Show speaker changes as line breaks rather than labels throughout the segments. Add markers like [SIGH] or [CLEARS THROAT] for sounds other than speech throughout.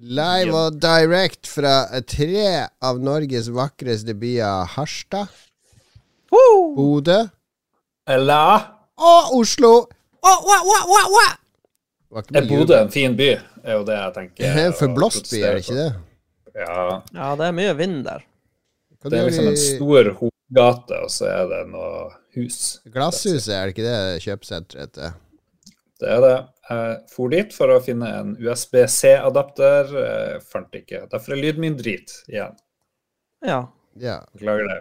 Live og direct fra tre av Norges vakreste byer. Harstad,
Woo!
Bodø
Eller
og Oslo. Oh, wa, wa, wa, wa.
Er Bodø en fin by? Er jo det jeg tenker.
Det er en forblåst by, er det ikke det?
Ja.
Ja, det er mye vind der.
Hva
Det er liksom en stor hovedgate, og så er det noe hus.
Glasshuset, er det ikke det kjøpesenteret heter?
Det er det. Jeg for dit for å finne en USB-C-adapter. Fant ikke. Derfor er lyden min drit igjen.
Ja.
Ja.
Beklager det.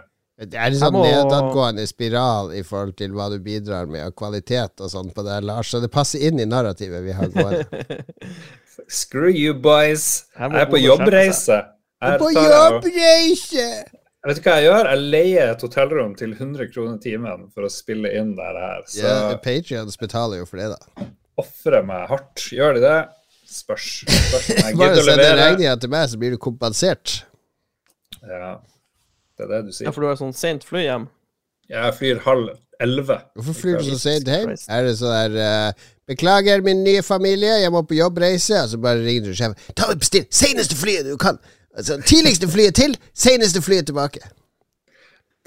Det er en sånn
må-
nedadgående spiral i forhold til hva du bidrar med, og kvalitet og sånn på det, Lars. Så det passer inn i narrativet vi har gående. [LAUGHS]
Screw you, boys.
Her
Jeg er på
jobbreise.
jobbreise. er
På
jeg
jobbreise!
Vet du hva jeg gjør? Jeg leier et hotellrom til 100 kroner timen for å spille inn det her. Så
Ja, Patrions betaler jo for det, da.
Ofrer meg hardt. Gjør de det? Spørs. Spørs om jeg [LAUGHS]
Bare
gidder å
send den
levere.
regninga til meg, så blir du kompensert.
Ja, det er det du
ja,
sier.
for du har sånn sent fly hjem.
Jeg flyr halv elleve.
Hvorfor flyr du så sent hjem? Er det sånn der uh, Beklager, min nye familie, jeg må på jobbreise. Og så bare ringer du sjefen. Ta og Bestill seneste flyet du kan! Altså, tidligste flyet til, seneste flyet tilbake.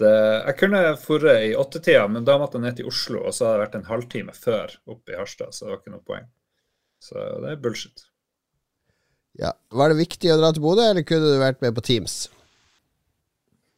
Det, jeg kunne forre i åttetida, men da måtte jeg ned til Oslo, og så hadde det vært en halvtime før oppe i Harstad, så det var ikke noe poeng. Så det er bullshit.
Ja. Var det viktig å dra til Bodø, eller kunne du vært med på Teams?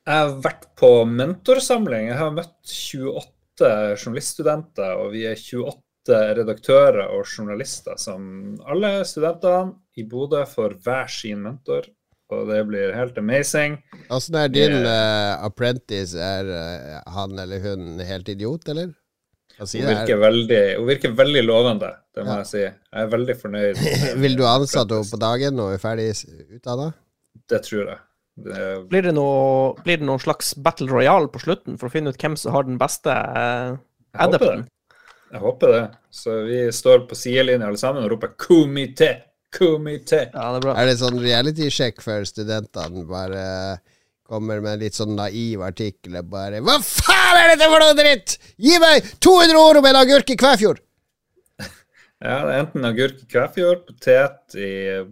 Jeg har vært på mentorsamling. Jeg har møtt 28 journaliststudenter, og vi er 28 redaktører og journalister som alle studentene i Bodø får hver sin mentor. Og det blir helt amazing.
Åssen er din eh, apprentice? Er uh, han eller hun helt idiot, eller? Si
Hun virker veldig, hun virker veldig lovende, det må
Ja.
jeg si. Jeg er veldig fornøyd. [LAUGHS]
Vil du ansette henne på dagen når hun er ferdig utdanna?
Det tror jeg. Det,
Blir det, noe, blir det noen slags battle royale på slutten for å finne ut hvem som har den beste uh,
jeg håper det.
adapten?
Jeg håper det. Så vi står på sidelinja alle sammen og roper 'komité', 'komité'.
Ja, det er bra.
Er det sånn reality-sjekk for studentene? Bare kommer med litt sånn naiv artikkel og bare Hva faen er dette for noe dritt?! Gi meg 200 ord om en agurk i Kvæfjord! [LAUGHS]
Ja, det er enten agurk i Kvæfjord, potet i,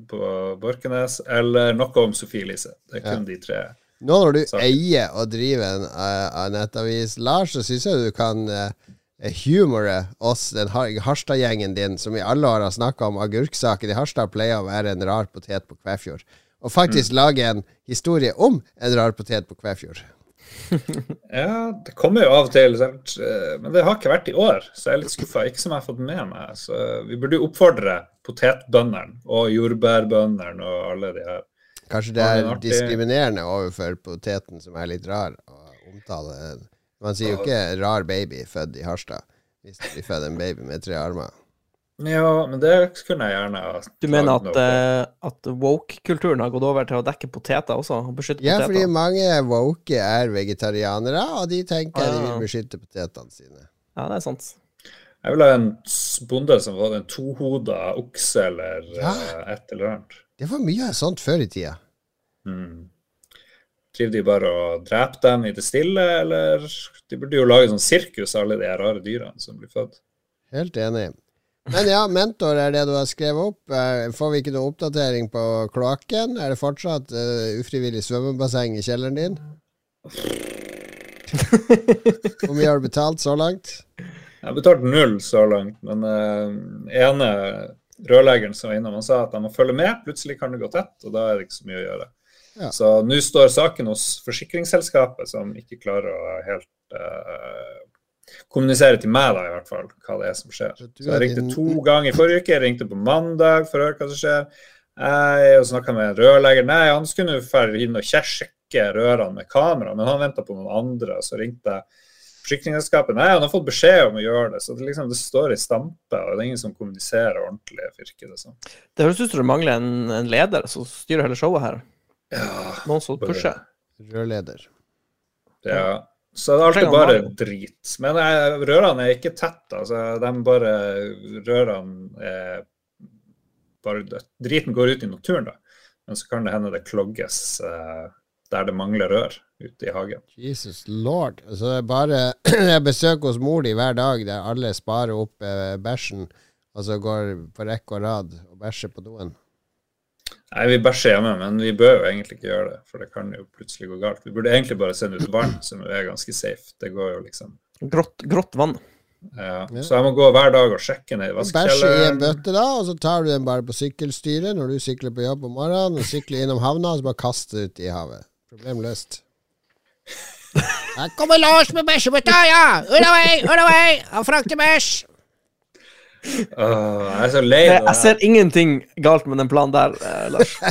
på Borkenes eller noe om Sofie Elise. Det er kun de tre.
Nå når du
Saker.
eier og driver en uh, nettavis, Lars, så syns jeg du kan uh, humore oss, den har Harstad-gjengen din, som i alle år har snakka om agurksaken i Harstad, pleier å være en rar potet på Kvæfjord. Og faktisk lage en historie om en rar potet på Kvæfjord. [LAUGHS]
Ja, det kommer jo av og til? Eh, men det har ikke vært i år, så jeg er litt skuffa. Ikke som jeg har fått med meg. Så vi burde jo oppfordre potetbøndene og jordbærbøndene og alle de her.
Kanskje det er
er
diskriminerende overfor poteten som er litt rar å omtale. Man sier jo ikke 'rar baby født i Harstad' hvis du blir født en baby med tre armer.
Ja, men det kunne jeg gjerne ha
Du mener at, eh, at woke-kulturen har gått over til å dekke poteter også? Og beskytte
Ja, fordi mange woke er vegetarianere, og de tenker de
Ah.
vil beskytte potetene sine.
Ja, det er sant.
Jeg vil ha en bonde som hadde en tohoda okse eller
Ja.
eh, et eller annet.
Det var mye sånt før i tida.
Mm. Driver de bare og dreper dem i det stille, eller De burde jo lage sånn sirkus av alle de rare dyrene som blir født.
Helt enig. Men ja, mentor er det du har skrevet opp. Eh, Får vi ikke noe oppdatering på kloakken? Er det fortsatt uh, ufrivillig svømmebasseng i kjelleren din? [LAUGHS] Hvor mye har du betalt så langt?
Jeg har betalt null så langt, men uh, ene rørleggeren som var innom, han sa at han må følge med. Plutselig kan det gå tett, og da er det ikke så mye å gjøre.
Ja.
Så nå står saken hos forsikringsselskapet, som ikke klarer å helt uh, kommunisere til meg, da, i hvert fall, hva det er som skjer.
Så
Så jeg ringte
din-
to ganger i forrige uke. Jeg ringte på mandag for å høre hva som skjer. Jeg og snakka med en rørlegger. Nei, han skulle jo dra inn og sjekke rørene med kamera, men han venta på noen andre. og Så ringte jeg forsikringsselskapet. Nei, han har fått beskjed om å gjøre det. Så det, liksom, det står i stampe, og det er ingen som kommuniserer ordentlig, virker det som.
Det høres ut som du mangler en, en leder som styrer hele showet her.
Ja,
Noen som pusher.
Rørleder.
Ja. Så det er alltid bare drit. Men eh, rørene er ikke tette. Altså, de bare Rørene er bare. Driten går ut i naturen, da. Men så kan det hende det klogges eh, der det mangler rør ute i hagen.
Jesus lord. Så det er bare [CLEARS THROAT] Jeg besøker hos mor di hver dag, der alle sparer opp eh, bæsjen, og så går på rekke og rad og bæsjer på doen.
Nei, vi bæsjer hjemme, men vi bør jo egentlig ikke gjøre det, for det kan jo plutselig gå galt. Vi burde egentlig bare sende ut vann, som er ganske safe. Det går jo liksom
Grått, grått vann.
ja. Så jeg må gå hver dag og sjekke ned i
Bæsje i en bøtte, da, og så tar du den bare på sykkelstyret når du sykler på jobb om morgenen, og sykler innom havna, og så bare kaster du ut i havet. Problem løst. Her kommer Lars med bæsjebøtta, ja! Unna vei, unna vei! Han frakter bæsj!
Åh, jeg er så lei
Jeg,
det.
jeg ser ingenting galt med den planen der, eh, Lars. [LAUGHS]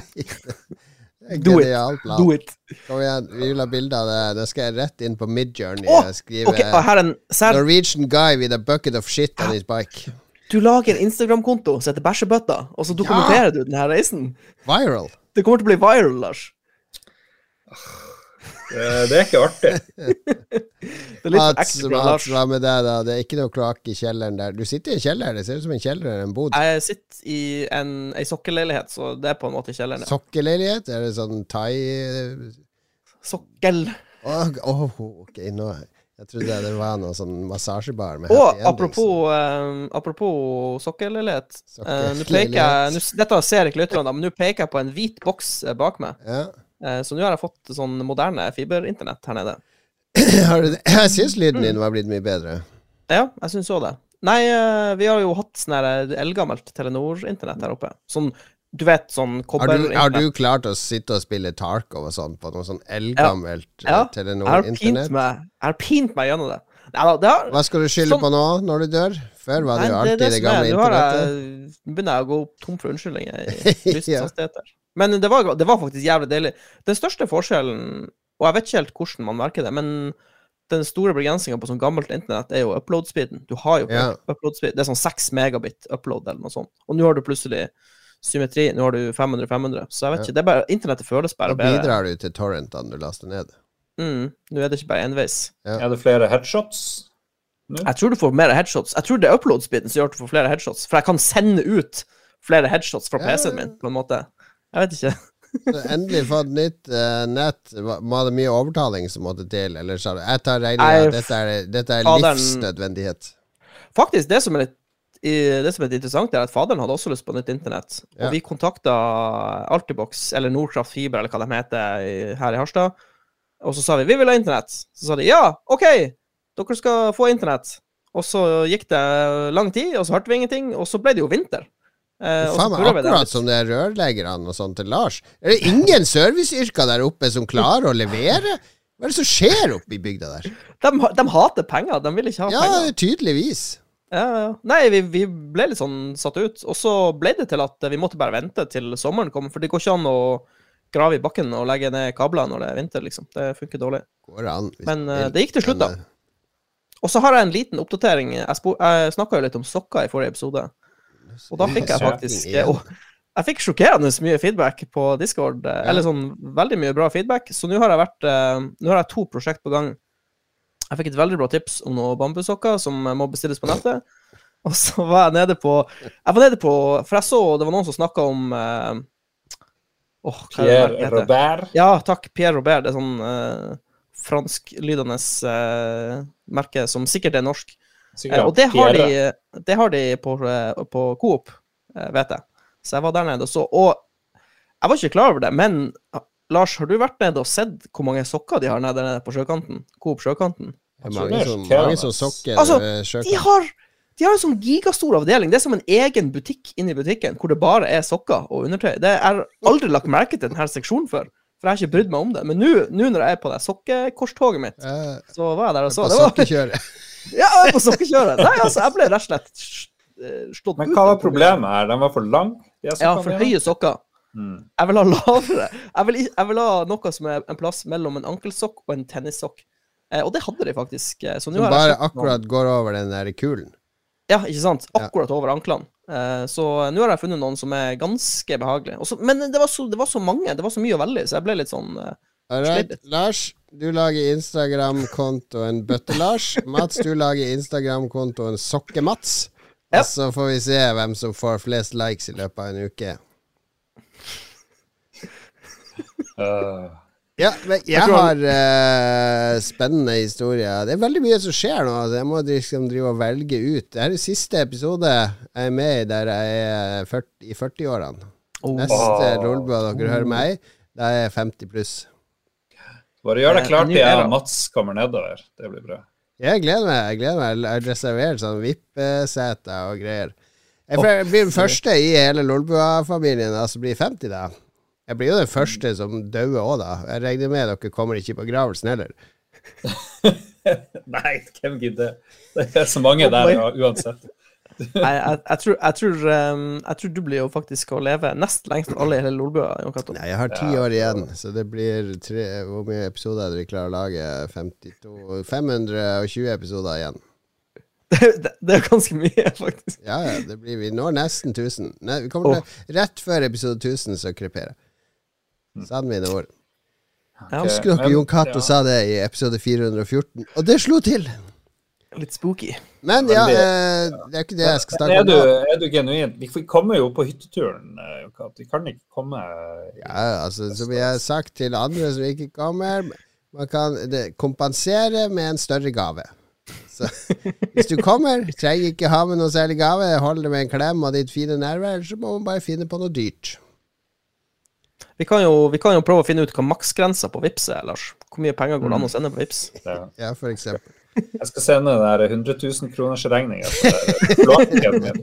Do it.
Plan.
Do it.
Kom igjen, vi vil ha bilde av det. Da skal jeg rett inn på Midjourney
oh,
og skrive
ok, og her er en sær,
Norwegian guy with a bucket of shit on his bike.
Du lager en Instagram-konto som heter Bæsjebøtta, og så dokumenterer du denne reisen.
Viral.
Det kommer til å bli viral, Lars.
Det, det er ikke artig.
Det er litt for
Mats, hva med deg, da? Det er ikke noe kloakk i kjelleren der. Du sitter i en kjeller, det ser ut som en kjeller eller en bod.
Jeg sitter i en, ei sokkelleilighet, så det er på en måte kjelleren. ja.
Sokkeleilighet? Er det sånn thai
Sokkel.
Åh, oh, ok, nå Jeg trodde det var noe sånn massasjebar med
Og
happy
apropos, eh, apropos sokkelleilighet eh, jeg Dette ser ikke lytterne, men nå peker jeg på en hvit boks eh, bak meg.
Ja.
Eh, så nå har jeg fått sånn moderne fiberinternett her nede. [CLEARS THROAT]
Har? [CLEARS THROAT] Jeg syns lyden din var blitt mye bedre.
Ja, jeg syns òg det. Nei, eh, vi har jo hatt sånn eh, eldgammelt Telenor-internett her oppe. Sånn, du vet, sånn kobberinternett.
har du klart å sitte og spille Tarkov og sånn på noe sånn eldgammelt
Ja, har pint
Telenor-internett?
jeg har pint meg gjennom det. Nei da, det har
Hva skal du skylde
Sånn-
på nå, når du dør? Før var det jo alltid det,
det, det
gamle internettet.
Nå begynner jeg å gå tom for unnskyldninger i [LAUGHS] lysets
Ja.
Men det var, det var faktisk jævlig deilig. Den største forskjellen, og jeg vet ikke helt hvordan man merker det, men den store begrensninga på sånn gammelt internett er jo upload-speeden. Du har jo
yeah.
Upload-speed. Det er sånn 6 megabit upload eller noe sånt. Og nå har du plutselig symmetri. Nå har du 500-500. Så jeg vet ikke. Det er bare, internettet føles bare bedre.
Da bidrar du til torrentene du laster ned.
Mm, nå er det ikke bare enveis.
Er det flere headshots? nå?
Jeg tror du får mer headshots. Jeg tror det er upload-speeden som gjør at du får flere headshots. For jeg kan sende ut flere headshots fra PC-en min, på en måte. Jeg vet ikke. [LAUGHS]
Så endelig fått nytt uh, nett. Var det mye overtaling som måtte til, eller sa du jeg tar regninga, dette er, dette er
faderen-
livsnødvendighet?
Faktisk, det som er litt i- det som er interessant, er at faderen hadde også lyst på nytt internett.
Ja.
Og vi kontakta Altibox, eller Nordkraft Fiber, eller hva de heter her i Harstad. Og så sa vi vi vil ha internett. Så sa de ja, OK, dere skal få internett. Og så gikk det lang tid, og så hørte vi ingenting, og så ble det jo vinter. Eh,
Faen meg akkurat som det er rørleggerne og sånn til Lars. Er det ingen serviceyrker der oppe som klarer å levere? Hva er det som skjer oppe i bygda der?
De, de hater penger, de vil ikke ha
Ja,
penger.
tydeligvis.
Ja, ja. Nei, vi, vi ble litt sånn satt ut. Og så ble det til at vi måtte bare vente til sommeren kom, for det går ikke an å grave i bakken og legge ned kabler når det er vinter, liksom. Det funker dårlig.
Går an.
Men
du
eh, det gikk til slutt, da. Og så har jeg en liten oppdatering. Jeg, jeg snakka jo litt om sokker i forrige episode, og da fikk jeg faktisk og Jeg fikk sjokkerende mye feedback på Discord, eh, eller sånn veldig mye bra feedback, så nå har jeg vært eh, Nå har jeg to prosjekt på gang. Jeg fikk et veldig bra tips om noen bambussokker som må bestilles på nettet. Og så var jeg nede på Jeg var nede på For jeg så det var noen som snakka om eh, det
Pierre? Robert.
Ja, takk. Pierre Robert. Det er sånn uh, fransklydende uh, merke som sikkert er norsk.
Sikkert
Eh, og det har, de, det har de på, eh, på Coop, eh, vet jeg. Så jeg var der nede og så. Og jeg var ikke klar over det, men ah, Lars, har du vært nede og sett hvor mange sokker de har nede nede på sjøkanten? Coop Sjøkanten?
Det er mange
er
som, mange som sokker
Altså,
sjøkanten.
De har, de har en sånn gigastor avdeling. Det er som en egen butikk inni butikken, hvor det bare er sokker og undertøy. Det har aldri lagt merke til denne seksjonen før, for jeg har ikke brydd meg om det. Men nå nå når jeg er på det sokkekorstoget mitt, så var jeg der og så. Det var. [LAUGHS] ja, jeg var på sokkekjøret. Nei, altså, jeg ble rett og slett slått ut.
Men
hva
var problemet her? Den var for lang?
Ja, for høye sokker.
Mm.
Jeg vil ha lavere. Jeg vil, jeg vil ha noe som er en plass mellom en ankelsokk og en tennissokk. Eh, og det hadde de faktisk. eh, Så nå
Som
har jeg
bare akkurat går over den der kulen.
Ja, ikke sant?
Ja.
Akkurat over anklene. Eh, så nå har jeg funnet noen som er ganske behagelige. Også, men det var, så, det var så mange, det var så mye å velge i, så jeg ble litt sånn eh,
Alright, Lars, du lager Instagram-kontoen Bøtte-Lars. Mats, du lager Instagram-kontoen Sokke-Mats.
Ja.
Og så får vi se hvem som får flest likes i løpet av en uke.
Uh.
Ja, men jeg har uh, spennende historier. Det er veldig mye som skjer nå. Altså. Jeg må liksom drive og velge ut. Dette er siste episode jeg er med i der jeg er 40, i 40-årene.
Oh.
Neste. Lolbua dere hører meg, da er jeg 50 pluss.
Bare gjør det
Eh,
klart til jeg og Mats kommer nedover. Det blir bra.
Jeg gleder meg. Jeg gleder meg. Jeg har reservert sånn VIP-seter og greier. Jeg, blir den [LAUGHS] første i hele Lolbua-familien som altså blir 50, da. Jeg blir jo den første som dauer òg, da. Jeg regner med dere kommer ikke i begravelsen heller. [LAUGHS]
Nei, hvem gidder? Det er så mange der ja, uansett.
Jeg, jeg, tror, jeg, tror, um, jeg tror du blir jo faktisk å leve nest lengst av alle i hele Lolbua.
Nei, jeg har ti
Ja,
år igjen, så det blir tre Hvor mye episoder er det vi klarer å lage? 52 520 episoder igjen. [LAUGHS]
Det, det, det er ganske mye, faktisk.
Ja, ja, det blir Vi når nesten 1000. Nei, vi kommer til Rett før episode 1000 så kreperer jeg. Sann mine ord.
Okay,
Husker dere Jon Cato
ja.
sa det i episode 414? Og det slo til!
Litt spooky.
Men ja, eh, det er ikke det jeg skal
snakke
snakke
er
om
du, er du genuin? Vi kommer jo på hytteturen. eh, Vi kan ikke komme
Ja, altså, som jeg har sagt til andre som ikke kommer, man kan kompensere med en større gave. Så [LAUGHS] hvis du kommer, trenger ikke ha med noe særlig gave, hold det med en klem og ditt fine nærvær, så må man bare finne på noe dyrt.
Vi kan, jo, vi kan jo prøve å finne ut hva maksgrensa på Vips er, Lars. Hvor mye penger går det an å sende på Vips?
Ja, for eksempel.
Jeg skal sende den der 100 000 kroners regninga på kloakken min.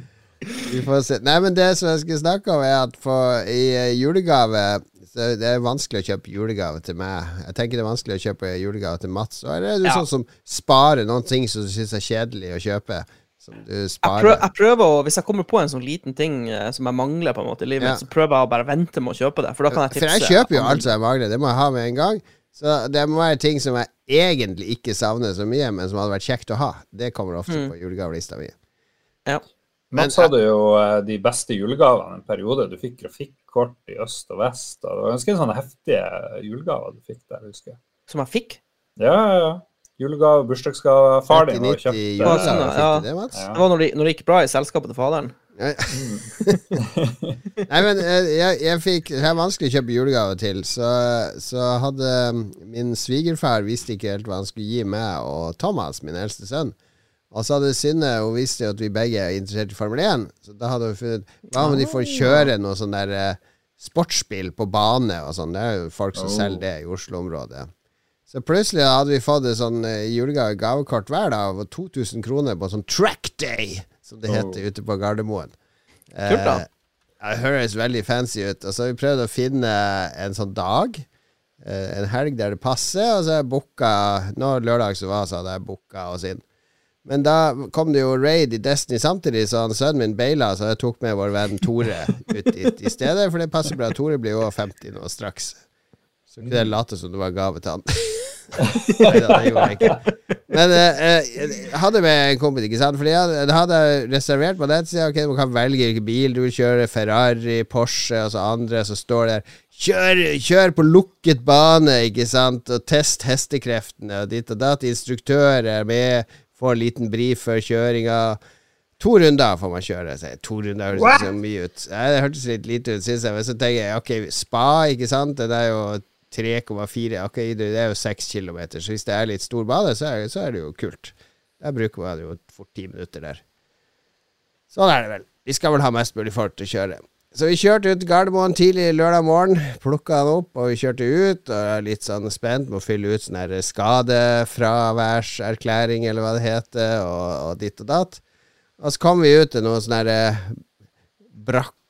[LAUGHS]
Vi får se. Nei, men det som jeg skal snakke om, er at for, i eh, julegave så Det er vanskelig å kjøpe julegave til meg. Jeg tenker det er vanskelig å kjøpe julegave til Mats. Og er du
Ja.
sånn som sparer noen ting som du syns er kjedelig å kjøpe? Som du
Jeg, prøver, jeg prøver å, Hvis jeg kommer på en sånn liten ting eh, som jeg mangler på en måte i livet,
Ja.
så prøver jeg å bare vente med å kjøpe det. For da kan jeg
For jeg kjøper jo alt som jeg mangler. Det må jeg ha med en gang. Så det må være ting som jeg egentlig ikke savner så mye, men som hadde vært kjekt å ha. Det kommer ofte
Mm.
på julegavelista mi.
Ja.
Mats hadde jo eh, de beste julegavene en periode. Du fikk grafikkort i øst og vest. Og det var ganske sånne heftige julegaver du fikk der, husker jeg.
Som jeg fikk.
Ja, ja, ja. Julegave, bursdagsgave. Far din har kjøpt
i
Ja,
julegave,
sånn, ja.
det, Mats?
Ja.
Det var når det, når det gikk bra i selskapet til faderen.
Nei, men eh, jeg, jeg fikk Det er vanskelig å kjøpe julegave til, så, så hadde min svigerfar visste ikke helt hva han skulle gi meg og Thomas, min eldste sønn. Og så hadde Synne Hun visste jo at vi begge er interessert i Formel 1, så da hadde hun funnet Hva om de får kjøre noe sånn der eh, sportsspill på bane og sånn? Det er jo folk som
Oh.
selger det i Oslo-området. Så plutselig hadde vi fått et sånn eh, julegave gavekort hver dag av 2000 kroner på sånn track day, som det heter ute på Gardermoen.
Kult, da.
Eh, det høres veldig fancy ut. Og så har vi prøvd å finne en sånn dag, eh, en helg der det passer, og så har jeg booka Nå lørdag som var, så hadde jeg booka oss inn. Men da kom det jo raid i Destiny samtidig, så han sønnen min baila, så jeg tok med vår venn Tore ut dit i stedet, for det passer bra. Tore blir jo 50 nå straks. Så kunne jeg late som det var gave til han. [LAUGHS] Neida, det gjorde jeg ikke. Men eh, eh, jeg hadde med en kompis, ikke sant. Fordi jeg hadde, reservert på nettsida. Ok, man kan velge hvilken bil du vil kjøre. Ferrari, Porsche og så andre. Så står det Kjør, kjør på lukket bane, ikke sant, og test hestekreftene og ditt og datt. Instruktør er med, får en liten brief før kjøringa. To runder får man kjøre. Så to runder høres ikke så mye ut. Det hørtes litt lite ut, syns jeg. Men så tenker jeg ok, spa, ikke sant. Det er jo 3,4 Ok, det er jo 6 km, så hvis det er litt stor bane, så er, så er det jo kult. Der bruker man jo fort ti minutter der. Sånn er det vel. Vi skal vel ha mest mulig folk til å kjøre. Så vi kjørte ut Gardermoen tidlig lørdag morgen. Plukka han opp, og vi kjørte ut. Og jeg er litt sånn spent med å fylle ut sånn skadefraværserklæring, eller hva det heter, og, og ditt og datt. Og så kom vi ut til noe sånn her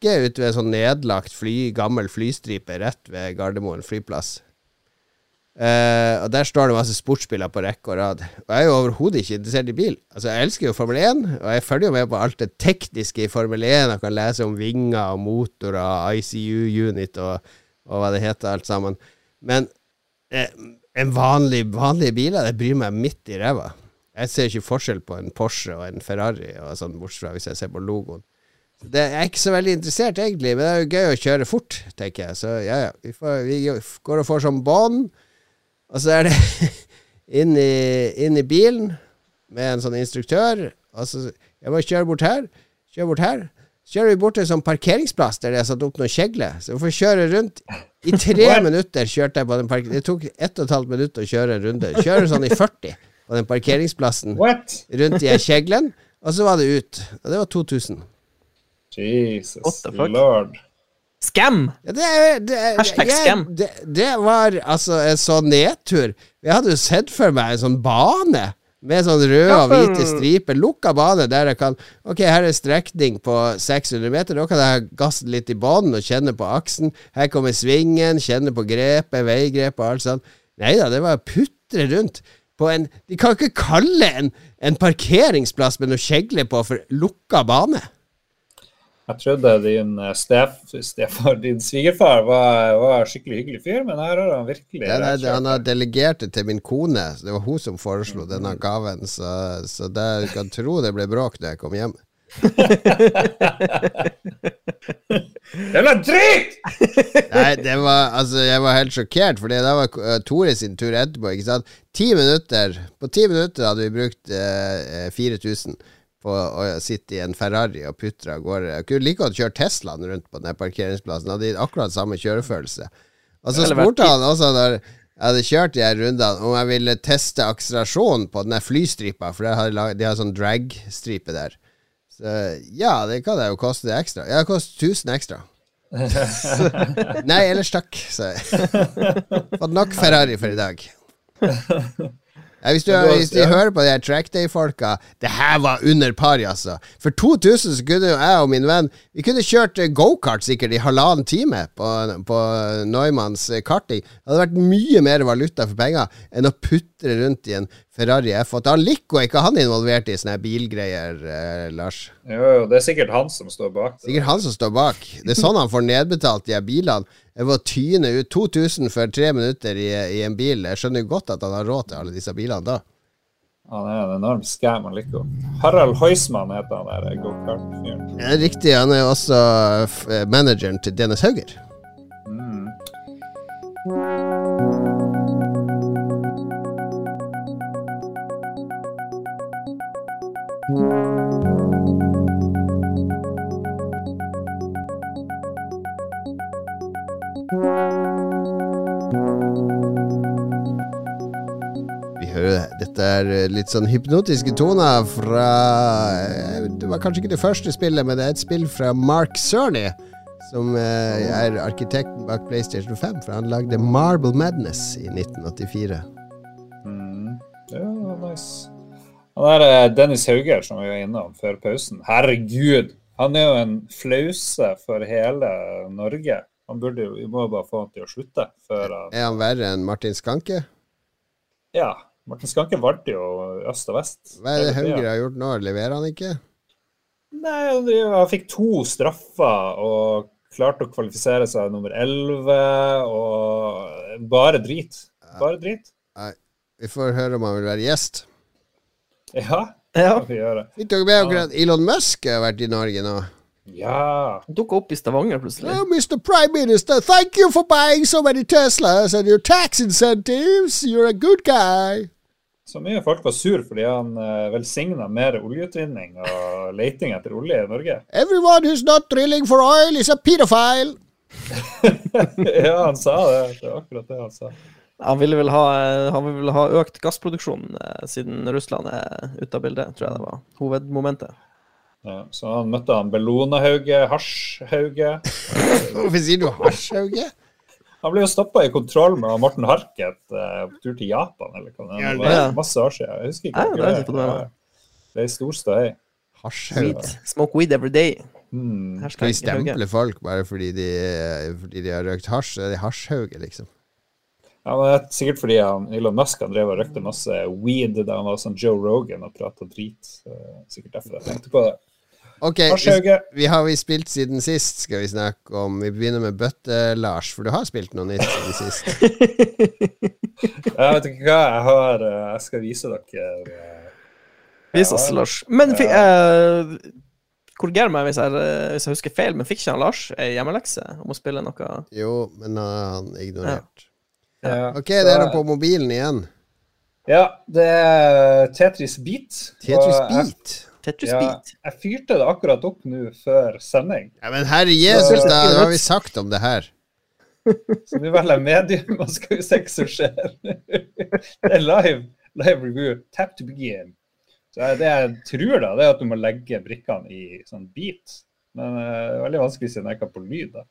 eh, ute ved sånn nedlagt fly, gammel flystripe rett ved Gardermoen flyplass. Uh, og der står det masse sportsbiler på rekke og rad. Og jeg er jo overhodet ikke interessert i bil. Altså Jeg elsker jo Formel 1, og jeg følger jo med på alt det tekniske i Formel 1. Jeg kan lese om vinger og motorer, ICU-unit og, og hva det heter, alt sammen. Men eh, en vanlig, vanlige biler, det bryr meg midt i ræva. Jeg ser ikke forskjell på en Porsche og en Ferrari, og sånn, bortsett fra hvis jeg ser på logoen. Det er ikke så veldig interessert, egentlig, men det er jo gøy å kjøre fort, tenker jeg. Så ja, ja. Vi, får, vi går og får sånn bånd. Og så er det [LAUGHS] inn i, inn i bilen med en sånn instruktør. Og så Jeg må kjøre bort her. Kjøre bort her. Så kjører vi bort til en sånn parkeringsplass der de har satt opp noen kjegler. Så vi får kjøre rundt. I tre [LAUGHS] minutter kjørte jeg på den park... Det tok ett og et halvt minutt å kjøre en runde. Kjører sånn i [LAUGHS] 40 på den parkeringsplassen
What?
rundt de kjeglene. Og så var det ut. Og det var 2000.
Jesus
What the fuck?
lord.
Scam!
Ja, det, er- det, er-
Hashtag
jeg-
scam.
Det, det var altså en sånn nedtur. Jeg hadde jo sett for meg en sånn bane med sånn røde og
Ja, for-
hvite striper. Lukka bane der jeg kan Ok, her er strekning på 600 meter. Da kan jeg gasse litt i bånn og kjenne på aksen. Her kommer svingen, kjenne på grepet, veigrepet og alt sånt. Nei da, det var å putre rundt på en De kan ikke kalle en, en parkeringsplass med noe kjegle på for lukka bane.
Jeg trodde din eh, stef, stefar, din svigerfar var, var skikkelig hyggelig fyr, men her har han virkelig
Ja, nei, han har delegert det til min kone. Det var hun som foreslo denne gaven. Så, så du kan tro det ble bråk da jeg kom hjem. [LAUGHS]
Jævla dritt!
Nei, det var, altså, jeg var helt sjokkert, for det var uh, Tore sin tur etterpå. Ikke sant? Ti minutter, på ti minutter hadde vi brukt uh, 4000 på å sitte i en Ferrari og putre av gårde. Jeg kunne like godt kjøre Teslaen rundt på den parkeringsplassen. Hadde akkurat samme kjørefølelse. Og så spurte han også når jeg hadde kjørt de her rundene, om jeg ville teste akselerasjonen på den flystripa, for de har, sånn drag-stripe der. Så ja, det kan jeg jo koste det ekstra. Ja, det koster 1000 ekstra. [LAUGHS] Nei, ellers takk, sa jeg. [LAUGHS] Fått nok Ferrari for i dag. [LAUGHS] Ja, hvis, du,
har-
hvis de hører på de her trackday-folka Det her var under pari, altså. For 2000 så kunne jeg og min venn Vi kunne kjørt eh, gokart sikkert i halvannen time på, på Neumanns eh, karting. Det hadde vært mye mer valuta for penger enn å putre rundt i en Ferrari F8. Han liker er ikke han involvert i sånne bilgreier, eh, Lars?
Jo, jo, det er sikkert han som står bak. det.
Sikkert han som står bak. Det er sånn han får nedbetalt de her bilene. Det var tyne ut 2000 for tre minutter i, i en bil. Jeg skjønner jo godt at han har råd til alle disse bilene da.
Han er en enorm scam, han Lico. Harald Heusmann heter han der gokart-fyren.
Ja, riktig. Han er også f manageren til Dennis Hauger. Dette er eh, litt sånn hypnotiske toner fra eh, Det var kanskje ikke det første spillet, men det er et spill fra Mark Cerny. Som eh, er arkitekten bak PlayStation 5, for han lagde Marble Madness i 1984.
Mm. Ja, nice. Han eh, Dennis Hauger som vi var innom før pausen. Herregud! Han er jo en flause for hele Norge. Han burde jo, Vi må bare få han til å slutte før han
Er han verre enn Martin Skanke?
Ja. Martin Skanke valgte jo øst og vest.
Hva er det. Hauger har gjort nå? Leverer han ikke?
Nei, han fikk to straffer og klarte å kvalifisere seg nummer 11, og bare drit. Bare drit.
Vi får høre om han vil være gjest.
Ja,
Ja.
vi
tok med akkurat Elon Musk har vært i Norge nå?
Ja.
Dukka opp i Stavanger plutselig.
Oh, Mr. Prime Minister, thank you for buying so many Teslas and your tax incentives. You're a good guy.
Så mye folk var sur fordi han uh, velsigna mer oljeutvinning og leiting etter olje i Norge.
Everyone who's not drilling for oil is a pedophile. [LAUGHS]
ja, han sa det. Det var akkurat det han sa.
Han ville vel ha, han ville vel ha økt gassproduksjonen siden Russland er ute av bildet, tror jeg det var hovedmomentet.
Ja, så han møtte han Bellona-Hauge, Hasj-Hauge. [LAUGHS]
Hvorfor sier du hasjhauge?
Han ble jo stoppa i kontroll med Morten Harket eh, på tur til Japan, eller hva det var.
det-
Masse år siden. Jeg husker ikke.
Ja, det meg.
Det er stor støy.
Hasjhauge.
Weed. Smoke weed every day.
Mm.
Skal vi stemple folk bare fordi de, fordi de har røykt hasj? Er det hasjhauge, liksom.
Ja, men det er sikkert fordi han, Elon Musk han drev og røykte masse weed da han var sånn Joe Rogan og prata drit. Sikkert derfor jeg tenkte på det.
Ok, vi, vi har vi spilt siden sist, skal vi snakke om. Vi begynner med Bøtte-Lars, for du har spilt noe nytt siden sist. [LAUGHS]
Jeg vet ikke hva jeg har eh, Jeg skal vise dere eh,
Vis oss, Lars. Men fikk eh, Korriger meg hvis jeg, hvis jeg husker feil, men fikk ikke han Lars ei hjemmelekse om å spille noe
Jo, men uh, han ignorert.
ja,
Ok, det er da på mobilen igjen.
Ja, det er Tetris Beat.
Tetris Beat.
Tetris
Ja,
Beat?
jeg fyrte det akkurat opp nå før sending.
Ja, men herre Jesus, da hva har vi sagt om det her?
Så nå velger jeg medium, og skal vi se hva som skjer. Det er live, live review. Tap to begin. Så det jeg tror, da, det er at du må legge brikkene i sånn beat. Men eh, det er veldig vanskelig siden jeg ikke har på lyd. da.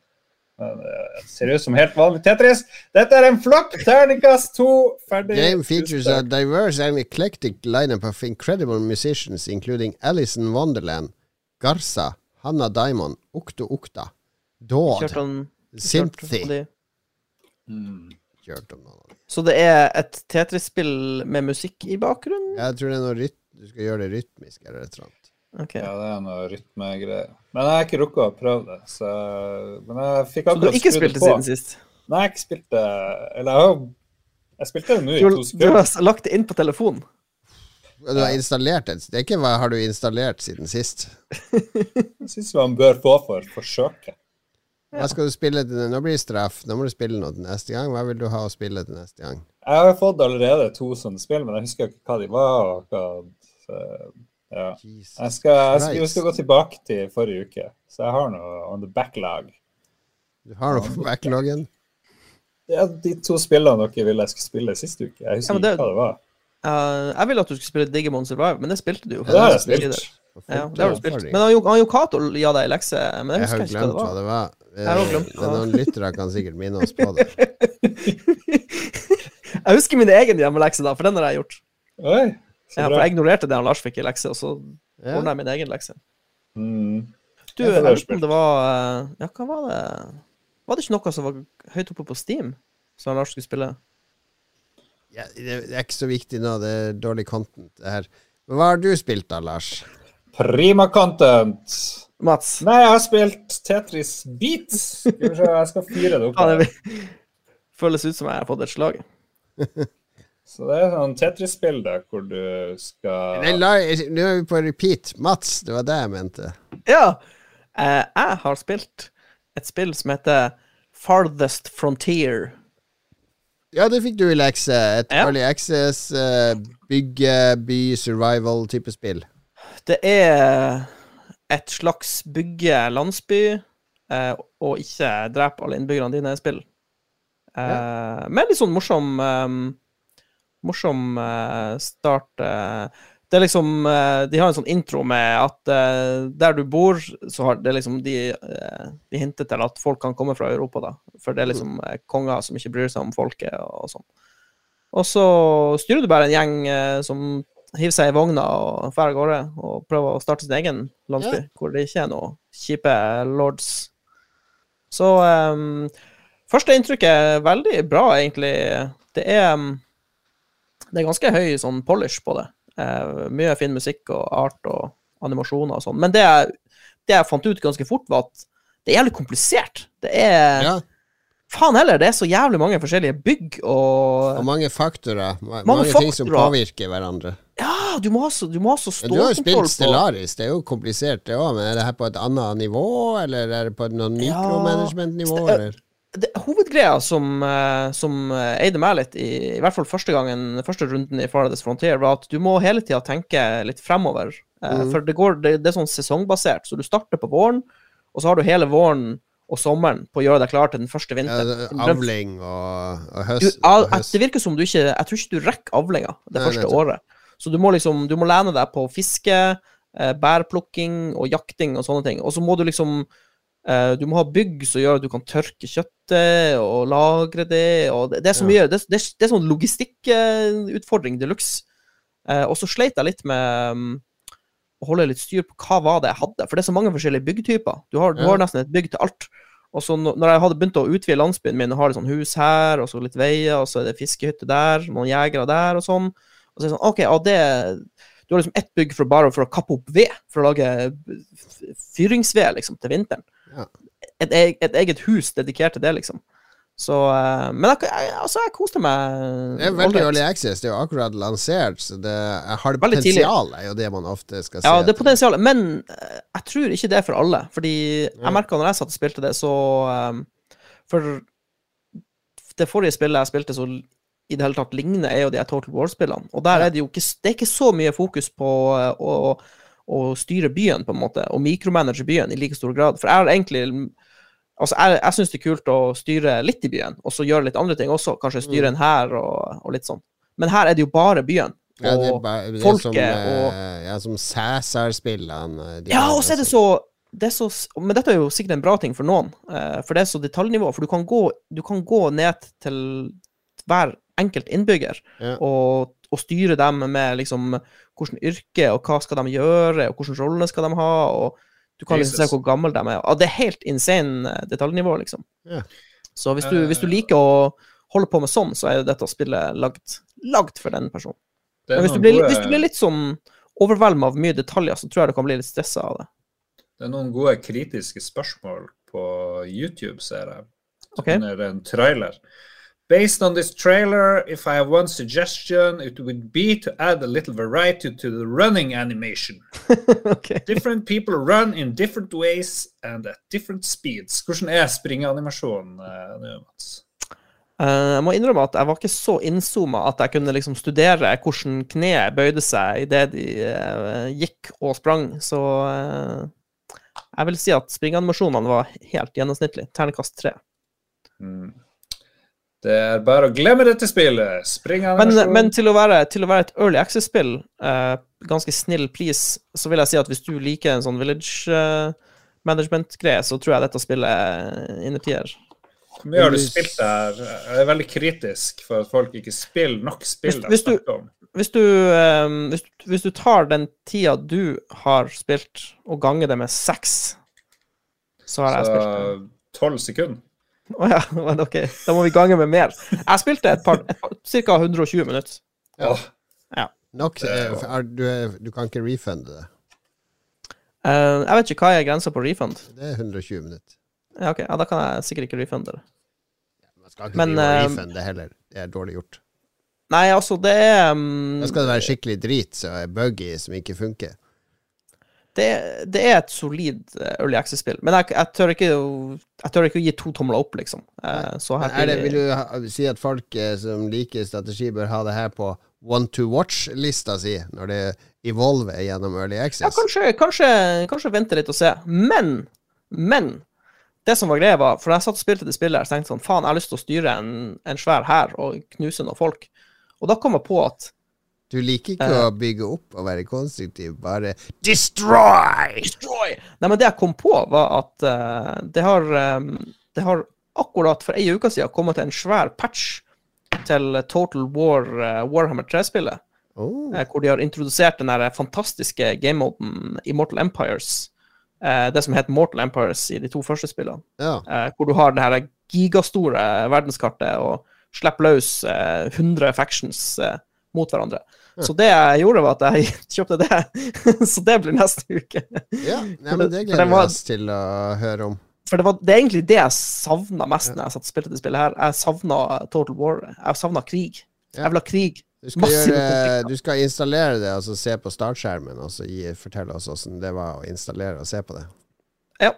Men ser ut som helt vanlig Tetris. Dette er en flopp! Terningkast to. Ferdig.
Game features a diverse and eclectic lineup of incredible musicians, including Alison Wonderland, Garza, Hanna Diamond, Okto Okta, Dawd,
Kjørte
Synthy.
Mm.
Så det er et Tetris-spill med musikk i bakgrunnen?
Jeg tror det er noe ryt du skal gjøre det rytmisk eller et eller annet.
Ok.
Ja, det er noe rytmegreier. Men jeg har ikke rukket å prøve det. Så, men jeg fikk
Så du har ikke spilt det siden sist?
Nei, jeg har ikke spilt det Eller jeg Jeg spilte det nå i to sekunder.
du har lagt det inn på telefonen?
Du har installert det. Det er ikke hva har du installert siden sist. [LAUGHS]
Jeg syns man bør få for forsøket.
Hva skal du spille til Nå blir det straff. Nå må du spille noe til neste gang. Hva vil du ha å spille til neste gang?
Jeg har fått allerede to sånne spill, men jeg husker ikke hva de var. Og hva, så, ja. Jeg skal, jeg, skal, jeg skal gå tilbake til forrige uke, så jeg har noe on the backlog.
Du har noe på backlogen?
Ja, de to spillene dere ville jeg skulle spille sist uke. Jeg husker
Ja, det-
ikke hva det var.
Uh, jeg ville at du skulle spille Digimon Survive, men det spilte du jo.
Det har jeg spilt.
Ja, det har du spilt. Men han han Cato ga deg lekse, men jeg
Jeg har glemt
hva det var.
det var.
Jeg
er noen lyttere kan sikkert minne oss på det. [LAUGHS]
Jeg husker min egen hjemmelekse, da, for den har jeg gjort.
Oi,
Ja, for jeg ignorerte det han Lars fikk i lekse, og så
Ja.
ordna jeg min egen lekse.
Mm.
Du, jeg om det var eh, Ja, hva var det Var det ikke noe som var høyt oppe på Steam, som Lars skulle spille?
Ja, det er ikke så viktig nå, det er dårlig content, det her. Men hva har du spilt da, Lars?
Prima content.
Mats?
Nei, jeg har spilt Tetris Beats. Skal vi se, jeg skal fyre det opp.
Ja, det [LAUGHS] føles ut som jeg har fått et slag. [LAUGHS]
Så det er sånn Tetris-spill der hvor du skal
nå er vi på repeat. Mats, det var det jeg mente.
Ja! Eh, jeg har spilt et spill som heter Farthest Frontier.
Ja, det fikk du i lekse. Et
Ja.
Early Access, uh, bygge, by, survival-type spill.
Det er et slags bygge landsby, eh, og ikke drepe alle innbyggerne dine i spill. Eh, Med litt sånn morsom eh, Morsom eh, start. eh. det er liksom eh, De har en sånn intro med at der du bor, så har det liksom de, de hinter til at folk kan komme fra Europa, da. For det er liksom konger som ikke bryr seg om folket og, og sånn. Og så styrer du bare en gjeng som hiver seg i vogna og drar av gårde og prøver å starte sin egen landsby,
Ja.
hvor det ikke er noe kjipe lords. Så um, første inntrykk er veldig bra, egentlig. Det er um, Det er ganske høy sånn polish på det. Eh, mye fin musikk og art og animasjoner og sånn. Men det jeg, det jeg fant ut ganske fort, var at det er jævlig komplisert. Det er
Ja,
Faen heller, det er så jævlig mange forskjellige bygg og
og mange faktorer. Ma-
Mange
Mange, ting som påvirker hverandre.
Ja, du må ha så, du må ha så
Men du har jo spilt Stellaris, det er jo komplisert det òg. Men er det her på et annet nivå, eller er det på noen noe
Ja,
mikromanagement-nivå, eller?
Det, hovedgreia som, eh, som eh, eide meg litt, i, i hvert fall første gangen, første runden i Farthest Frontier, var at du må hele tida tenke litt fremover.
Mhm.
For det, går, det, det er sånn sesongbasert, så du starter på våren, og så har du hele våren og sommeren på å gjøre deg klar til den første vinteren. Ja,
avling og, og
du,
høst. og høst.
det virker som du ikke Jeg tror ikke du rekker avlinga det
Nei,
første
det
året. Så du må liksom Du må lene deg på fiske, bærplukking og jakting og sånne ting. Og så må du liksom Du må ha bygg som gjør at du kan tørke kjøttet og lagre det, og det, det er så mye Det, det, det er sånn logistikkutfordring de luxe. Eh, og så sleit jeg litt med mm, å holde litt styr på hva var det jeg hadde, for det er så mange forskjellige byggtyper. Du har, du har nesten et bygg til alt. Og så når jeg hadde begynt å utvide landsbyen min og har litt sånn hus her, og så litt veier, og så er det fiskehytte der, noen jegere der og sånn, og så er det sånn OK, ja, det Du har liksom ett bygg for bare for å kappe opp ved, for å lage fyringsved, liksom, til vinteren. Et, et eget hus dedikert til det, liksom. Så eh, Men jeg, altså, jeg koste meg.
Det er veldig early access, det er jo akkurat lansert, så det har det potensial, er jo det man ofte skal si.
Ja, det er potensial. men eh, jeg tror ikke det er for alle. Fordi
Ja.
jeg merka når jeg satt og spilte det, så um, For det forrige spillet jeg spilte så i det hele tatt ligner, er jo de Total War-spillene. Og der er det jo ikke Det er ikke så mye fokus på eh, å, å styre byen, på en måte, og mikromanage byen i like stor grad. For jeg har egentlig Altså, jeg, jeg syns det er kult å styre litt i byen, og så gjøre litt andre ting også. Kanskje styre en hær og, og litt sånn. Men her er det jo bare byen.
Mm. Ja, det er,
Og
bare, det er
folket
som,
og
eh, Ja, som Cæsar-spillene. de
Ja, og så er det så det så, men dette er jo sikkert en bra ting for noen, eh, for det er så detaljnivå. For du kan gå, du kan gå ned til hver enkelt innbygger
Ja.
og, og styre dem med liksom hvilket yrke og hva skal de gjøre, og hvilken rolle skal de ha. og Du kan liksom se hvor gammel de er. Og det er helt insane eh, detaljnivå, liksom.
Ja.
Så hvis du, hvis du liker å holde på med sånn, så er dette spillet lagd, lagd for den personen.
Er
Men hvis du, blir,
gode-
hvis du blir litt sånn overveldet av mye detaljer, så tror jeg du kan bli litt stressa av det.
Det er noen gode kritiske spørsmål på YouTube, ser jeg.
Okay.
Under en trailer. Based on this trailer, if I have one suggestion, it would be to add a little variety to the running animation. [LAUGHS]
okay.
Different people run in different ways and at different speeds. Hvordan er springeanimasjonen eh, nå, Mats?
Eh, jeg må innrømme at jeg var ikke så innzooma at jeg kunne liksom studere hvordan kneet bøyde seg idet de eh, gikk og sprang, så eh, jeg vil si at springeanimasjonene var helt gjennomsnittlig. Ternekast tre.
Mm. Det er bare å glemme dette spillet.
Men, men til, å være, til å være et early access-spill, eh, ganske snill pris, så vil jeg si at hvis du liker en sånn village eh, management-greie, så tror jeg dette spillet er innertier.
Hvor mye har du spilt der? Jeg er veldig kritisk for at folk ikke spiller nok spill
Hvis- hvis du- Hvis du, eh, hvis, hvis du tar den tida du har spilt, og ganger det med seks, så har jeg spilt det.
Så tolv sekunder.
Å ja, ok, da må vi gange med mer. Jeg spilte et par, ca. 120 minutter.
Ja.
ja.
Nok,
er
eh, er, du, er, du kan ikke refunde det.
Uh, jeg vet ikke hva er grensa på refund.
Det er 120 minutter.
Ja, ok, ja, Da kan jeg sikkert ikke refunde det.
Man skal ikke
Men, eh,
refunde det heller. Det er dårlig gjort.
Nei, altså, det er um,
Da skal det være skikkelig drit så er buggy, som ikke funker.
Det, det er et solid eh, Early Access-spill. Men jeg, jeg, tør ikke, jeg tør ikke å gi to tomler opp, liksom. Eh,
det, vil du ha, si at folk eh, som liker strategi, bør ha det her på one to watch-lista si, når det evolver gjennom Early
Ja,
Access?
kanskje, kanskje, kanskje vente litt og se. Men, men det som var greia, var For jeg satt og spilte det spillet her, så tenkte jeg sånn Faen, jeg har lyst til å styre en, en svær hær og knuse noen folk. Og da kom jeg på at
Du liker ikke
uh,
å bygge opp og være konstruktiv, bare destroy!
Destroy! Nei, men det jeg kom på, var at uh, det har um, Det har akkurat for ei uke siden kommet en svær patch til Total War uh, Warhammer 3-spillet.
Oh.
hvor de har introdusert den der fantastiske gamemoden Immortal Empires. det som het Mortal Empires i de to første spillene.
Ja.
hvor du har det her gigastore verdenskartet og slipper løs eh, 100 factions mot hverandre. [LAUGHS] Så det jeg gjorde, var at jeg [LAUGHS] kjøpte det. [LAUGHS] så det blir neste uke.
ja. Nei, men
det-
gleder vi oss til å høre om.
For det, var, det er egentlig det jeg savna mest når jeg satt og spilte det spillet her. Jeg savna Total War. Jeg savna krig.
Ja.
Jeg vil ha krig.
Du skal, gjøre, du skal installere det, altså se på startskjermen, og så gi, fortelle oss åssen det var å installere og se på det.
Ja.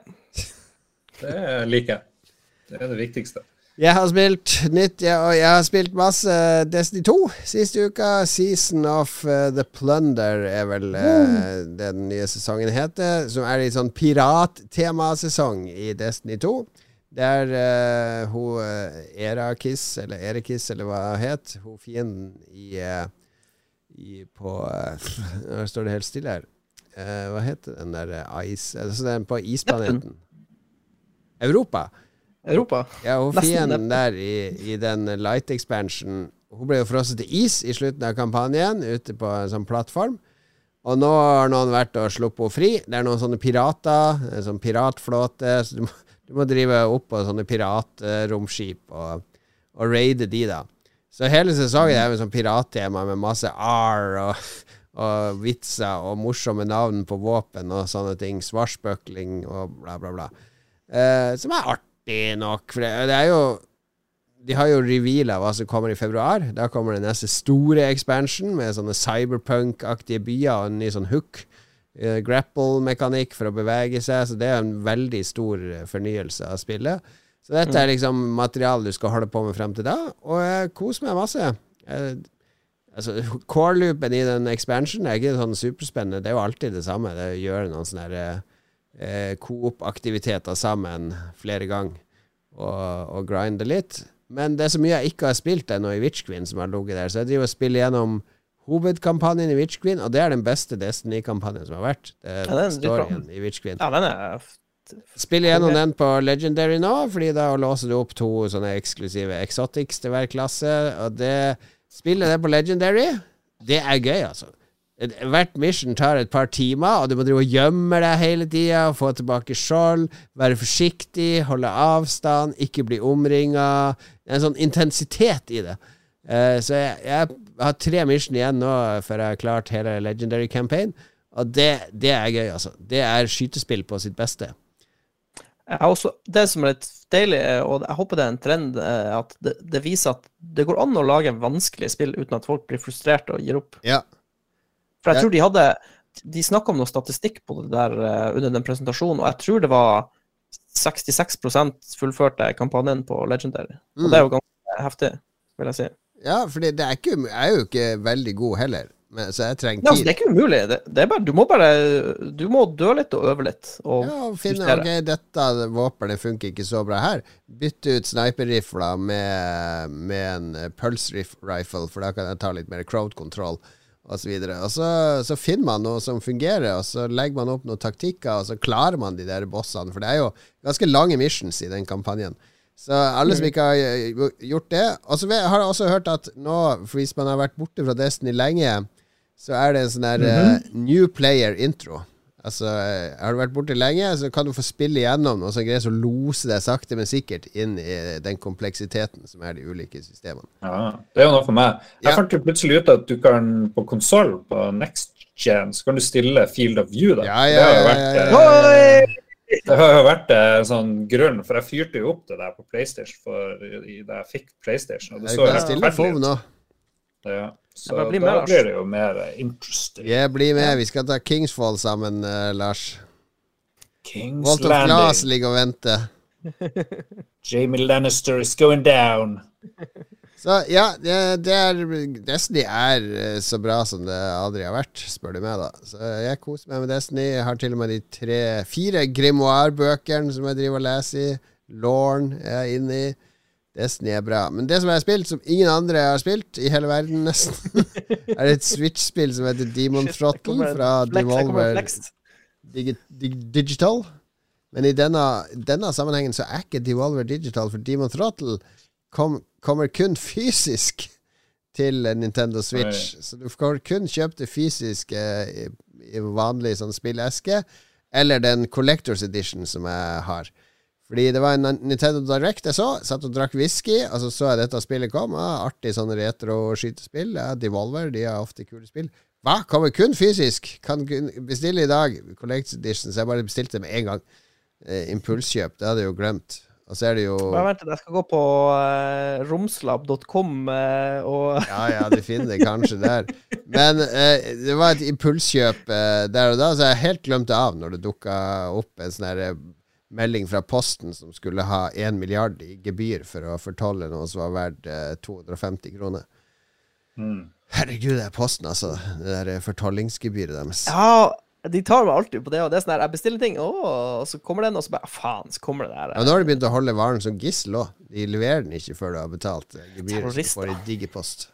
det liker jeg. Det er det viktigste.
Jeg har spilt nytt, jeg, og jeg har spilt masse Destiny 2 siste uka. Season of uh, the Plunder er vel eh, det den nye sesongen heter. Som er litt sånn pirattemasesong i Destiny 2. Der uh, hun Erakis, eller Erekis, eller hva hun het, hun fienden i, eh, i På uh, [LAUGHS] Nå står det helt stille her. Eh, hva heter den der uh, ice... Altså den på isplaneten? Europa.
Europa.
Ja, hun fienden der i, i den light expansion Hun ble jo frosset til is i slutten av kampanjen, ute på en sånn plattform. Og nå har noen vært og sluppet henne fri. Det er noen sånne pirater, en sånn piratflåte. Så du må, du må drive opp på sånne piratromskip og, og raide de, da. Så hele sesongen er jo sånn pirattema med masse R og, og vitser og morsomme navn på våpen og sånne ting. Svarsbøkling og bla, bla, bla. Eh, som er artig nok. For det, det er jo De har jo reveala hva som kommer i februar. Da kommer det neste store expansion med sånne cyberpunk-aktige byer og en ny sånn hook. eh, Grapple-mekanikk for å bevege seg. Så det er en veldig stor eh, fornyelse av spillet. Så dette er liksom materiale du skal holde på med frem til da. Og jeg koser meg masse. Jeg, altså, Core-loopen i den expansionen er ikke sånn superspennende. Det er jo alltid det samme. Det gjør noen sånne her, eh, coop-aktiviteter sammen flere ganger og, og grinde litt. Men det er så mye jeg ikke har spilt ennå i Witch Queen som har ligget der, så jeg driver og spiller gjennom hovedkampanjen i Witch Queen, og det er den beste Destiny-kampanjen som har vært. Det
Ja, den
storyen i Witch Queen.
Ja, den er
Spill gjennom den på Legendary nå, fordi da låser du opp to sånne eksklusive exotics til hver klasse. Og det spiller det på Legendary, det er gøy, altså. Hvert mission tar et par timer, og du må drive og gjemme deg hele tida, få tilbake skjold, være forsiktig, holde avstand, ikke bli omringa. Det er en sånn intensitet i det. Uh, så jeg, jeg har tre mission igjen nå før jeg har klart hele Legendary Campaign, og det, det er gøy, altså. Det er skytespill på sitt beste.
Jeg også, det som er litt deilig, eh, og jeg håper det er en trend, eh, at det, det viser at det går an å lage vanskelige spill uten at folk blir frustrerte og gir opp.
Ja.
For jeg tror de hadde De snakka om noe statistikk på det der uh, under den presentasjonen, og jeg tror det var 66% fullførte kampanjen på Legendary. Og
Mm.
det er jo ganske heftig, vil jeg si.
Ja, for det er, ikke, jeg er jo ikke veldig god heller, men, så jeg trenger
Ja, altså,
tid.
det er ikke umulig. Det, det bare, du må bare Du må dø litt og øve litt. Og
Ja, og finne
justere.
ok, dette våpenet funker ikke så bra her. Bytte ut sniperrifla med, med en pulse rif- rifle, for da kan jeg ta litt mer crowd control osv. Og, så og så, så finner man noe som fungerer, og så legger man opp noen taktikker, og så klarer man de der bossene. For det er jo ganske lange missions i den kampanjen. Så alle som ikke har eh, gjort det Og så har jeg også hørt at nå, hvis man har vært borte fra Destiny lenge, så er det en sånn der eh, new player intro. Altså, eh, har du vært borte lenge, så kan du få spille igjennom noe som greier å lose deg sakte, men sikkert inn i den kompleksiteten som er de ulike systemene.
Ja, det er jo noe for meg. Jeg
Ja.
fant jo plutselig ut at du kan på konsoll, på next gen, så kan du stille field of view. da.
Ja,
Det
ja,
har
ja, ja,
eh,
ja.
Det har jo vært eh, en sånn grunn, for jeg fyrte jo opp det der på PlayStation for, i, da jeg fikk PlayStation. Og det
Jeg kan stille
forferdelig
FOV
ut. Ja. Så da blir det jo mer eh, interesting.
Jeg blir med. Vi skal ta Kingsfall sammen, uh, Lars.
Kings
Walt of Glass ligger og venter. [LAUGHS]
Jamie Lannister is going down.
Så ja, det, det er Destiny er eh, så bra som det aldri har vært, spør du meg, da. Så jeg koser meg med Destiny. Jeg har til og med de tre fire grimoire-bøkene som jeg driver og leser i. Lorne er inne i. Destiny er bra. Men det som jeg har spilt, som ingen andre har spilt i hele verden, nesten, [LAUGHS] er et Switch-spill som heter Demon Throttle fra
det
Devolver. Digi dig Digital. Men i denne, denne sammenhengen så er ikke Devolver Digital, for Demon Throttle kom, kommer kun fysisk til Nintendo Switch. Så du får kun kjøpt det fysisk eh, i, i vanlig sånn spilleske, eller den Collectors Edition som jeg har. Fordi det var en Nintendo Direct jeg så, satt og drakk whisky, og så så jeg dette spillet kom. Ja, artig sånn retro-skytespill. Ja, Devolver, de har ofte kule spill. Hva? Kommer kun fysisk? Kan kun bestille i dag. Collectors Edition, så jeg bare bestilte med en gang. Eh, impulskjøp, det hadde jeg jo glemt. Og så er det jo
Bare vent, jeg skal gå på uh, romslab.com uh, og [LAUGHS]
Ja, ja, du finner det kanskje der. Men uh, det var et impulskjøp eh, der og da, så jeg helt glemte av når det dukka opp en sånn her eh, melding fra Posten som skulle ha 1 milliard i gebyr for å fortolle noe som var verdt eh, 250 kroner.
Mm.
Herregud, det er Posten, altså. Det der eh, fortollingsgebyret deres.
Ja, de tar meg alltid på det, og det er sånn der, jeg bestiller ting, og så kommer den, og så bare, faen, så kommer det der.
Ja, nå har de begynt å holde varen som gissel òg. De leverer den ikke før du har betalt eh, gebyret. Så du får i digipost.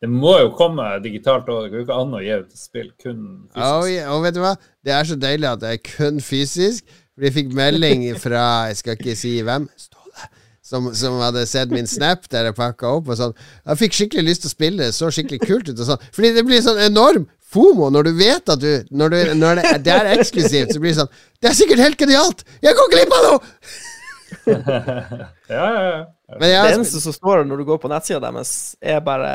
Det må jo komme digitalt òg. Det går jo ikke an å gi ut spill kun fysisk.
Oh, yeah. Og vet du hva? Det er så deilig at det er kun fysisk. For jeg fikk melding fra Jeg skal ikke si hvem. Ståle. Som, som hadde sett min snap der jeg pakka opp. Og sånn Jeg fikk skikkelig lyst til å spille. Det så skikkelig kult ut. Og sånn. Fordi det blir sånn enorm fomo når du vet at du Når, du, når det, det er eksklusivt, så blir det sånn Det er sikkert helt genialt! Jeg går glipp av noe! [LAUGHS]
Ja, ja, ja.
Jeg
Det eneste som står når du går på nettsida deres, er bare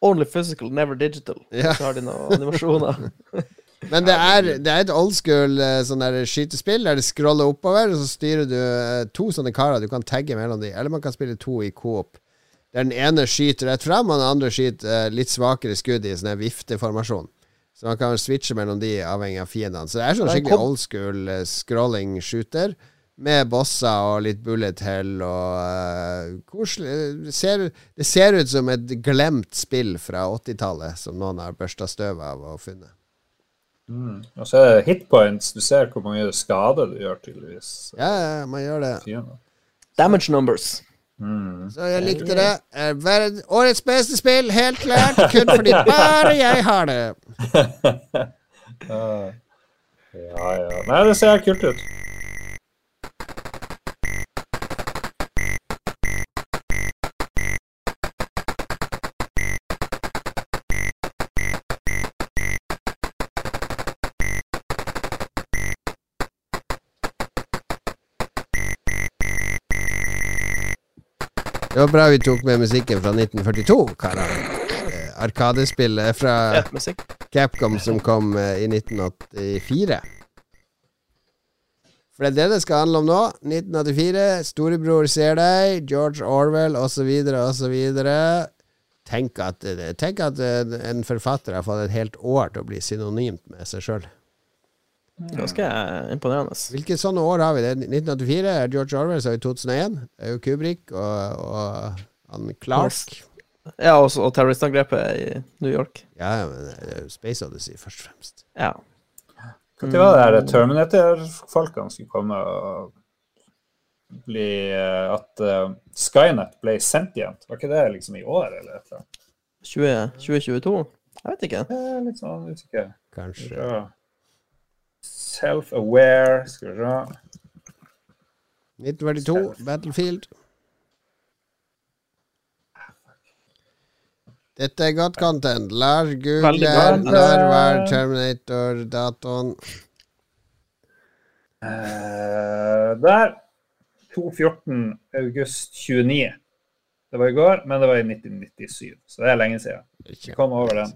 'only physical, never digital'.
Ja.
Så har de noen animasjoner. [LAUGHS]
Men det er, det er et old school eh, sånn der skytespill der du scroller oppover, og så styrer du eh, to sånne karer. Du kan tagge mellom de, eller man kan spille to i coop. Der den ene skyter rett fram, og den andre skyter eh, litt svakere skudd i sånn vifteformasjon. Så man kan switche mellom de avhengig av fiendene. Så det er sånn skikkelig old school scrolling shooter. Med bosser og litt bullet hell og koselig. Det ser, det ser ut som et glemt spill fra 80-tallet som noen har børsta støv av og funnet.
Mm. Og så er det hitpoints. Du ser hvor mange skade du gjør, tydeligvis.
Ja, ja, man gjør det.
Damage numbers.
Mm.
Så jeg likte det. Eh, verd- Årets beste spill, helt klart. Kun fordi bare jeg har det. [LAUGHS]
Ja, ja. Nei, det ser kult ut.
Det var bra vi tok med musikken fra 1942, karer. Eh, Arkadespillet fra Capcom som kom eh, i 1984. For det er det det skal handle om nå. 1984, storebror ser deg, George Orwell osv., osv. Tenk at, tenk at eh, en forfatter har fått et helt år til å bli synonymt med seg sjøl.
Ganske imponerende.
Hvilke sånne år har vi? Det er 1984 er George Orwell, så er det 2001. Det er jo Kubrick og, og han Clark.
Ja, og og terroristangrepet i New York.
Ja, men det er jo Space Odyssey, først og fremst.
Ja.
Når var det der Terminator-folkene skulle komme og bli eh, At uh, Skynet ble sentient? Var ikke det liksom i år, eller et eller annet?
20, 2022? Jeg vet ikke.
Jeg er litt sånn usikker.
Kanskje.
Ja. Self-aware Skal vi se.
1942, Battlefield. Dette er godt content. Lars googler når var Terminator-datoen.
Uh, der. 2.14. august 29. Det var i går, men det var i 1997. Så det er lenge siden. Vi kom over den.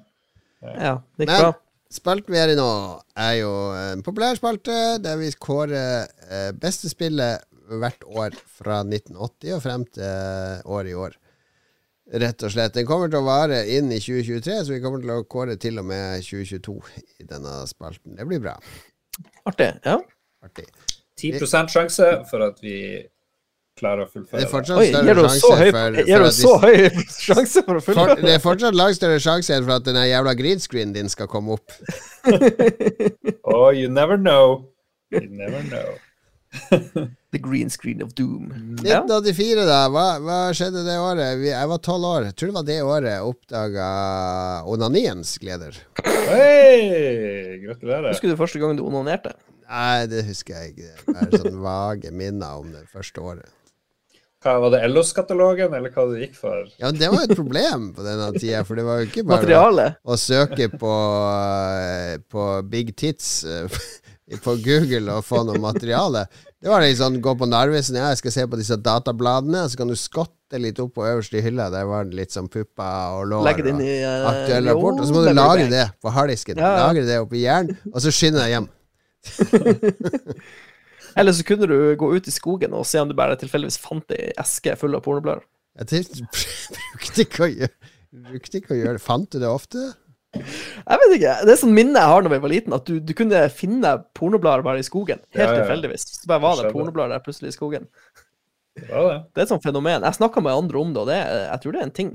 Ja, det gikk bra.
Spalten vi er i nå, er jo en populær spalte der vi kårer eh, beste spillet hvert år fra 1980 og frem til eh, året i år. Rett og slett. Den kommer til å vare inn i 2023, så vi kommer til å kåre til og med 2022 i denne spalten. Det blir bra.
Artig. Ja.
Artig.
10% sjanse for at vi klarer å
Det er fortsatt
Oi,
større
du
sjanse
høy,
for,
gir
for
du så høy sjanse for å
for. Det er fortsatt langt større sjanse enn for at den jævla greenscreenen din skal komme opp. [LAUGHS]
Oh, you never know. You never know. [LAUGHS]
The green screen of doom.
1984, da. Hva, hva skjedde det året? Vi, jeg var tolv år. Jeg tror det var det året jeg oppdaga onaniens gleder.
Hei! Gratulerer.
Husker du første gang du onanerte?
Nei, det husker jeg ikke. Det er sånn vage minner om det første året.
Hva, var det LO-katalogen, eller hva det gikk for?
Ja, men Det var et problem på denne tida, for det var jo ikke bare
Materiale?
å søke på, eh, på Big Tits eh, [LAUGHS] på Google og få noe materiale. Det var litt sånn gå på Narvesen, ja, jeg skal se på disse databladene, så kan du skotte litt opp på øverste hylla. Der var det litt sånn pupper og lår.
Legge det inn
og
i uh,
Aktuell rapport, og så må du lagre det på harddisken.
Ja, ja.
Lagre det oppi hjernen, og så skynde deg hjem. [LAUGHS] [LAUGHS]
Eller så kunne du gå ut i skogen og se om du bare tilfeldigvis fant ei eske full av pornoblader.
Jeg [LAUGHS] brukte ikke ikke å gjøre det. Fant du det ofte?
Jeg vet ikke. Det er sånn minne jeg har når jeg var liten, at du, du kunne finne pornoblader bare i skogen. Helt
Ja, ja, ja.
tilfeldigvis. Så bare var det pornoblader der plutselig i skogen.
Det det.
Det er et sånt fenomen. Jeg snakka med andre om det, og det, jeg tror det er en ting.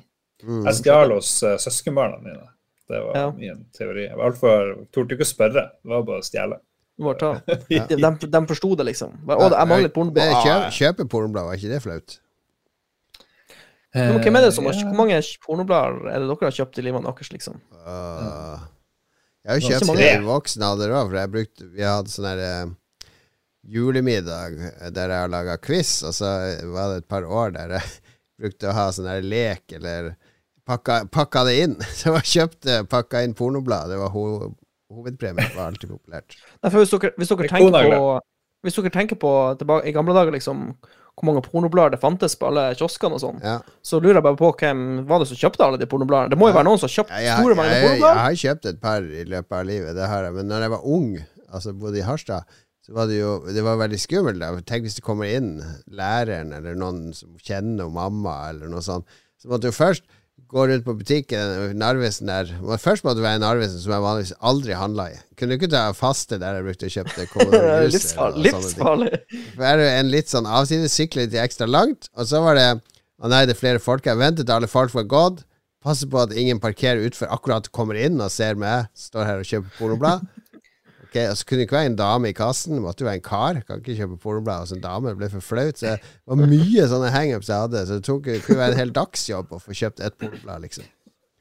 Mm.
Jeg stjal hos uh, søskenbarna mine. Det var
Ja.
min teori. Jeg var altfor Torde ikke å spørre. Det var bare å stjele.
Må ta. [LAUGHS]
Ja.
De, de, de forsto det, liksom. Bare, Å, jeg mangler pornoblad.
kjø,
Ah,
kjøpe pornoblad, var ikke det flaut?
Hvem er det som har
Ja.
Hvor mange pornoblader er det dere har kjøpt i livet deres, liksom?
Uh, jeg har jo kjøpt i voksen alder òg, for jeg brukte, vi hadde sånn her eh, julemiddag der jeg har laga quiz, og så var det et par år der jeg [LAUGHS] brukte å ha sånn her lek, eller pakka, pakka det inn. [LAUGHS] Så jeg kjøpte pakka inn pornoblad. Det var ho hovedpremien. var alltid populært.
Nei, for hvis dere, hvis dere tenker på Hvis dere tenker på tilbake, i gamle dager, liksom hvor mange pornoblader det fantes på alle kioskene og sånn,
Ja.
så lurer jeg bare på hvem var det som kjøpte alle de pornobladene. Det må jo være noen som har kjøpt
ja, jeg,
store mengder pornoblader?
jeg, har kjøpt et par i løpet av livet, det har jeg. Men når jeg var ung, altså bodde i Harstad, så var det jo det var veldig skummelt. da. Tenk hvis det kommer inn læreren eller noen som kjenner mamma, eller noe sånt. Så måtte jo først gå rundt på butikken Narvesen der. Først måtte du være i Narvesen, som jeg vanligvis aldri handla i. Kunne du ikke ta faste der jeg brukte å kjøpe Commodore [LAUGHS]
Livsfarlig.
For er det en litt sånn avsides, sykle litt ekstra langt, og så var det Å nei, det er flere folk her. Ventet alle folk var gått. Passer på at ingen parkerer utfor akkurat kommer inn og ser meg. Står her og kjøper pornoblad. Ok, og Så kunne ikke være en dame i kassen, måtte jo være en kar. Kan ikke kjøpe pornoblad hos en dame, det ble for flaut. Så det var mye sånne hangups jeg hadde, så det tok, det kunne være en hel dagsjobb å få kjøpt ett pornoblad, liksom.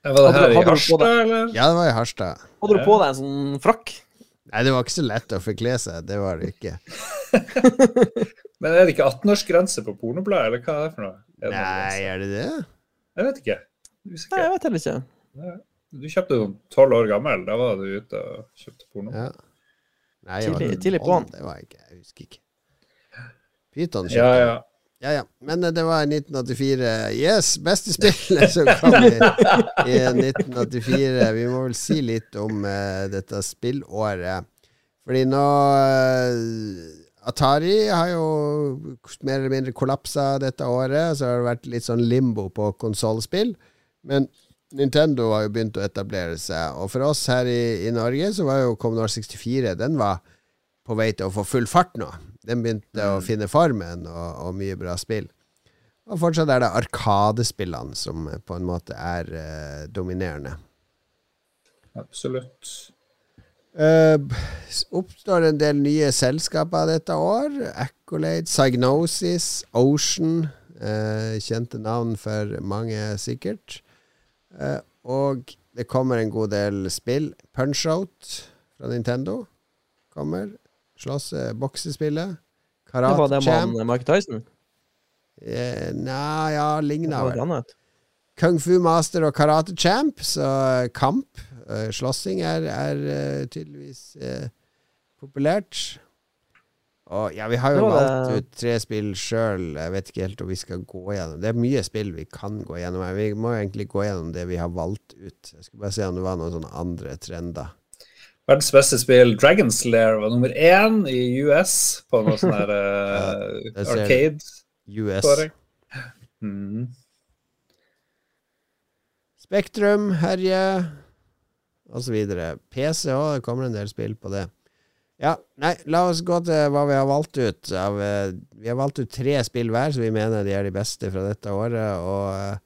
Var det her i Harstad, eller?
Ja, det var i Harstad.
Hadde du på deg en sånn frakk?
Nei, det var ikke så lett å forkle seg, det var det ikke. [LAUGHS]
Men er det ikke 18-årsgrense på pornoblad, eller hva er det for noe? Er det
Nei, er det det?
Jeg vet ikke.
Nei, jeg vet heller ikke.
Du kjøpte jo tolv år gammel, da var du ute og kjøpte porno.
Ja. Nei, jeg var
Tidlig- tidlig på
tolv. Det var jeg ikke, jeg husker ikke. Pyton
Ja, ja.
Ja, ja. Men eh, det var 1984. Yes, beste spillet som kom i, i 1984. Vi må vel si litt om eh, dette spillåret. Fordi nå eh, Atari har jo mer eller mindre kollapsa dette året. Så har det vært litt sånn limbo på konsollspill. Men Nintendo har jo begynt å etablere seg. Og for oss her i, i Norge så var jo Commodore 64 Den var på vei til å få full fart nå. Den begynte å finne formen, og, og mye bra spill. Og fortsatt er det Arkadespillene som eh, på en måte er eh, dominerende.
Absolutt.
Uh, oppstår en del nye selskaper dette år. Accolade, Psygnosis, Ocean. Uh, kjente navn for mange, sikkert. Eh, og det kommer en god del spill. Punch-Out fra Nintendo kommer. Slåss boksespillet.
Karate Champ.
var
det mannen Mike Tyson.
Eh, Nei, ja, ligna vel. Kung Fu Master og Karate Champ, så eh, kamp, eh, slåssing, er, er tydeligvis eh, populært. Og ja, vi har jo valgt ut tre spill sjøl. Jeg vet ikke helt om vi skal gå gjennom. Det er mye spill vi kan gå gjennom. her. Vi må egentlig gå gjennom det vi har valgt ut. Jeg skulle bare se om det var noen sånne andre trender.
Verdens beste spill, Dragon's Lair, var nummer én i US på noe sånn her
uh, [LAUGHS] ja,
arcade.
US.
Mm.
Spektrum, Herje, osv. PC òg, det kommer en del spill på det. Ja, nei, la oss gå til hva vi har valgt ut. Av, eh, vi har valgt ut tre spill hver, så vi mener de er de beste fra dette året. Og eh,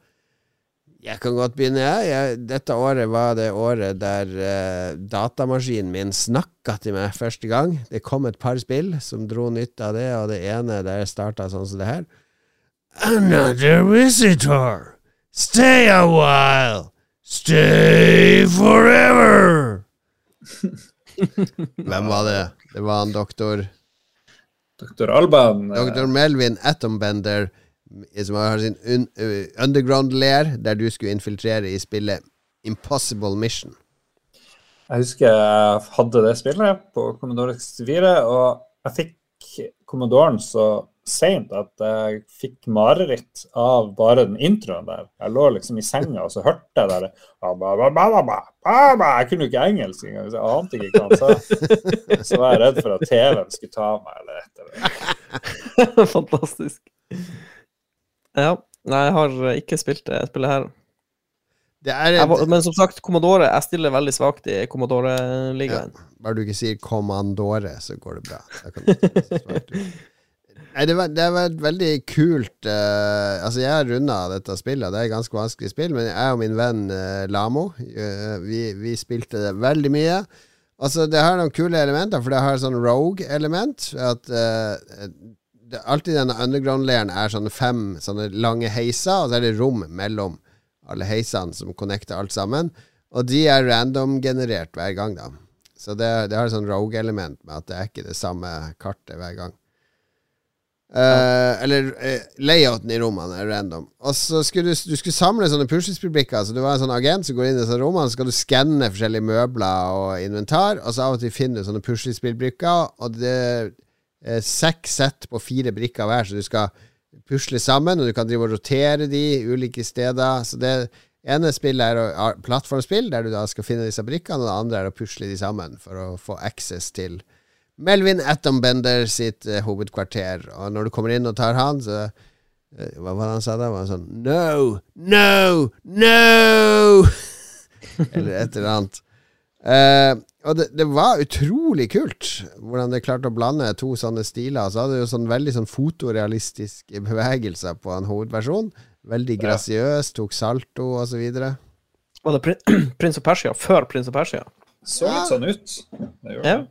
jeg kan godt begynne, jeg. jeg. Dette året var det året der uh, datamaskinen min snakka til meg første gang. Det kom et par spill som dro nytte av det, og det ene der starta sånn som det her. Another visitor. Stay a while. Stay forever. [LAUGHS] [LAUGHS] Hvem var det? Det var han doktor
Doktor Alban.
Doktor Melvin Atombender som har sin un uh, underground-lair, der du skulle infiltrere i spillet Impossible Mission.
Jeg husker jeg hadde det spillet på Commodore 64, og jeg fikk Commodoren så seint at jeg fikk mareritt av bare den introen der. Jeg lå liksom i senga, og så hørte jeg der ba, ba, ba, ba, ba, ba, ba. Jeg kunne jo ikke engelsk engang, så jeg ante ikke hva han sa. Så var jeg redd for at TV-en skulle ta meg, eller et eller annet. [LAUGHS]
Fantastisk. Ja. Nei, jeg har ikke spilt det spillet her.
Det er
Jeg, men som sagt, Commodore Jeg stiller veldig svakt i Commodore-ligaen.
Bare du ikke sier Commandore, så går det bra. Da kan du [LAUGHS] ta det svart ut. Nei, det var, det var et veldig kult uh, Altså, jeg har runda dette spillet. Det er et ganske vanskelig spill, men jeg og min venn uh, Lamo uh, vi, vi spilte det veldig mye. Altså, det har noen kule elementer, for det har sånn rogue-element. At det, Alltid denne underground-leiren er sånne fem sånne lange heiser, og så er det rom mellom alle heisene som connecter alt sammen. Og de er random-generert hver gang, da. Så det, det har et sånn rogue-element med at det er ikke det samme kartet hver gang. Eh, eller uh, layouten i rommene er random. Og så skulle du, du skulle samle sånne puslespillbrikker. Så du var en sånn agent som går inn i disse rommene, så skal du skanne forskjellige møbler og inventar, og så av og til finner du sånne puslespillbrikker, og det er seks sett på fire brikker hver, så du skal pusle sammen, og du kan drive og rotere de ulike steder. Så det ene spillet er plattformspill, der du da skal finne disse brikkene, og det andre er å pusle de sammen for å få access til Melvin Atombender sitt eh, hovedkvarter. Og når du kommer inn og tar han, så eh, Hva var det han sa da? Var han sånn No! No! No! [LAUGHS] eller et eller annet. Eh, og det, det var utrolig kult hvordan det klarte å blande to sånne stiler. Så hadde det jo sånn veldig sånn fotorealistiske bevegelser på en hovedversjon. Veldig grasiøs, tok salto og så videre.
Var det Prin [CLEARS THROAT] Prins of Persia før Prins of Persia?
Så litt sånn ut. Det gjorde det.
Ja.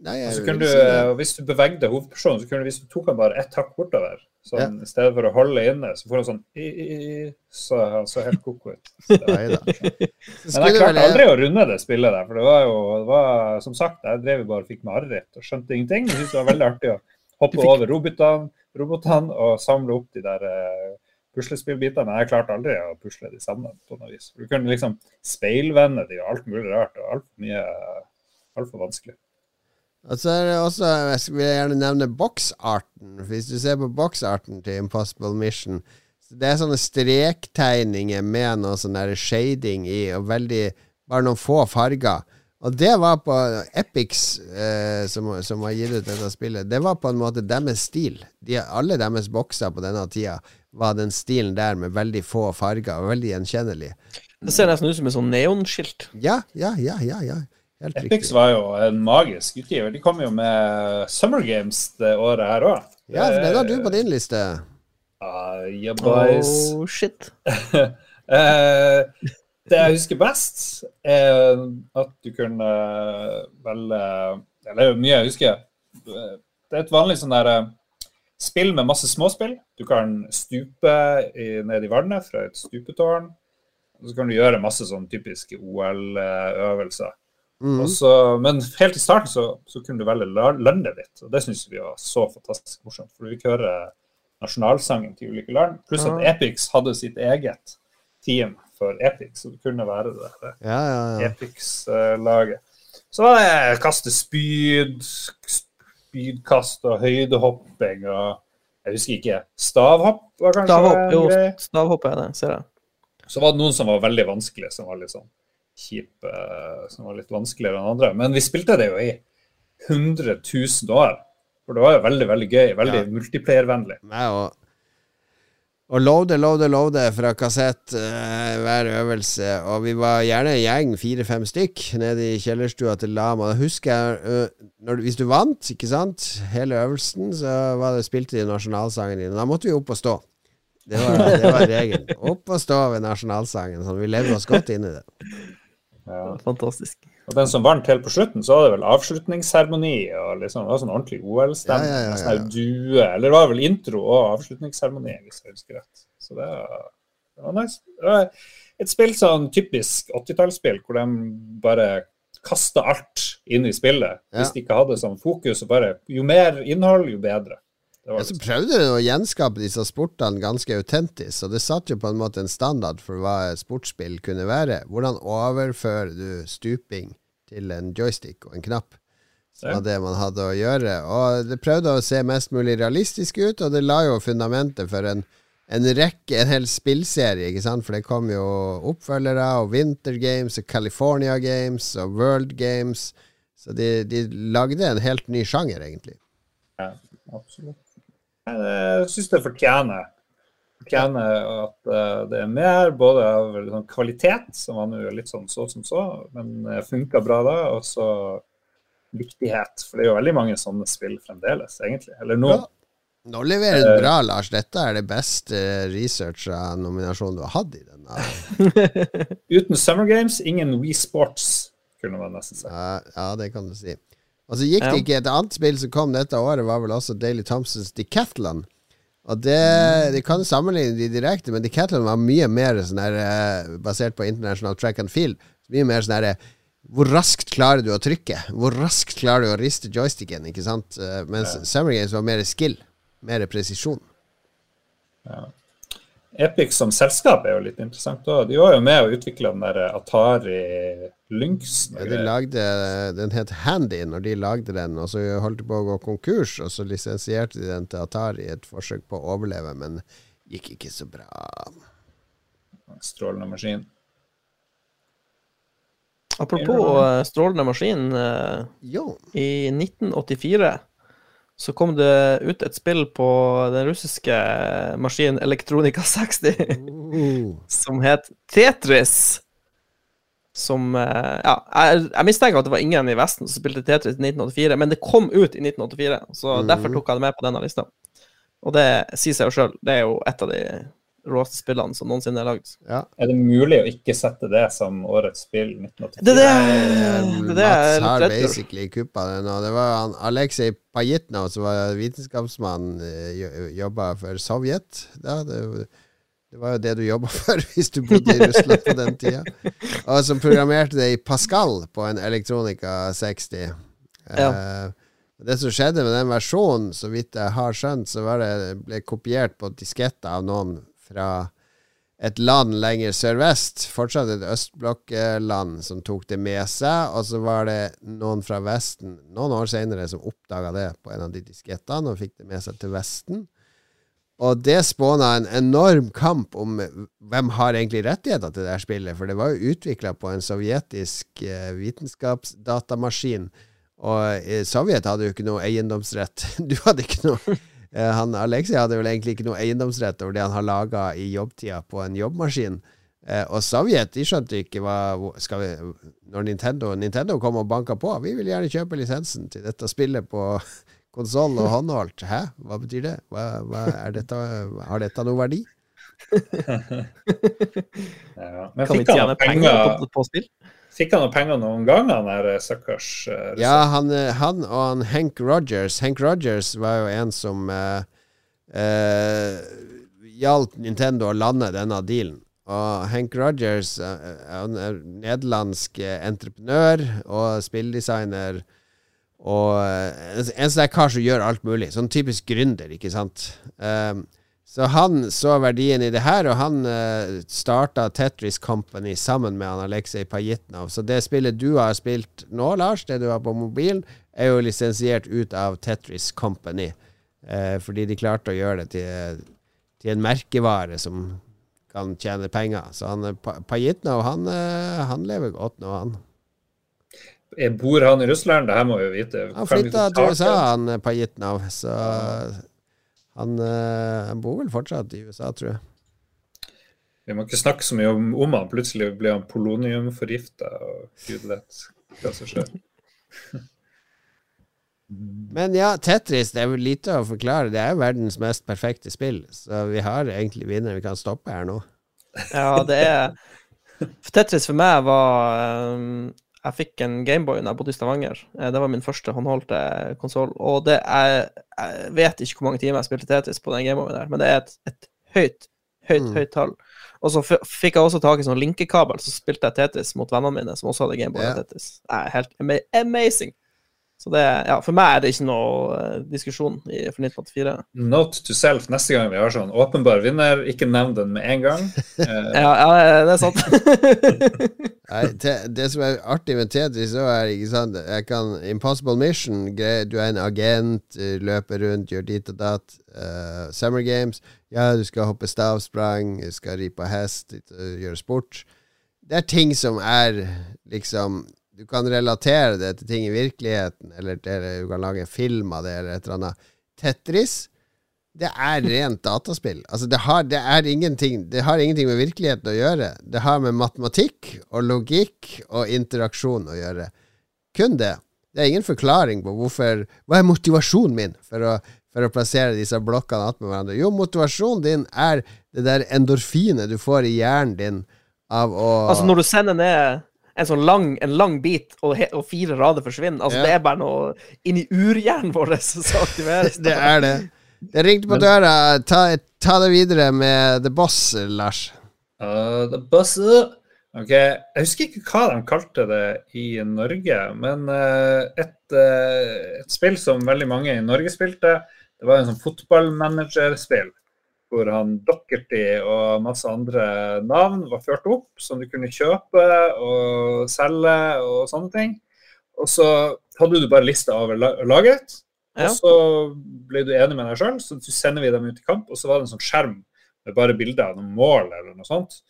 Nei,
Og
jeg
så kunne du,
si
eh, hvis du bevegde hovedpersonen, så kunne du, hvis du tok han bare ett hakk bortover, sånn, i stedet for å holde inne, så får han sånn i, i, i, Så han så helt ko-ko ut. [LAUGHS]
Nei da.
Men jeg klarte aldri å runde det spillet der, for det var jo det var, Som sagt, jeg drev bare og fikk mareritt og skjønte ingenting. Jeg syntes det var veldig artig å hoppe
fikk-
over robotene, robotene og samle opp de der uh, puslespillbitene. Men jeg klarte aldri å pusle de sammen på noe vis. Du kunne liksom speilvende de og alt mulig rart, og altfor mye Altfor vanskelig.
Og så er det også, jeg vil gjerne nevne boksarten. Hvis du ser på boksarten til Impossible Mission Det er sånne strektegninger med noe sånn der shading i, og veldig Bare noen få farger. Og det var på Epics, eh, som, som har gitt ut dette spillet, det var på en måte deres stil. De, alle deres bokser på denne tida var den stilen der med veldig få farger, og veldig gjenkjennelig.
Det ser nesten ut som et sånn neonskilt.
Ja, ja, ja, ja. ja. Helt
Epics
riktig.
var jo en magisk utgiver. De kom jo med Summer Games det året her òg.
Ja, for den har du på din liste.
Uh, yeah, boys.
Oh, shit.
uh, [LAUGHS] det jeg husker best, er at du kunne velge Eller det er jo mye jeg husker. Det er et vanlig sånn der eh, spill med masse småspill. Du kan stupe i, ned i vannet fra et stupetårn. Og så kan du gjøre masse sånn typiske OL-øvelser.
Mm.
Og så- Men helt i starten så, så kunne du velge la- landet ditt, og det syns vi var så fantastisk morsomt. For du fikk høre nasjonalsangen til ulike land. Pluss at Epix hadde sitt eget team for Epix, så det kunne være det der
Ja, ja, ja.
Epix-laget. Så var det kaste spyd, spydkast og høydehopping og Jeg husker ikke. Stavhopp var kanskje
Stavhopp,
en
jo, stavhopp er det, ser jeg.
Så var det noen som var veldig vanskelige, som var litt sånn kjipe, som var litt vanskeligere enn andre. Men vi spilte det jo i 100 000 år. For det var jo veldig, veldig gøy. Veldig
Ja.
multiplayervennlig.
Meg og og loade, loade, loade fra kassett eh, hver øvelse. Og vi var gjerne en gjeng, fire-fem stykk, nede i kjellerstua til Lama. Da husker jeg øh, når, Hvis du vant, ikke sant, hele øvelsen, så var det spilte de nasjonalsangen din. Da måtte vi opp og stå. Det var, det var regelen. Opp og stå ved nasjonalsangen. Sånn, vi levde oss godt inn i det.
Ja.
Fantastisk.
Og den som vant helt på slutten, så var det vel avslutningsseremoni. og liksom, Det var sånn ordentlig OL-stemning.
Ja, ja, ja, ja.
Sånn due. Eller det var vel intro og avslutningsseremoni, hvis jeg husker rett. Så det var, det var nice. Det var et spill sånn typisk 80-tallsspill, hvor de bare kasta alt inn i spillet.
Ja.
Hvis de ikke hadde sånn fokus. og bare, Jo mer innhold, jo bedre.
Ja, så prøvde du å gjenskape disse sportene ganske autentisk, og det satt jo på en måte en standard for hva sportsspill kunne være. Hvordan overfører du stuping til en joystick og en knapp?
Det
var det man hadde å gjøre. Og det prøvde å se mest mulig realistisk ut, og det la jo fundamentet for en, en rekke, en hel spillserie, ikke sant? For det kom jo oppfølgere, og Winter Games, og California Games, og World Games. Så de, de lagde en helt ny sjanger, egentlig.
ja, absolutt. Jeg syns det fortjener fortjener at eh, det er mer, både av sånn kvalitet, som var nå litt sånn så som så, men uh, funka bra da, og så viktighet. For det er jo veldig mange sånne spill fremdeles, egentlig. Eller nå.
Ja. Nå leverer du bra, Lars. Dette er det beste researcha nominasjonen du har hatt i denne. [LAUGHS]
Uten Summer Games, ingen We Sports, kunne man nesten si.
Ja, ja, det kan du si. Og så gikk det
Ja.
ikke Et annet spill som kom dette året, var vel også Daily Thompsons Decathlon. Og det, de kan sammenligne de direkte, men Decathlon var mye mer sånn her, eh, basert på International Track and Field. Mye mer sånn her eh, Hvor raskt klarer du å trykke? Hvor raskt klarer du å riste joysticken? Ikke sant? Eh, Mens
Ja.
Summer Games var mer skill. Mer presisjon.
Epic som selskap er jo litt interessant òg. De var jo med å utvikle den der Atari Lynx.
Ja, de lagde, den het Handy når de lagde den, og så holdt de på å gå konkurs, og så lisensierte de den til Atari i et forsøk på å overleve, men gikk ikke så bra.
Strålende maskin.
Apropos eh, strålende maskin. eh,
Jo.
I 1984 så kom det ut et spill på den russiske maskinen Elektronika 60
Uh, [LAUGHS]
som het Tetris. Som eh, Ja, jeg, jeg mistenker at det var ingen i Vesten som spilte Tetris i 1984, men det kom ut i 1984, så
mm.
derfor tok jeg det med på denne lista. Og det sier seg jo sjøl, det er jo et av de råeste spillene som noensinne er lagd.
Ja.
Er det mulig å ikke sette det som årets spill 1984?
Det det, det, det er
Mats har basically kuppa det nå. Det var Aleksej Pajitnov som var vitenskapsmann, eh, jo- jobba for Sovjet. Da, det, det var jo det du jobba [LAUGHS] for hvis du bodde i Russland på den tida. Og som programmerte det i Pascal på en Elektronika 60. Eh, det som skjedde med den versjonen, så vidt jeg har skjønt, så var det ble kopiert på disketter av noen fra et land lenger sørvest, fortsatt et østblokkland, som tok det med seg. Og så var det noen fra Vesten noen år senere som oppdaga det på en av de diskettene, og fikk det med seg til Vesten. Og det spåna en enorm kamp om hvem har egentlig rettigheter til det her spillet. For det var jo utvikla på en sovjetisk eh, vitenskapsdatamaskin. Og eh, Sovjet hadde jo ikke noe eiendomsrett. [LAUGHS] Du hadde ikke noe Han Alexei hadde vel egentlig ikke noe eiendomsrett over det han har laga i jobbtida på en jobbmaskin. Eh, og Sovjet de skjønte ikke hva skal vi, Når Nintendo, Nintendo kom og banka på Vi vil gjerne kjøpe lisensen til dette spillet på [LAUGHS] konsoll og håndholdt. Hæ? Hva betyr det? Hva, hva er dette? Har dette noe verdi? [LAUGHS]
Ja. Men
Kan vi
fikk han
tjene penger
penger,
på, på spill?
Fikk han noen penger noen gang, han der stakkars eh.
Ja, han, eh, han og han Hank Rogers Hank Rogers var jo en som uh, uh, hjalp Nintendo å lande denne dealen. Og Hank Rogers han er nederlandsk entreprenør og spilldesigner. Og en, sånn kar som gjør alt mulig. Sånn typisk gründer, ikke sant. Um, så han så verdien i det her, og han uh, starta Tetris Company sammen med han Aleksej Pajitnov. Så det spillet du har spilt nå, Lars, det du har på mobilen, er jo lisensiert ut av Tetris Company. Uh, fordi de klarte å gjøre det til, til en merkevare som kan tjene penger. Så han, eh, Pajitnov, han, uh, han lever godt nå, han.
Eh, Bor han i Russland? Det her må vi jo vite.
Han flytta til USA, han eh, Pajitnov, så han, eh, bor vel fortsatt i USA, tror jeg.
Vi må ikke snakke så mye om, om han. Plutselig blir han poloniumforgifta, og gud vet hva som skjer. [LAUGHS]
Men ja, Tetris det er jo lite å forklare. Det er jo verdens mest perfekte spill, så vi har egentlig vinneren. Vi kan stoppe her nå.
Ja, det er Tetris for meg var um, Jeg fikk en Gameboy da jeg bodde i Stavanger. Eh, Det var min første håndholdte konsoll. Og det er Jeg vet ikke hvor mange timer jeg spilte Tetris på den Gameboyen der, men det er et, et høyt, høyt,
Mm.
høyt tall. Og så fikk jeg også tak i sånn linkekabel, så spilte jeg Tetris mot vennene mine som også hadde Gameboy
yeah.
og Tetris. Er helt ama amazing. Så det Ja, for meg er det ikke noe eh, diskusjon i, for 1984.
Note to self neste gang vi har sånn åpenbar vinner, ikke nevn den med en gang. [LAUGHS] Eh,
Ja, ja det er sant. [LAUGHS]
Nei, te, det som er artig med Tetris, så er ikke sant Jeg kan Impossible Mission, du er en agent, eh, løper rundt, gjør dit og datt. Uh, Summer Games, ja, du skal hoppe stavsprang, du skal ri på hest, gjøre sport. Det er ting som er liksom Du kan relatere det til ting i virkeligheten, eller til, du kan lage en film av det, eller et eller annet. Tetris det er rent dataspill. Altså det, har, det, det har ingenting med virkeligheten å gjøre. Det har med matematikk og logikk og interaksjon å gjøre. Kun det. Det er ingen forklaring på hvorfor Hva er motivasjonen min for å, for å plassere disse blokkene attmed hverandre? Jo, motivasjonen din er det der endorfinet du får i hjernen din av å
Altså, når du sender ned en sånn lang, en lang bit, og, he og fire rader forsvinner altså,
Ja.
Det er bare noe inni urhjernen vår [LAUGHS] som aktiveres.
Det er det. Det ringte på døra. Ta, ta det videre med The Boss, Lars.
Uh, the Boss Ok, Jeg husker ikke hva de kalte det i Norge, men uh, et, uh, et spill som veldig mange i Norge spilte, det var en sånn fotballmanagerspill. Hvor han Dockerty og masse andre navn var ført opp, som du kunne kjøpe og selge og sånne ting. Og så hadde du bare lista over laget, og så ble du enig med deg sjøl, så sender vi dem ut i kamp, og så var det en sånn skjerm med bare bilder av noen mål eller noe sånt,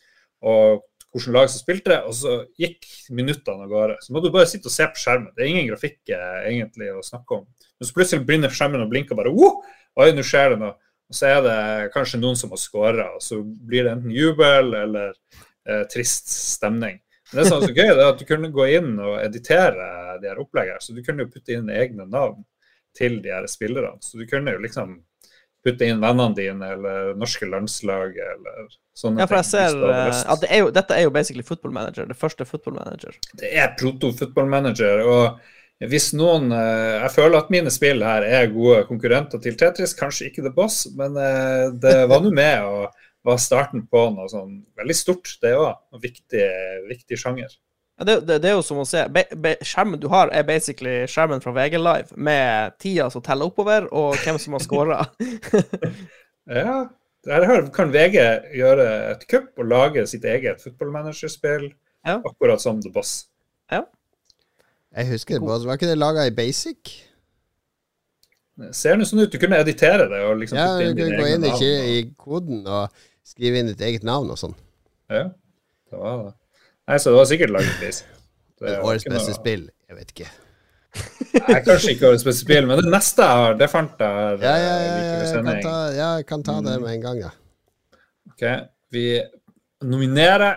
og hvilket lag som spilte det, og så gikk minuttene av gårde. Så må du bare sitte og se på skjermen. Det er ingen grafikk eh, egentlig å snakke om. Men så plutselig begynner skjermen å blinke og bare! Oi, nå skjer det noe. Og så er det kanskje noen som har skåra, og så blir det enten jubel eller eh, trist stemning. Men det som er så gøy, det er at du kunne gå inn og editere de her oppleggene. Så du kunne jo putte inn egne navn til de her spillerne. Så du kunne jo liksom putte inn vennene dine eller norske landslag eller sånne ting.
Ja, for jeg ser eh, at det er jo, dette er jo basically football manager. Det første football manager.
Det er proto-footballmanager. Og hvis noen eh, Jeg føler at mine spill her er gode konkurrenter til Tetris. Kanskje ikke The Boss, men eh, det [LAUGHS] var nå med og var starten på noe sånn veldig stort, det òg. En viktig, viktig sjanger.
Ja, det, det, det er jo som å se be, be, Skjermen du har, er basically skjermen fra VG Live, med tida som teller oppover, og hvem som har scora. [LAUGHS]
Ja, Her kan VG gjøre et kupp og lage sitt eget footballmanagerspill,
Ja.
akkurat som The Boss.
Jeg husker det, bare. Var ikke det laga i basic?
Det ser nå sånn ut. Du kunne editere det og liksom
Ja, du kunne gå inn i,
navn. og-
i koden og skrive inn ditt eget navn og sånn.
Ja, det var det. Nei, så det var sikkert laget
i
basic.
Årets
beste noe-
spill? Jeg vet ikke.
Nei, kanskje ikke årets beste spill, men det neste jeg har, det fant jeg.
Ja, ja,
eh,
ja, jeg kan ta, ja, jeg kan ta
Mm.
det med en gang, ja.
Ok, Vi nominerer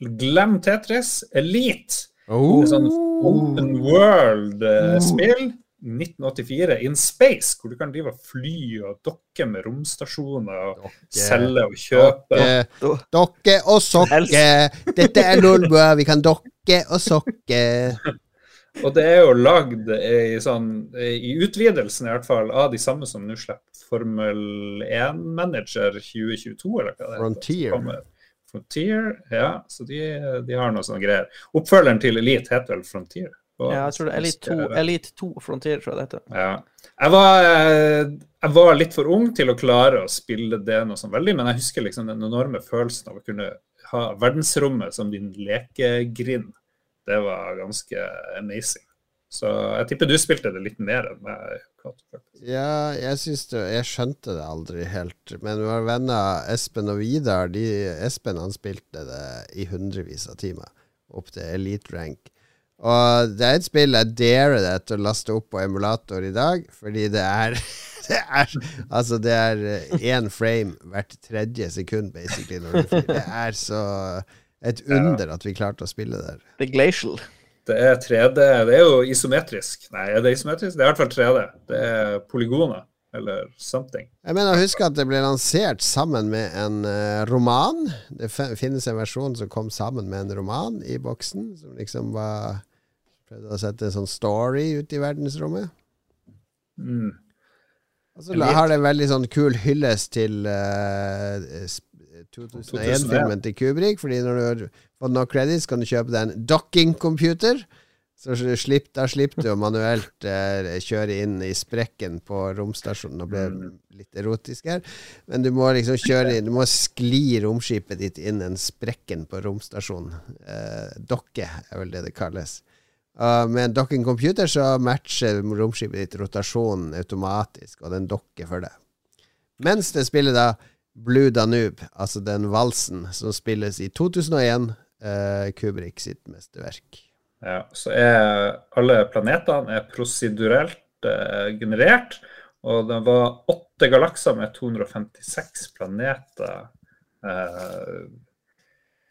Glem Tetris, Elite.
Oh.
Et sånn open world-spill. 1984, In Space, hvor du kan drive og fly og dokke med romstasjoner og selge og kjøpe.
Dokke, dokke og sokke. Dette er Lolbua, vi kan dokke og sokke. [LAUGHS]
Og det er jo lagd i, sånn, i utvidelsen i hvert fall av de samme som nå slipper Formel 1-manager 2022, eller hva det heter.
Frontier.
Frontier, ja. Så de, de har noe sånne greier. Oppfølgeren til Elite heter vel Frontier? Og-
Ja, jeg tror det er Elite 2, Elite 2 Frontier, tror jeg det heter.
Ja. Jeg var, eh, jeg var litt for ung til å klare å spille det noe sånn veldig, men jeg husker liksom den enorme følelsen av å kunne ha verdensrommet som din lekegrind. Det var ganske amazing. Så jeg tipper du spilte det litt mer enn meg. Faktisk.
Ja, jeg syns det Jeg skjønte det aldri helt. Men våre venner Espen og Vidar de, Espen han spilte det i hundrevis av timer. Opp til elite rank. Og det er et spill jeg darer deg til å laste opp på emulator i dag, fordi det er [LAUGHS] Det er altså det er én frame hvert tredje sekund, basically. Når. Det er så et under at vi klarte å spille der.
The Glacial.
Det er 3D. Det er jo isometrisk. Nei, er det isometrisk? Det er i hvert fall 3D. Det er polygoner eller something.
Jeg mener, å huske at det ble lansert sammen med en eh, roman. Det finnes en versjon som kom sammen med en roman i boksen, som liksom var Prøvde å sette en sånn story ut i verdensrommet.
Mm.
Og så har det en veldig sånn kul hyllest til uh, 2001-filmen til Kubrik, fordi når du har fått nok credits, kan du kjøpe deg en docking-computer. Så slipp, da slipper du å manuelt eh, kjøre inn i sprekken på romstasjonen. Nå ble litt erotisk her. Men du må liksom kjøre inn Du må skli romskipet ditt inn en sprekken på romstasjonen. Eh, dokke er vel det det kalles. Uh, med en docking computer så matcher romskipet ditt rotasjonen automatisk, og den dokker for deg. Mens det spiller da Blue Danube, altså den valsen som spilles i 2001, eh, Kubrik sitt mesterverk.
Ja, så er alle planetene er prosedurelt eh, generert, og det var åtte galakser med 256 planeter. Eh,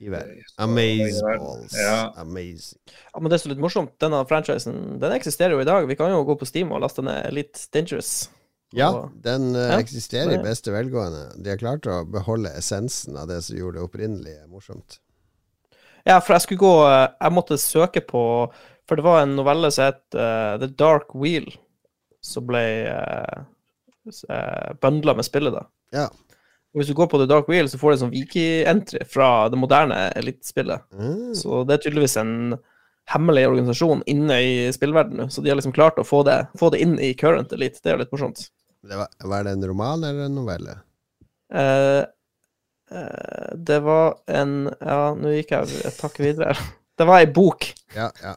I verden. Amazeballs.
Ja.
Amazing.
Ja, men det er så litt morsomt. Denne franchisen den eksisterer jo i dag. Vi kan jo gå på Steam og laste ned Elite Dangerous.
Ja, den uh,
Ja,
eksisterer i beste velgående. De har klart å beholde essensen av det som gjorde det opprinnelige morsomt.
Ja, for jeg skulle gå eh, Jeg måtte søke på For det var en novelle som het uh, The Dark Wheel, som ble uh, bøndla med spillet, da.
Ja.
Og hvis du går på The Dark Wheel, så får du en sånn wiki-entry fra det moderne elitespillet.
Mm.
Så det er tydeligvis en hemmelig organisasjon inne i spillverdenen. Så de har liksom klart å få det, få det inn i current elite. Det er jo litt morsomt.
Var, var det en roman eller en novelle?
Eh, eh, det var en Ja, nå gikk jeg et hakk videre. [LAUGHS] Det var ei bok.
Ja, ja.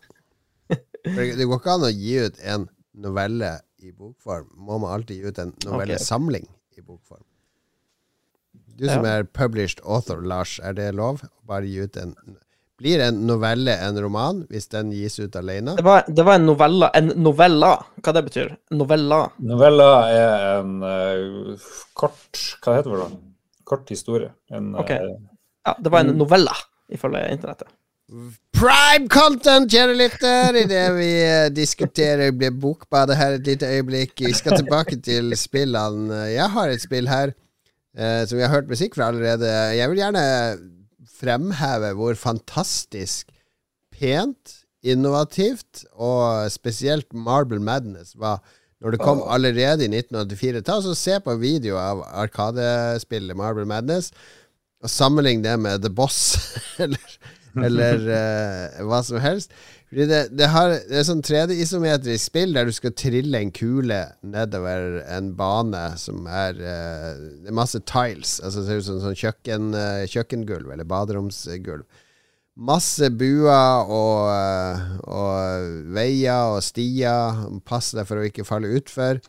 Det går ikke an å gi ut en novelle i bokform. Må man alltid gi ut en novellesamling i bokform? Du som
Ja.
er published author, Lars, er det lov? å Bare gi ut en Blir en novelle en roman hvis den gis ut alene?
Det var, det var en novella. En novella, hva det betyr? Novella.
Novella er en uh, kort Hva heter det Da? Kort historie. En,
Ok.
uh,
Ja, det var en novella, ifølge internettet.
Prime content, kjære lytter, idet vi eh, diskuterer blir bokbadet her et lite øyeblikk. Vi skal tilbake til spillene. Jeg har et spill her eh, som vi har hørt musikk fra allerede. Jeg vil gjerne fremheve hvor fantastisk pent, innovativt og spesielt Marble Madness var når det kom allerede i 1984. Ta og Se på video av Arkadespillet Marble Madness, og sammenlign det med The Boss. [LAUGHS] eller [LAUGHS] eller uh, hva som helst. Fordi det, det, har, det er sånn 3D-isometrisk spill der du skal trille en kule nedover en bane som er uh, Det er masse tiles. Altså det ser ut som sånn kjøkken, uh, kjøkkengulv eller baderomsgulv. Masse buer og, og veier og stier. Pass deg for å ikke falle utfor.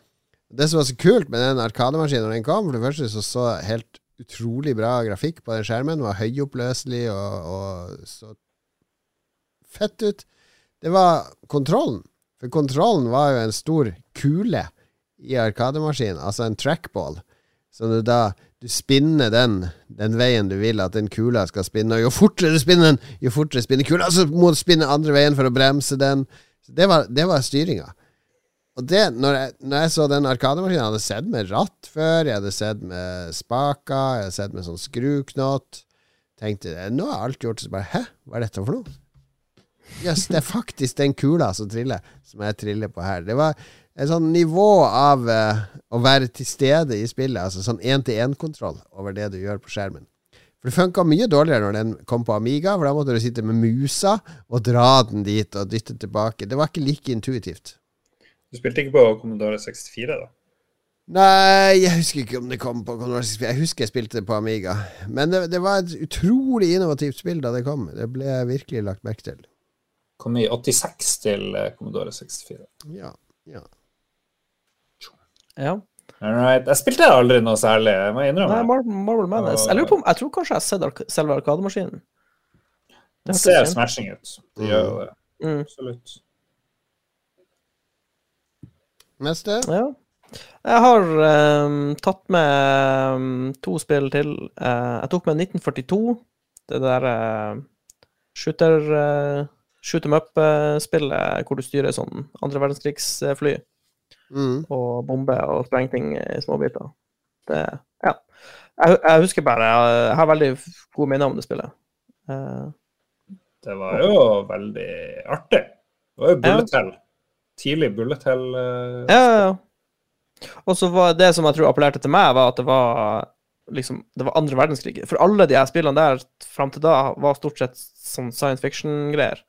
Det som var så kult med den arkademaskinen når den kom, for det første så så helt utrolig bra grafikk på den skjermen. Var høyoppløselig og, og så fett ut. Det var kontrollen. For kontrollen var jo en stor kule i arkademaskinen, altså en trackball. Så du da du spinner den den veien du vil at den kula skal spinne, og jo fortere du spinner den, jo fortere spinner kula. Så må du spinne andre veien for å bremse den. Så det var, det var styringa. Og det, når jeg, når jeg så den arkademaskinen, jeg hadde sett med ratt før, jeg hadde sett med spaker, jeg hadde sett med sånn skruknott. Tenkte nå har alt gjort, så bare Hæ, hva er dette for noe? Jøss, yes, det er faktisk den kula som triller, som jeg triller på her. Det var et sånn nivå av uh, å være til stede i spillet, altså sånn én-til-én-kontroll over det du gjør på skjermen. For det funka mye dårligere når den kom på Amiga, for da måtte du sitte med musa og dra den dit og dytte tilbake. Det var ikke like intuitivt.
Du spilte ikke på Commodore 64, da?
Nei, jeg husker ikke om det kom på Commodore 64. Jeg husker jeg spilte det på Amiga. Men det, det, var et utrolig innovativt spill da det kom. Det ble virkelig lagt merke til.
Kom i 86 til eh, Commodore 64.
Ja. Ja.
ja.
Alright. Jeg spilte aldri noe særlig, jeg må innrømme.
Nei, Marble, Marble Madness. Jeg, lurer på, jeg tror kanskje jeg har sett selve Arkademaskinen.
Det ser smashing ut. Det gjør jo det. Mm. Absolutt.
Neste?
Ja. Jeg har um, tatt med um, to spill til. Uh, jeg tok med 1942. Det der uh, shooter uh, shoot em up-spillet hvor du styrer sånn andre verdenskrigsfly. Mm. Og bomber og sprenger ting i småbiter. Det Ja. Jeg, jeg, husker bare Jeg har veldig gode minner om det spillet.
det var jo veldig artig. Det var jo bullet hell. Ja tidlig bullet hell. Uh,
ja, ja, ja. Og så var det som jeg tror appellerte til meg, var at det var liksom Det var andre verdenskrig. For alle de her spillene der fram til da var stort sett sånn science fiction-greier.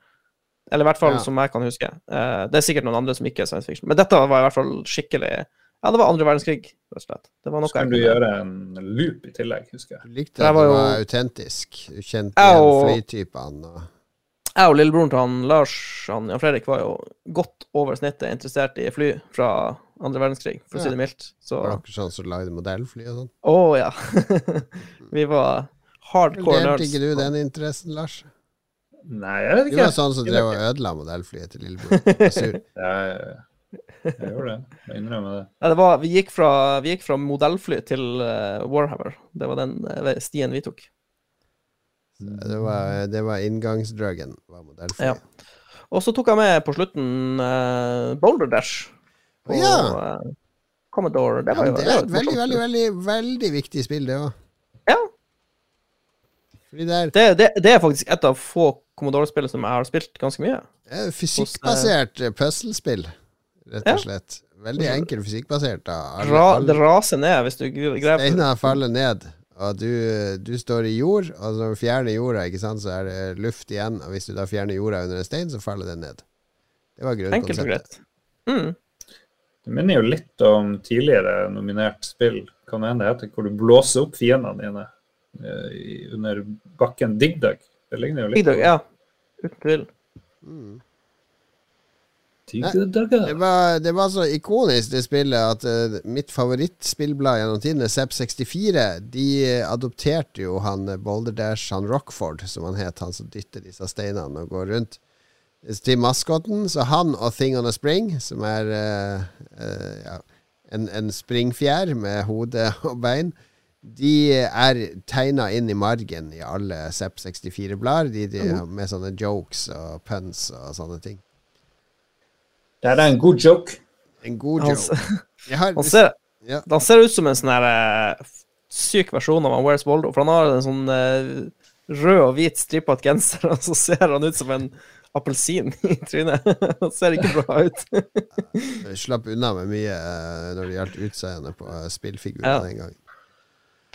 Eller i hvert fall ja. som jeg kan huske. Uh, det er sikkert noen andre som ikke er science fiction. Men dette var i hvert fall skikkelig Ja, det var andre verdenskrig, rett og slett. Det var noe
kan du gjøre en loop i tillegg, husker jeg.
Du likte at det var, jo... var autentisk. Du kjente igjen flytypene og
jeg og lillebroren til han Lars han, Jan Fredrik var jo godt over snittet interessert i fly fra andre verdenskrig, for å si det mildt.
Så... Var dere sånn som lagde modellfly og sånn?
Å oh, ja. [LAUGHS] vi var hardcore nerds.
Delte ikke du den interessen, Lars?
Nei, jeg vet ikke.
Du var sånn som drev og ødela modellflyet til lillebror. Sur. [LAUGHS]
ja, jeg gjorde det. Jeg innrømmer det.
Ja, det var, vi, gikk fra, vi gikk fra modellfly til uh, Warhammer. Det var den uh, stien vi tok.
Det var, det var inngangsdrugen.
Ja. Og så tok jeg med på slutten uh, Boulder Dash.
På, ja. Uh,
Commodore. Det,
ja,
jo,
det er et veldig, veldig, veldig, veldig viktig spill, det òg.
Ja. Det, det, det, det, er faktisk et av få Commodore-spill som jeg har spilt ganske mye.
Fysikkbasert uh, puslespill, rett og slett. Veldig enkel fysikkbasert.
Ra, det raser ned hvis du greier
Steiner faller ned. Og du, du, står i jord, og når du fjerner jorda, ikke sant, så er det luft igjen. Og hvis du da fjerner jorda under en stein, så faller den ned. Det var
grunnkonseptet. Enkelt og greit. Mm.
Det minner jo litt om tidligere nominert spill, kan hende det heter, hvor du blåser opp fiendene dine eh, under bakken. Dig Dug. Det ligner jo litt.
Dig Dug, ja. Uten tvil. Mm.
Det var, det var, så ikonisk, det spillet, at uh, mitt favorittspillblad gjennom tidene, Sepp64, de adopterte jo han eh, Boulder Dash, han Rockford, som han het, han som dytter disse steinene og går rundt, til maskoten. Så han og Thing on a Spring, som er uh, uh, ja, en, en, springfjær med hode [LAUGHS] og bein, de er tegna inn i margen i alle Zepp64-blader, de, de, med sånne jokes og puns og sånne ting.
Det er en god joke.
En god joke. [LAUGHS]
s-
har,
han, ser,
ja.
han ser ut som en sånn her eh, syk versjon av Where's Waldo, for han har en sånn eh, rød og hvit stripete genser, [LAUGHS] og så ser han ut som en appelsin [LAUGHS] i trynet. Han ser ikke bra ut.
Jeg slapp unna med mye eh, når det gjaldt utseendet på spillfigurer
Ja.
den gangen.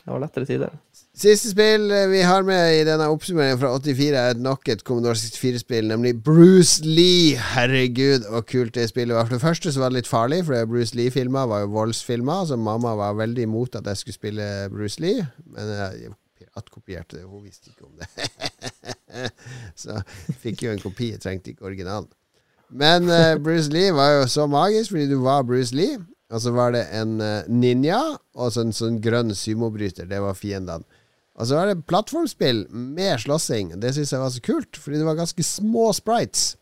Det var lettere tider.
Siste spill eh, vi har med i denne oppsummeringen fra 84, er nok et Commodore 64-spill, nemlig Bruce Lee. Herregud, og kult det spillet var. For det første så var det litt farlig, for Bruce Lee-filmer var jo voldsfilmer, så mamma var veldig imot at jeg skulle spille Bruce Lee. Men jeg piratkopierte det, hun visste ikke om det. [LAUGHS] så fikk jo en kopi, jeg trengte ikke originalen. Men eh, Bruce Lee var jo så magisk, fordi du var Bruce Lee. Og så var det en eh, ninja og så en sånn grønn sumobryter. Det var fiendene. Og så var det plattformspill med slåssing. Det syns jeg var så kult, fordi det var ganske små sprites.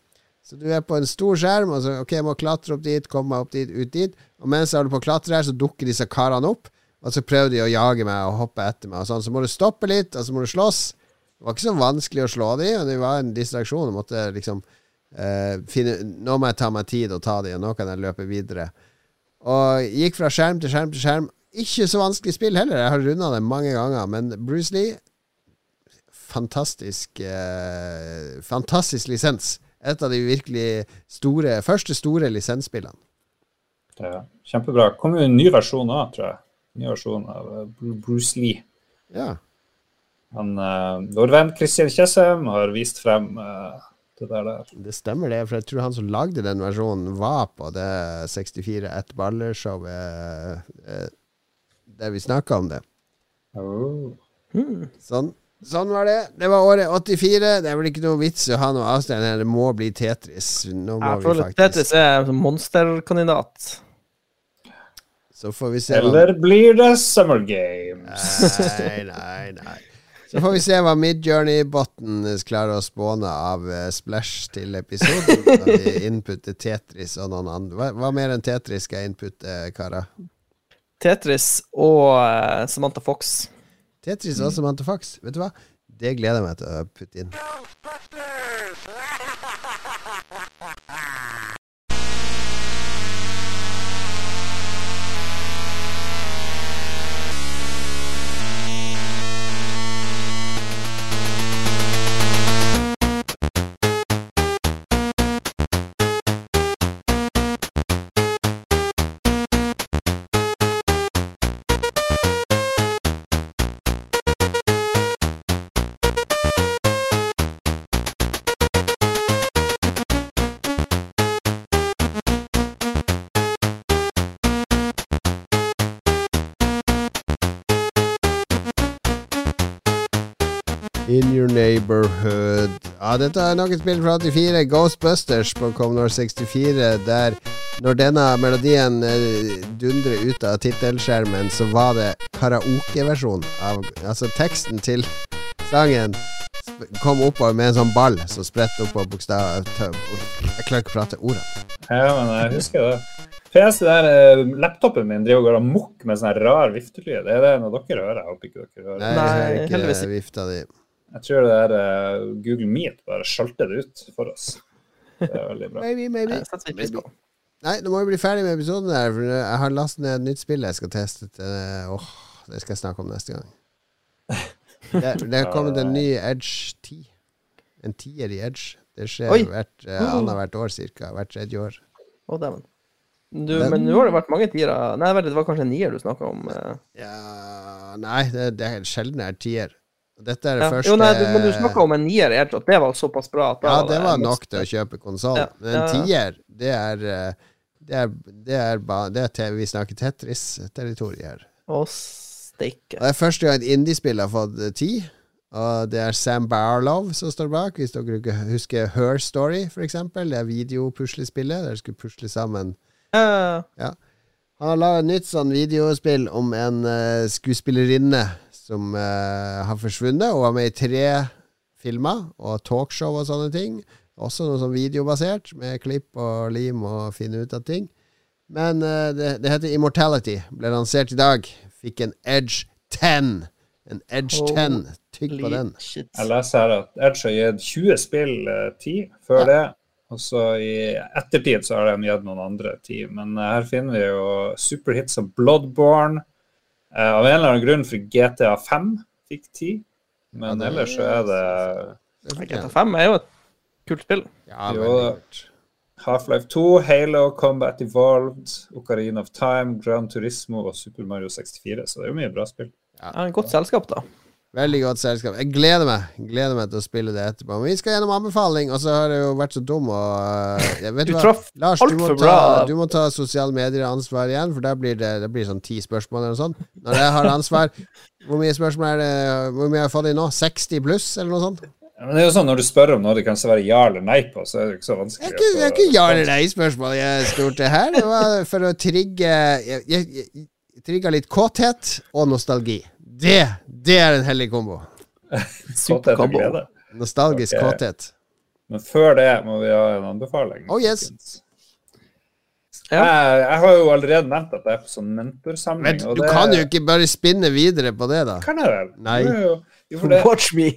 Så du er på en stor skjerm, og så ok, jeg må klatre opp dit, komme meg opp dit, ut dit. Og mens jeg holder på å klatre her, så dukker disse karene opp. Og så prøver de å jage meg og hoppe etter meg. Og sånn. Så må du stoppe litt, og så må du slåss. Det var ikke så vanskelig å slå dem, men det var en distraksjon. Jeg måtte liksom eh, finne Nå må jeg ta meg tid og ta dem, og nå kan jeg løpe videre. Og gikk fra skjerm til skjerm til skjerm. Ikke så vanskelig spill heller. Jeg har runda det mange ganger. Men Bruce Lee Fantastisk eh, Fantastisk lisens. Et av de virkelig store første store lisensspillene.
Er kjempebra. Det kom jo en ny versjon òg, tror jeg. Ny versjon av eh, Bruce Lee.
Ja.
Han, uh, vår venn Christian Kjessem har vist frem eh, det der. der.
Det stemmer, det. For jeg tror han som lagde den versjonen, var på det 64 ett baller-showet eh, der vi snakka om det.
Oh.
Hmm.
Sånn. Sånn var det. Det var året 84. Det er vel ikke noe vits å ha noe avstand her. Det må bli Tetris. Nå må
Jeg
vi
føler
faktisk
Tetris er monsterkandidat.
Så får vi se
Eller blir det Summer Games?
Nei, nei, nei. Så får vi se hva Midjourney-botten klarer å spåne av eh, splash til episoden. Når vi inputter Tetris og noen andre. Hva, hva mer enn Tetris skal jeg inputte, karer?
Tetris og uh, Samantha Fox.
Tetris og Samantha Fox. Vet du hva? Det gleder jeg meg til å putte inn. [LAUGHS] neighborhood. Ja, dette er nok et spill fra 84, Ghostbusters på Commodore 64, der når denne melodien eh, dundrer ut av tittelskjermen, så var det karaokeversjon av Altså, teksten til sangen kom oppover med en sånn ball som spredt oppover bokstav Jeg klarer ikke å prate ordene.
Ja, men jeg husker det. PC der, eh, laptopen min driver og går amok med sånn rar viftelyd. Er det når dere hører. Jeg håper ikke dere hører.
Nei, jeg hører ikke. vifta di.
Jeg tror det der eh, Google Meet bare skjølte det ut for oss. Det er veldig bra.
Maybe, maybe.
Det setter pris på.
Nei, nå må vi bli ferdig med episoden der, for jeg har lastet ned et nytt spill jeg skal teste. Åh, åh, det skal jeg snakke om neste gang. [LAUGHS] Det, det har kommet en ny Edge 10. En tier i Edge. Det skjer
Oi.
hvert eh, annethvert år cirka. Hvert tredje år.
Å, dæven. Du, men nå har det vært mange tiere. Nei, det var kanskje en nier du snakka om. eh.
Ja Nei, det, det er sjelden det er tier. Dette er det
Ja.
første
Jo, nei, du, men du snakka om en nier, at det var såpass bra at da
Ja, det var nok til å kjøpe konsoll.
Ja,
Men en
ja, ja.
tier, det er eh, Det er, det er, det er Vi snakker Tetris-territorier.
Å.
Det er første gang et indiespill har fått eh, ti. Og det er Sam Barlow som står bak. Hvis dere ikke husker Her Story, for eksempel. Det er videopuslespillet der du skulle pusle sammen
Eh,
Han har laget et nytt sånn videospill om en uh, skuespillerinne som eh, har forsvunnet, og var med i tre filmer og talkshow og sånne ting. Også noe sånn videobasert, med klipp og lim og finne ut av ting. Men eh, det, det heter Immortality. Ble lansert i dag. Fikk en Edge 10. En Edge 10. Tygg på den.
Shit.
Jeg leser her at Edge har gitt 20 spill eh, tid før det. Og så i ettertid så har de gitt noen andre 10. Men eh, her finner vi jo superhits av Bloodborne. Eh, av en eller annen grunn for GTA 5 fikk 10, Men
Ja,
ellers så er det
GTA
jeg.
5 er jo et kult spill.
Ja.
Half-Life 2, Halo, Combat Evolved, Ocarina of Time, Gran Turismo og Super Mario 64. Så det er jo mye bra spill.
Ja, en godt selskap, da.
Veldig godt selskap. Jeg gleder meg Gleder meg til å spille det etterpå. Men vi skal gjennom anbefaling, og så har jeg jo vært så dum og jeg vet
Du
hva?
traff
Lars, du må, ta, du må ta sosiale medier-ansvar igjen, for der blir det, det blir sånn ti spørsmål eller noe sånt. Når jeg har ansvar Hvor mye spørsmål er det Hvor mye har jeg fått inn nå? 60 pluss, eller noe sånt?
Ja, men det er jo sånn Når du spør om noe det kan svare ja eller nei på, så er det ikke så
Det
vanskelig.
er ikke, det er
å
ikke ja eller nei-spørsmål jeg spurte her. Det var for å trigge Jeg, jeg, jeg trigga litt kåthet og nostalgi. Det, det er en hellig kombo. [LAUGHS]
Superkombo.
Nostalgisk
okay.
kåthet.
Men før det må vi ha en anbefaling.
Oh, yes.
Ja.
Jeg, jeg har jo allerede nevnt at jeg er på sånn mentorsamling.
Men
og
du
det
kan jo ikke bare spinne videre på det, da.
Kan jeg vel?
Nei.
Jo, jo. Jo, for det,
Watch me!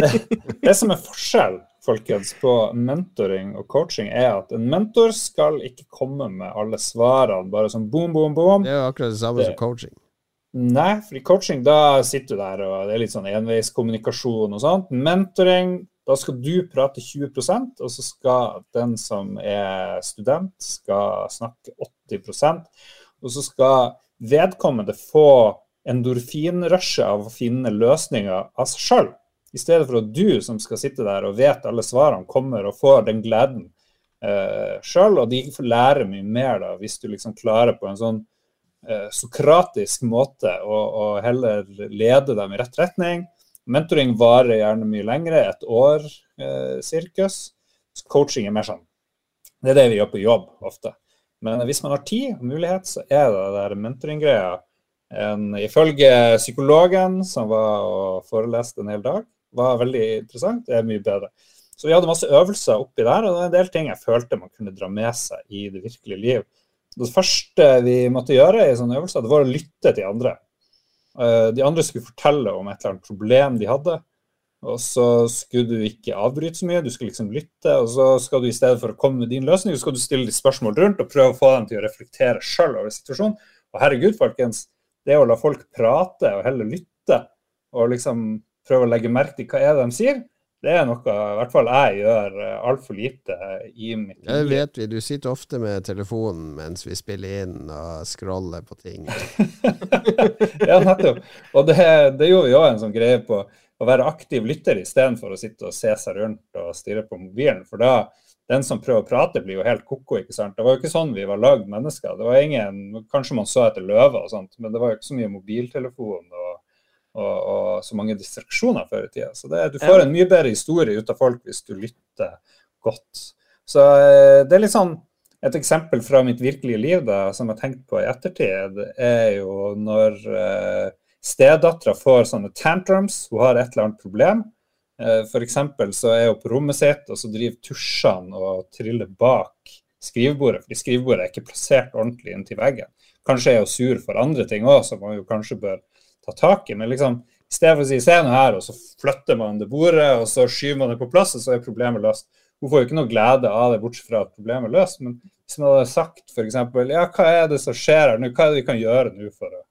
[LAUGHS]
det som er forskjell folkens, på mentoring og coaching, er at en mentor skal ikke komme med alle svarene bare sånn boom, boom, boom.
Det er jo akkurat det samme
Det-
som coaching.
Nei, for i coaching da sitter du der, og det er litt sånn enveiskommunikasjon og sånt. Mentoring, da skal du prate 20% og så skal den som er student, skal snakke 80% Og så skal vedkommende få endorfinrushet av å finne løsninger av seg sjøl. I stedet for at du som skal sitte der og vet alle svarene, kommer og får den gleden eh, sjøl. Og de får lære mye mer da, hvis du liksom klarer på en sånn sokratisk måte å, å heller lede dem i rett retning. Mentoring varer gjerne mye lengre, et år eh, sirkus. Coaching er mer sånn. Det er det vi gjør på jobb ofte. Men hvis man har tid og mulighet, så er det der mentoring-greia en, Ifølge psykologen som var og foreleste en hel dag, var veldig interessant. Det er mye bedre. Så vi hadde masse øvelser oppi der, og det var en del ting jeg følte man kunne dra med seg i det virkelige liv. Det første vi måtte gjøre i sånne øvelser, det var å lytte til andre. Eh, De andre skulle fortelle om et eller annet problem de hadde. Og så skulle du ikke avbryte så mye, du skulle liksom lytte. Og så skal du i stedet for å komme med din løsning, så skal du stille de spørsmål rundt og prøve å få dem til å reflektere sjøl over situasjonen. Og herregud, folkens, det å la folk prate og heller lytte, og liksom prøve å legge merke til hva er det de sier, det er noe i hvert fall jeg gjør altfor lite i mitt
liv. det vet vi. Du sitter ofte med telefonen mens vi spiller inn og scroller på ting. [LAUGHS]
ja, nettopp. Og det, det gjorde vi òg en sånn greie på å være aktiv lytter istedenfor å sitte og se seg rundt og stirre på mobilen. For da, den som prøver å prate, blir jo helt ko-ko. ikke sant? Det var jo ikke sånn vi var lagd mennesker. Det var ingen, Kanskje man så etter løver og sånt, men det var jo ikke så mye mobiltelefon og, og, og så mange distraksjoner før i tida. Så det, du får en mye bedre historie ut av folk hvis du lytter godt. Så eh, det er litt sånn et eksempel fra mitt virkelige liv da, som jeg har tenkt på i ettertid, er jo når eh, stedattera får sånne tantrums, hun har et eller annet problem. Eh, F.eks. så er hun på rommet sitt, og så driver tusjene og triller bak skrivebordet, fordi skrivebordet er ikke plassert ordentlig inntil veggen. Kanskje er hun sur for andre ting òg, som jo kanskje bør ta tak i. Men liksom, i stedet for å si se nå her, og så flytter man det bordet, og så skyver man det på plass, og så er problemet løst. Hun får jo ikke noe glede av det, bortsett fra at problemet er løst. Men hvis man hadde sagt f.eks. ja, hva er det som skjer her nå, hva er det vi kan gjøre nå for å,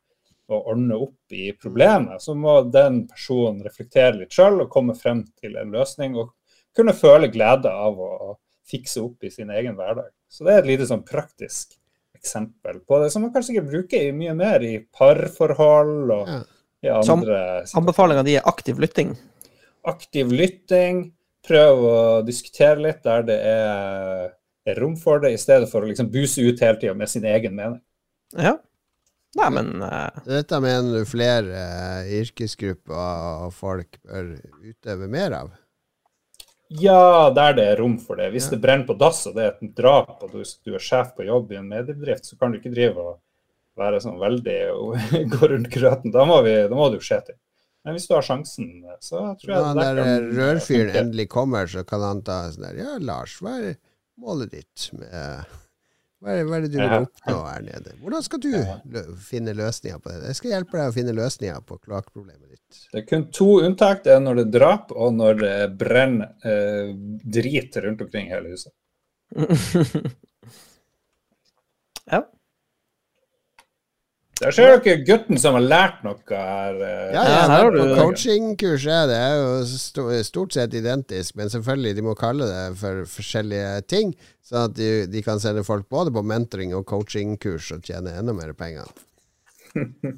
å ordne opp i problemet, så må den personen reflektere litt sjøl og komme frem til en løsning, og kunne føle glede av å, fikse opp i sin egen hverdag. Så det er et lite sånn praktisk eksempel på det, som man kanskje ikke bruker mye mer i parforhold og
Ja.
i
andre
andre
Anbefalinga di er aktiv lytting.
aktiv lytting. Prøv å diskutere litt der det er, er rom for det, i stedet for å liksom buse ut hele tida med sin egen mening.
Ja. Nei, men uh...
Dette mener du flere uh, yrkesgrupper og folk bør utøve mer av?
Ja, der det er rom for det. Hvis det brenner på dass og det er et drap, og du, du er sjef på jobb i en mediebedrift, så kan du ikke drive og være sånn veldig og [LAUGHS] gå rundt grøten. Da må, vi, da må jo skje til. Men hvis du har sjansen, så tror jeg
Når der
der
eh, rørfyren endelig kommer, så kan han ta sånn der Ja, Lars, hva er målet ditt med Hva er, hva er det du vil oppnå her nede? Hvordan skal du lø finne løsninger på det? Jeg skal hjelpe deg å finne løsninger på kloakkproblemet ditt.
Det er kun to unntak. Det er når det er drap, og når det brenner eh, drit rundt omkring hele huset. [LAUGHS]
ja.
Der ser dere gutten som har lært noe her. eh,
Ja,
Ja,
ja,
her
på
du-
coachingkurs er det er jo stort sett identisk, men selvfølgelig, de må kalle det for forskjellige ting, sånn at de, de kan sende folk både på mentoring og coachingkurs og tjene enda mer penger. [LAUGHS]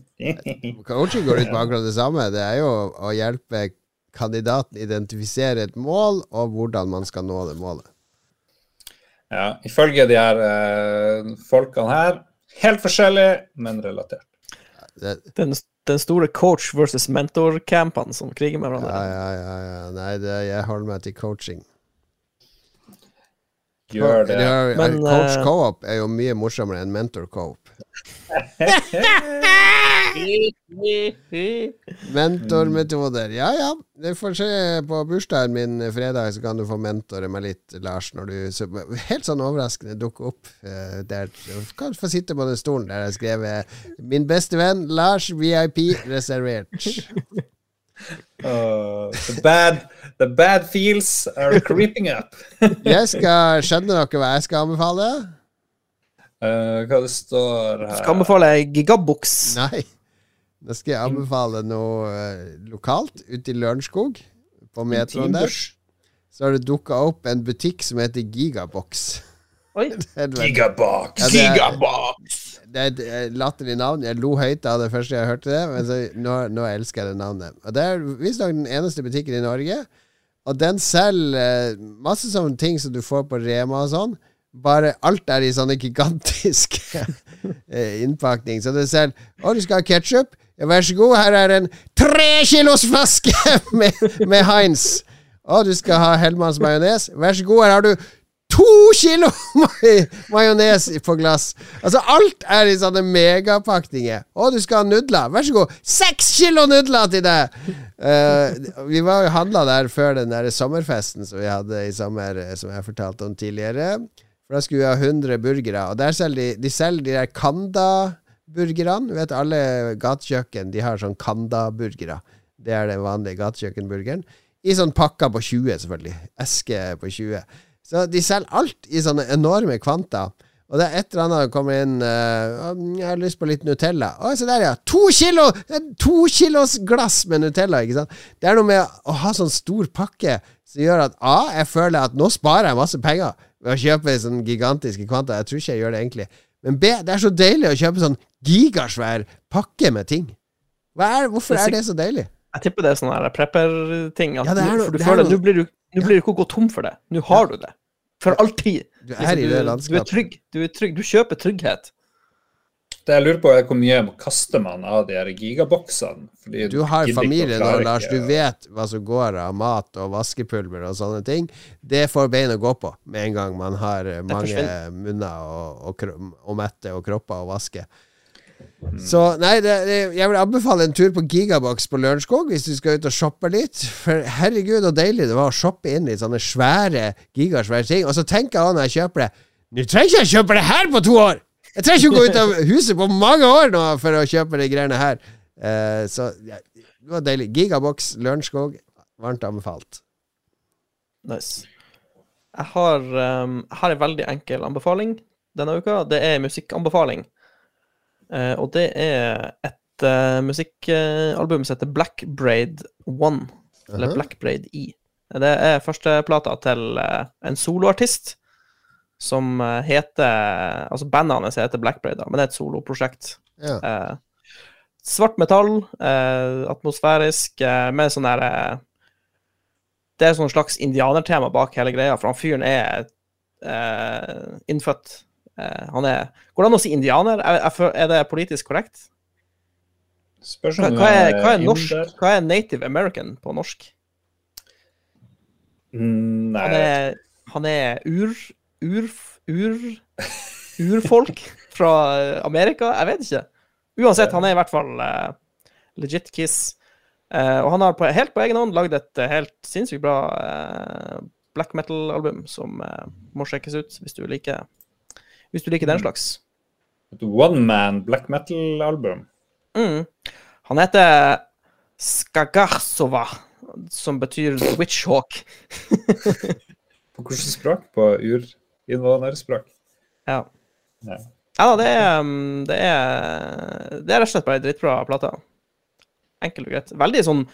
Coaching går ut på akkurat det samme. Det er jo å hjelpe kandidaten identifisere et mål, og hvordan man skal nå det målet.
Ja, ifølge de her eh, folkene her, helt forskjellig, men relatert.
Det,
Den, den store coach versus mentor-campene som kriger med hverandre.
ja, ja, ja. Nei, det, jeg holder meg til coaching.
Gjør det.
har-
Men,
coach
eh,
co-op er jo mye morsommere enn mentor co-op. [LAUGHS] [LAUGHS] Mentormetoder. Ja ja, du får se på bursdagen min fredag, så kan du få mentore meg litt, Lars. Når du så, helt sånn overraskende dukker opp uh, der. Du kan få sitte på den stolen der jeg har skrevet 'Min beste venn Lars VIP reservert'. [LAUGHS]
Uh, the, bad, the bad feels are creeping up. [LAUGHS]
Jeg skal skjønne dere hva jeg skal anbefale?
Uh, hva det står her
Skal anbefale gigaboks.
Nei. Nå skal jeg anbefale noe eh, lokalt ute i Lørenskog. På metroen der. Så har det dukka opp en butikk som heter Gigabox.
Oi. [LAUGHS]
Gigabox!
Ja, det er-
Gigabox!
Det er et eh, latterlig navn. Jeg lo høyt av det første jeg hørte det, men så, nå, nå elsker jeg det navnet. Og Det er visstnok den eneste butikken i Norge. Og den selger eh, masse sånne ting som du får på Rema og sånn. Bare alt er i sånne gigantiske [LAUGHS] innpakning. Så det selger Å, du skal ha ketsjup? Ja, vær så god, her er en tre kilos flaske [LAUGHS] med, med Heinz. Og du skal ha Hellmanns majones? Vær så god, her har du to kilo [LAUGHS] ma- majones på glass. Altså, alt er i sånne megapakninger. Og du skal ha nudler. Vær så god. Seks kilo nudler til deg! Uh, vi var jo handla der før den der sommerfesten som vi hadde i sommer, eh, som jeg fortalte om tidligere. For da skulle vi ha 100 burgere, og der selger de, de selger de der Kanda-burgerne. Du vet, alle gatekjøkken de har sånn Kanda-burgere. Det er den vanlige gatekjøkkenburgeren. I sånn pakker på 20, selvfølgelig. Eske på 20. Så de selger alt i sånne enorme kvanta. Og det er et eller annet som kommer inn uh, Jeg har lyst på litt Nutella. Å, se der, ja. To kilo! Er To kilos glass med Nutella, ikke sant? Det er noe med å ha sånn stor pakke som gjør at A, jeg føler at nå sparer jeg masse penger ved å kjøpe sånn gigantiske kvanta. Jeg tror ikke jeg gjør det egentlig. Men B, det er så deilig å kjøpe sånn gigasvær pakke med ting. Er, hvorfor
er
det så deilig?
Jeg tipper det er sånn prepper-ting.
Ja, er
du- For du
er
føler
at
Nå blir du Nå blir du ikke gå tom for det. Nå har du det. For alltid.
Du er i
Liksom,
det
du, du er trygg. Du er trygg. Du kjøper trygghet.
Det jeg lurer på, er hvor mye kaster man av de her gigaboksene? Fordi
Du har familie nå, Lars. Du vet hva som går av mat og vaskepulver og sånne ting. Det får bein å gå på med en gang man har eh, mange munner og, og, og mette og kropper å vaske. Så nei, det, det, jeg vil anbefale en tur på Gigabox på Lørenskog hvis du skal ut og shoppe litt. For herregud, så deilig det var å shoppe inn litt sånne svære, gigasvære ting. Og så tenker jeg også når jeg kjøper det Nå trenger ikke jeg kjøpe det her på to år! Jeg trenger ikke å gå ut av huset på mange år nå for å kjøpe de greiene her. Eh, så ja, det var deilig. Gigabox Lørenskog, varmt anbefalt.
Nice. Jeg har, um, jeg har en veldig enkel anbefaling denne uka. Det er musikkanbefaling. Uh, og det er et uh, musikkalbum som heter Black Braid One. Eller
Aha.
Black Braid E. Det er førsteplata til en soloartist som eh, heter Altså bandet hans heter Blackbraid, men det er et soloprosjekt.
Ja.
Eh, svart metall, eh, atmosfærisk, eh, med sånn derre eh, Det er sånn slags indianertema bak hele greia, for han fyren er eh, innfødt. Eh, han er Går det an å si indianer? Er, er, det politisk korrekt?
Spørs
Hva,
om
hva, er, hva, er norsk, hva er native American på norsk?
Mm, Nei,
Han er, han er ur, ur, ur, urfolk fra eh, Amerika? Jeg vet ikke. Uansett, han er i hvert fall uh, legit Kiss. Uh, og han har på, helt på egen hånd lagd et helt sinnssykt bra uh, black metal-album som må sjekkes ut hvis du liker Hvis du liker den slags.
Et one man black metal-album.
Mm. Han heter Skagarsova, som betyr Witchhawk. [LAUGHS]
På hvilket språk? På urinnvånerspråk?
Ja.
Ja.
Ja, det er, um, det er Det er rett og slett bare ei drittbra plate. Enkelt og greit. Veldig sånn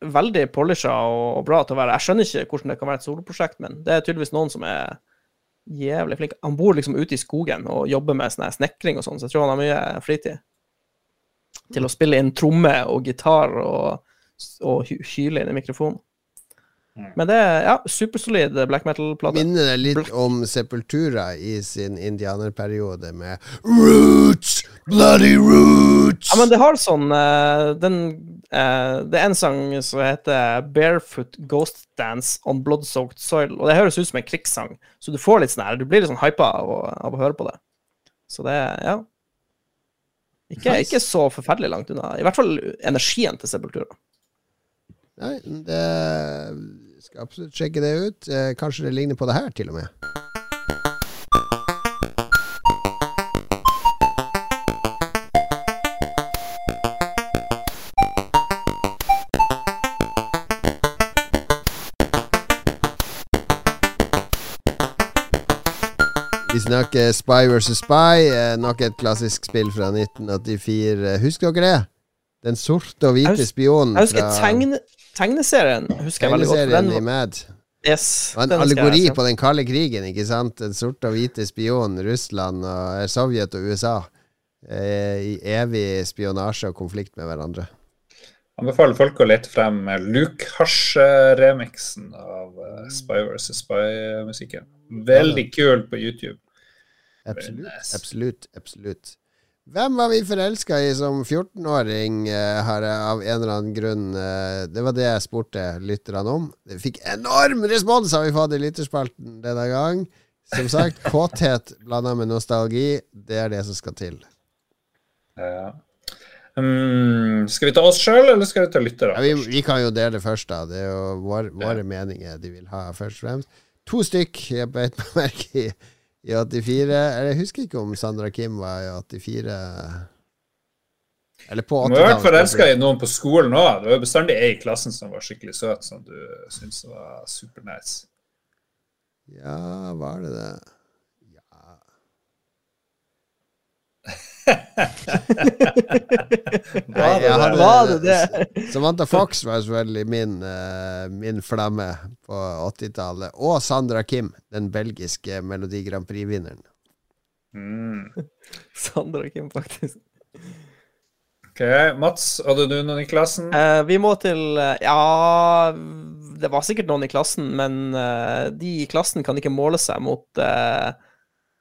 Veldig polisha og bra til å være. Jeg skjønner ikke hvordan det kan være et soloprosjekt, men det er tydeligvis noen som er jævlig flink. Han bor liksom ute i skogen og jobber med sånn snekring og sånn, så jeg tror han har mye fritid til å spille inn tromme og gitar og, og hyle inn i mikrofonen.
Mm.
Men det er ja, supersolid black metal-plate.
Minner det litt om Sepultura i sin indianerperiode med Roots! Bloody roots!
Ja, men det har sånn uh, den, uh, Det er en sang som heter 'Barefoot Ghost Dance on Blood-Soaked Soil'. Og det høres ut som en krigssang, så du får litt sånn her Du blir litt sånn hypa av, av å høre på det. Så det Ja. Ikke,
Nice.
ikke så forferdelig langt unna. I hvert fall energien til Sepultura.
Nei, det skal absolutt sjekke det ut. Eh, kanskje det ligner på det her, til og med. Vi snakker Spy vs. Spy, eh, nok et klassisk spill fra 1984. Husker dere det? Den sorte og hvite spionen
Jeg husker
fra
tegne, tegneserien. husker jeg veldig godt.
tegneserien i Mad.
yes,
og en
jeg,
allegori
altså.
på den kalde krigen, ikke sant? Den sorte og hvite spion, Russland og eh, Sovjet og USA. Eh, I evig spionasje og konflikt med hverandre.
Anbefaler folk å lete frem Luke Hasj-remixen av Spy vs. Spy-musikken. Veldig kul på YouTube.
Absolutt. Absolutt. absolutt. Hvem var vi forelska i som 14-åring, eh, har jeg av en eller annen grunn eh, Det var det jeg spurte lytterne om. Det fikk enorm respons, har vi fått i lytterspalten denne gang. Som sagt, [LAUGHS] kåthet blanda med nostalgi, det er det som skal til.
Ja. Um, skal vi ta oss sjøl, eller skal vi ta lyttere?
Ja, vi, vi kan jo dele først, da. Det er jo vår, våre meninger de vil ha, først og fremst. To stykk jeg beit meg merke i i 84. Eller Jeg husker ikke om Sandra Kim var i 84 Eller på 80
Du må ha vært
80-tallet.
forelska i noen på skolen òg. Det var bestandig ei i klassen som var skikkelig søt, som du syntes var supernice.
Ja, var det det? Ja. [LAUGHS] Nei, jeg hadde-
Var det det?
Samantha Fox var selvfølgelig min, eh, min flamme på 80-tallet. Og Sandra Kim, den belgiske Melodi Grand Prix-vinneren.
Mm. [LAUGHS]
Sandra Kim, faktisk.
Ok, Mats, hadde du noen i klassen?
Uh, vi må til uh, Ja, det var sikkert noen i klassen, men uh, de i klassen kan ikke måle seg mot eh,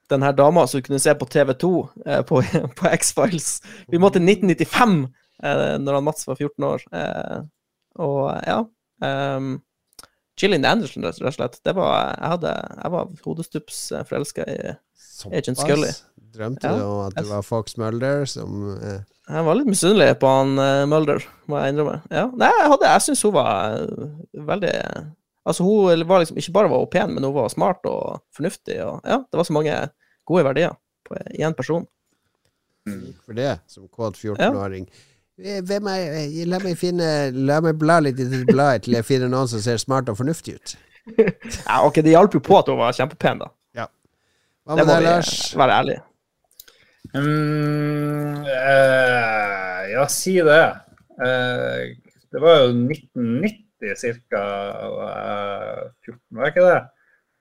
den her dama som du kunne se på TV2 eh, på, [LAUGHS] på X-Files. Vi måtte til 1995, eh, når han Mats var 14 år. Eh, og ja um, Gillian Anderson, rett og slett. Det var, jeg, hadde, jeg var hodestups forelska i Agent Scully.
Drømte
Ja.
du om at det var Fox Mulder som eh,
Jeg var litt misunnelig på han uh, Mulder, må jeg innrømme. Ja. Nei, jeg, hadde- jeg syns hun var eh, veldig Altså, hun var liksom ikke bare var hun pen, men hun var smart og fornuftig, og ja, det var så mange gode verdier på, én person.
for det, som kåt 14-åring. Eh, Hvem er, eh, la La meg bla litt i bladet til jeg finner noen som ser smart og fornuftig ut. [LAUGHS]
Ja, ok, det hjalp jo på at hun var kjempepen, da.
Hva
Det
med deg, Lars?
være ærlig.
Um, eh, ja, si det. Eh, det var jo 1990 ca. 14, var ikke det?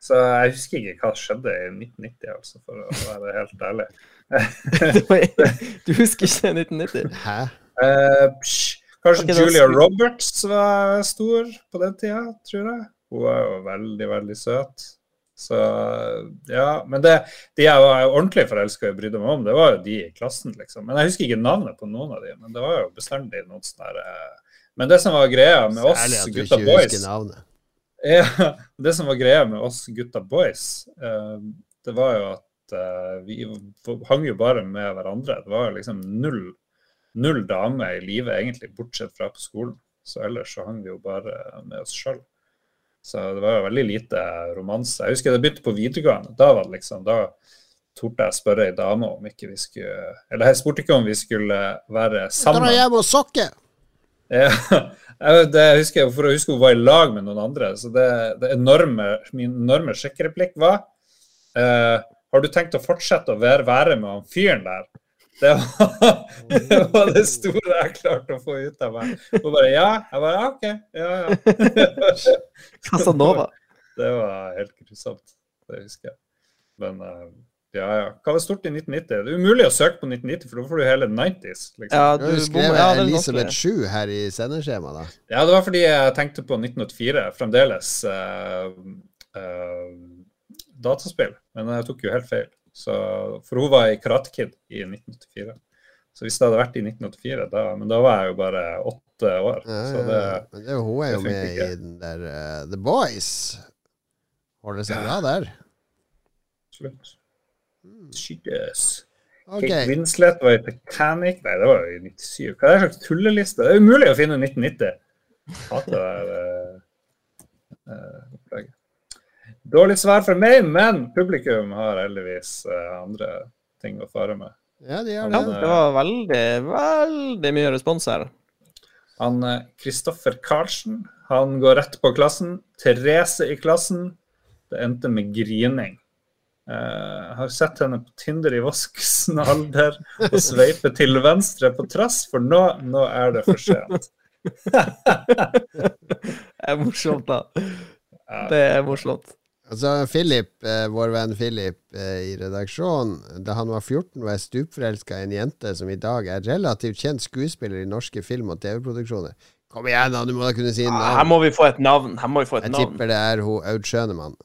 Så jeg husker ikke hva skjedde i 1990, altså, for å være helt ærlig. [LAUGHS]
Du husker ikke 1990?
Hæ?
Uh, kanskje
okay,
Julia
skal
Roberts var stor på den tida, tror jeg. Hun var jo veldig, veldig søt. Så ja. Men det, de jeg var ordentlig forelska i og brydde meg om, det var jo de i klassen, liksom. Men jeg husker ikke navnet på noen av de, men det var jo bestandig noen sånne der, eh, Men det som var greia med oss
Særlig at du
gutta
ikke
boys
husker navnet.
Ja, [LAUGHS] det som var greia med oss gutta boys, eh, det var jo at eh, vi hang jo bare med hverandre. Det var jo liksom null, null damer i livet, egentlig, bortsett fra på skolen. Så ellers så hang vi jo bare med oss sjøl. Så det var jo veldig lite romanse. Jeg husker det begynte på videregående. Da var det liksom, da, torde jeg spørre ei dame om ikke vi skulle Eller jeg spurte ikke om vi skulle være sammen.
Dra
sammen.
hjem og sokke!
Ja, det husker jeg, for å huske hun var i lag med noen andre. Så det, det enorme, min enorme sjekkereplikk var eh, Har du tenkt å fortsette å være, være med han fyren der? Det var, [LAUGHS] det var det store jeg klarte å få ut av meg. Hun bare ja. Jeg bare ja, OK. Ja, ja. [LAUGHS]
Casanova.
Det var helt grusomt. Det husker jeg. Men eh, ja, ja. Hva var stort i 1990? Det er umulig å søke på 1990, for da får du hele 90s. Liksom.
Ja,
Du
du skrev. Ja,
Elisabeth
vanskelig.
7 her i sendeskjemaet, da.
Ja, det var fordi jeg tenkte på 1984, fremdeles Uh, uh, dataspill. Men jeg tok jo helt feil. Så, for hun var i Karate Kid i 1984. Så hvis det hadde vært i 1984, da Men da var jeg jo bare åtte år.
Ja,
Så
ja,
det
ja. Men det, hun er jo med
ikke.
i den der uh, The Boys. Holder seg bra der.
slutt. Skytes.
Okay.
Kate Winslet var i Titanic. Nei, det var jo i 97. Hva er det slags tulleliste? Det er umulig å finne 1990. Hater det uh, eh, eh, opplegget. Dårlig svar fra meg, men publikum har heldigvis uh, andre ting å fare med.
Ja, de gjør
Ja,
det.
det var veldig, veldig mye respons her.
Han Kristoffer Karlsen, han går rett på klassen. Therese i klassen. Det endte med grining. Jeg har sett henne på Tinder i voksen alder og sveipe til venstre på trass, for nå, nå er det for sent. [LAUGHS]
Det er morsomt, da. Det er morsomt.
Altså, Philip, eh, vår venn Philip eh, i redaksjonen, da han var 14, var jeg stupforelska i en jente som i dag er relativt kjent skuespiller i norske film- og TV-produksjoner. Kom igjen, da, du må da kunne si
Her må vi få et navn. Her må vi få et
Jeg
navn.
tipper det er hun Aud Schønemann.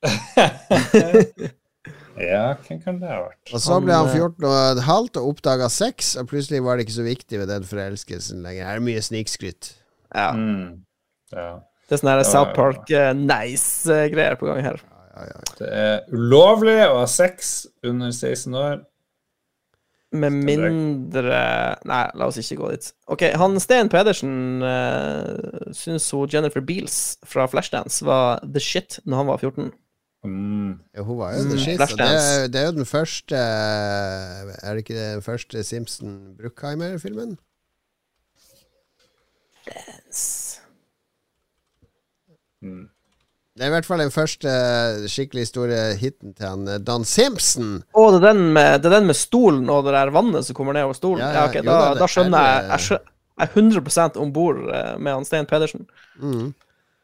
[LAUGHS]
Ja, hvem kan det ha vært?
Og så ble han
Han, eh,
14 og et halvt og oppdaga sex, og plutselig var det ikke så viktig ved den forelskelsen lenger. Her er mye snikskryt.
Ja.
Mm. Ja.
Det er sånne her South. Park-nice-greier på gang her.
Ja, ja, ja.
Det er ulovlig å ha sex under 16 år.
Med mindre Nei, la oss ikke gå dit. OK, han Sten Pedersen uh, syns hun Jennifer Beals fra Flashdance var the shit når han var 14.
Mm.
Ja, hun var jo
Mm,
the shit. Det, er- det er jo den første Er det ikke den første Simpson-Bruckheimer-filmen?
Mm.
Det er i hvert fall den første skikkelig store hiten til han Dan Simpson.
Å, det den med, det er den med stolen og det der vannet som kommer ned over stolen?
Ja,
Ja,
ja,
ok,
jo
da,
da,
skjønner jeg
er-
Jeg, jeg er 100 om bord med han Sten Pedersen.
Mm.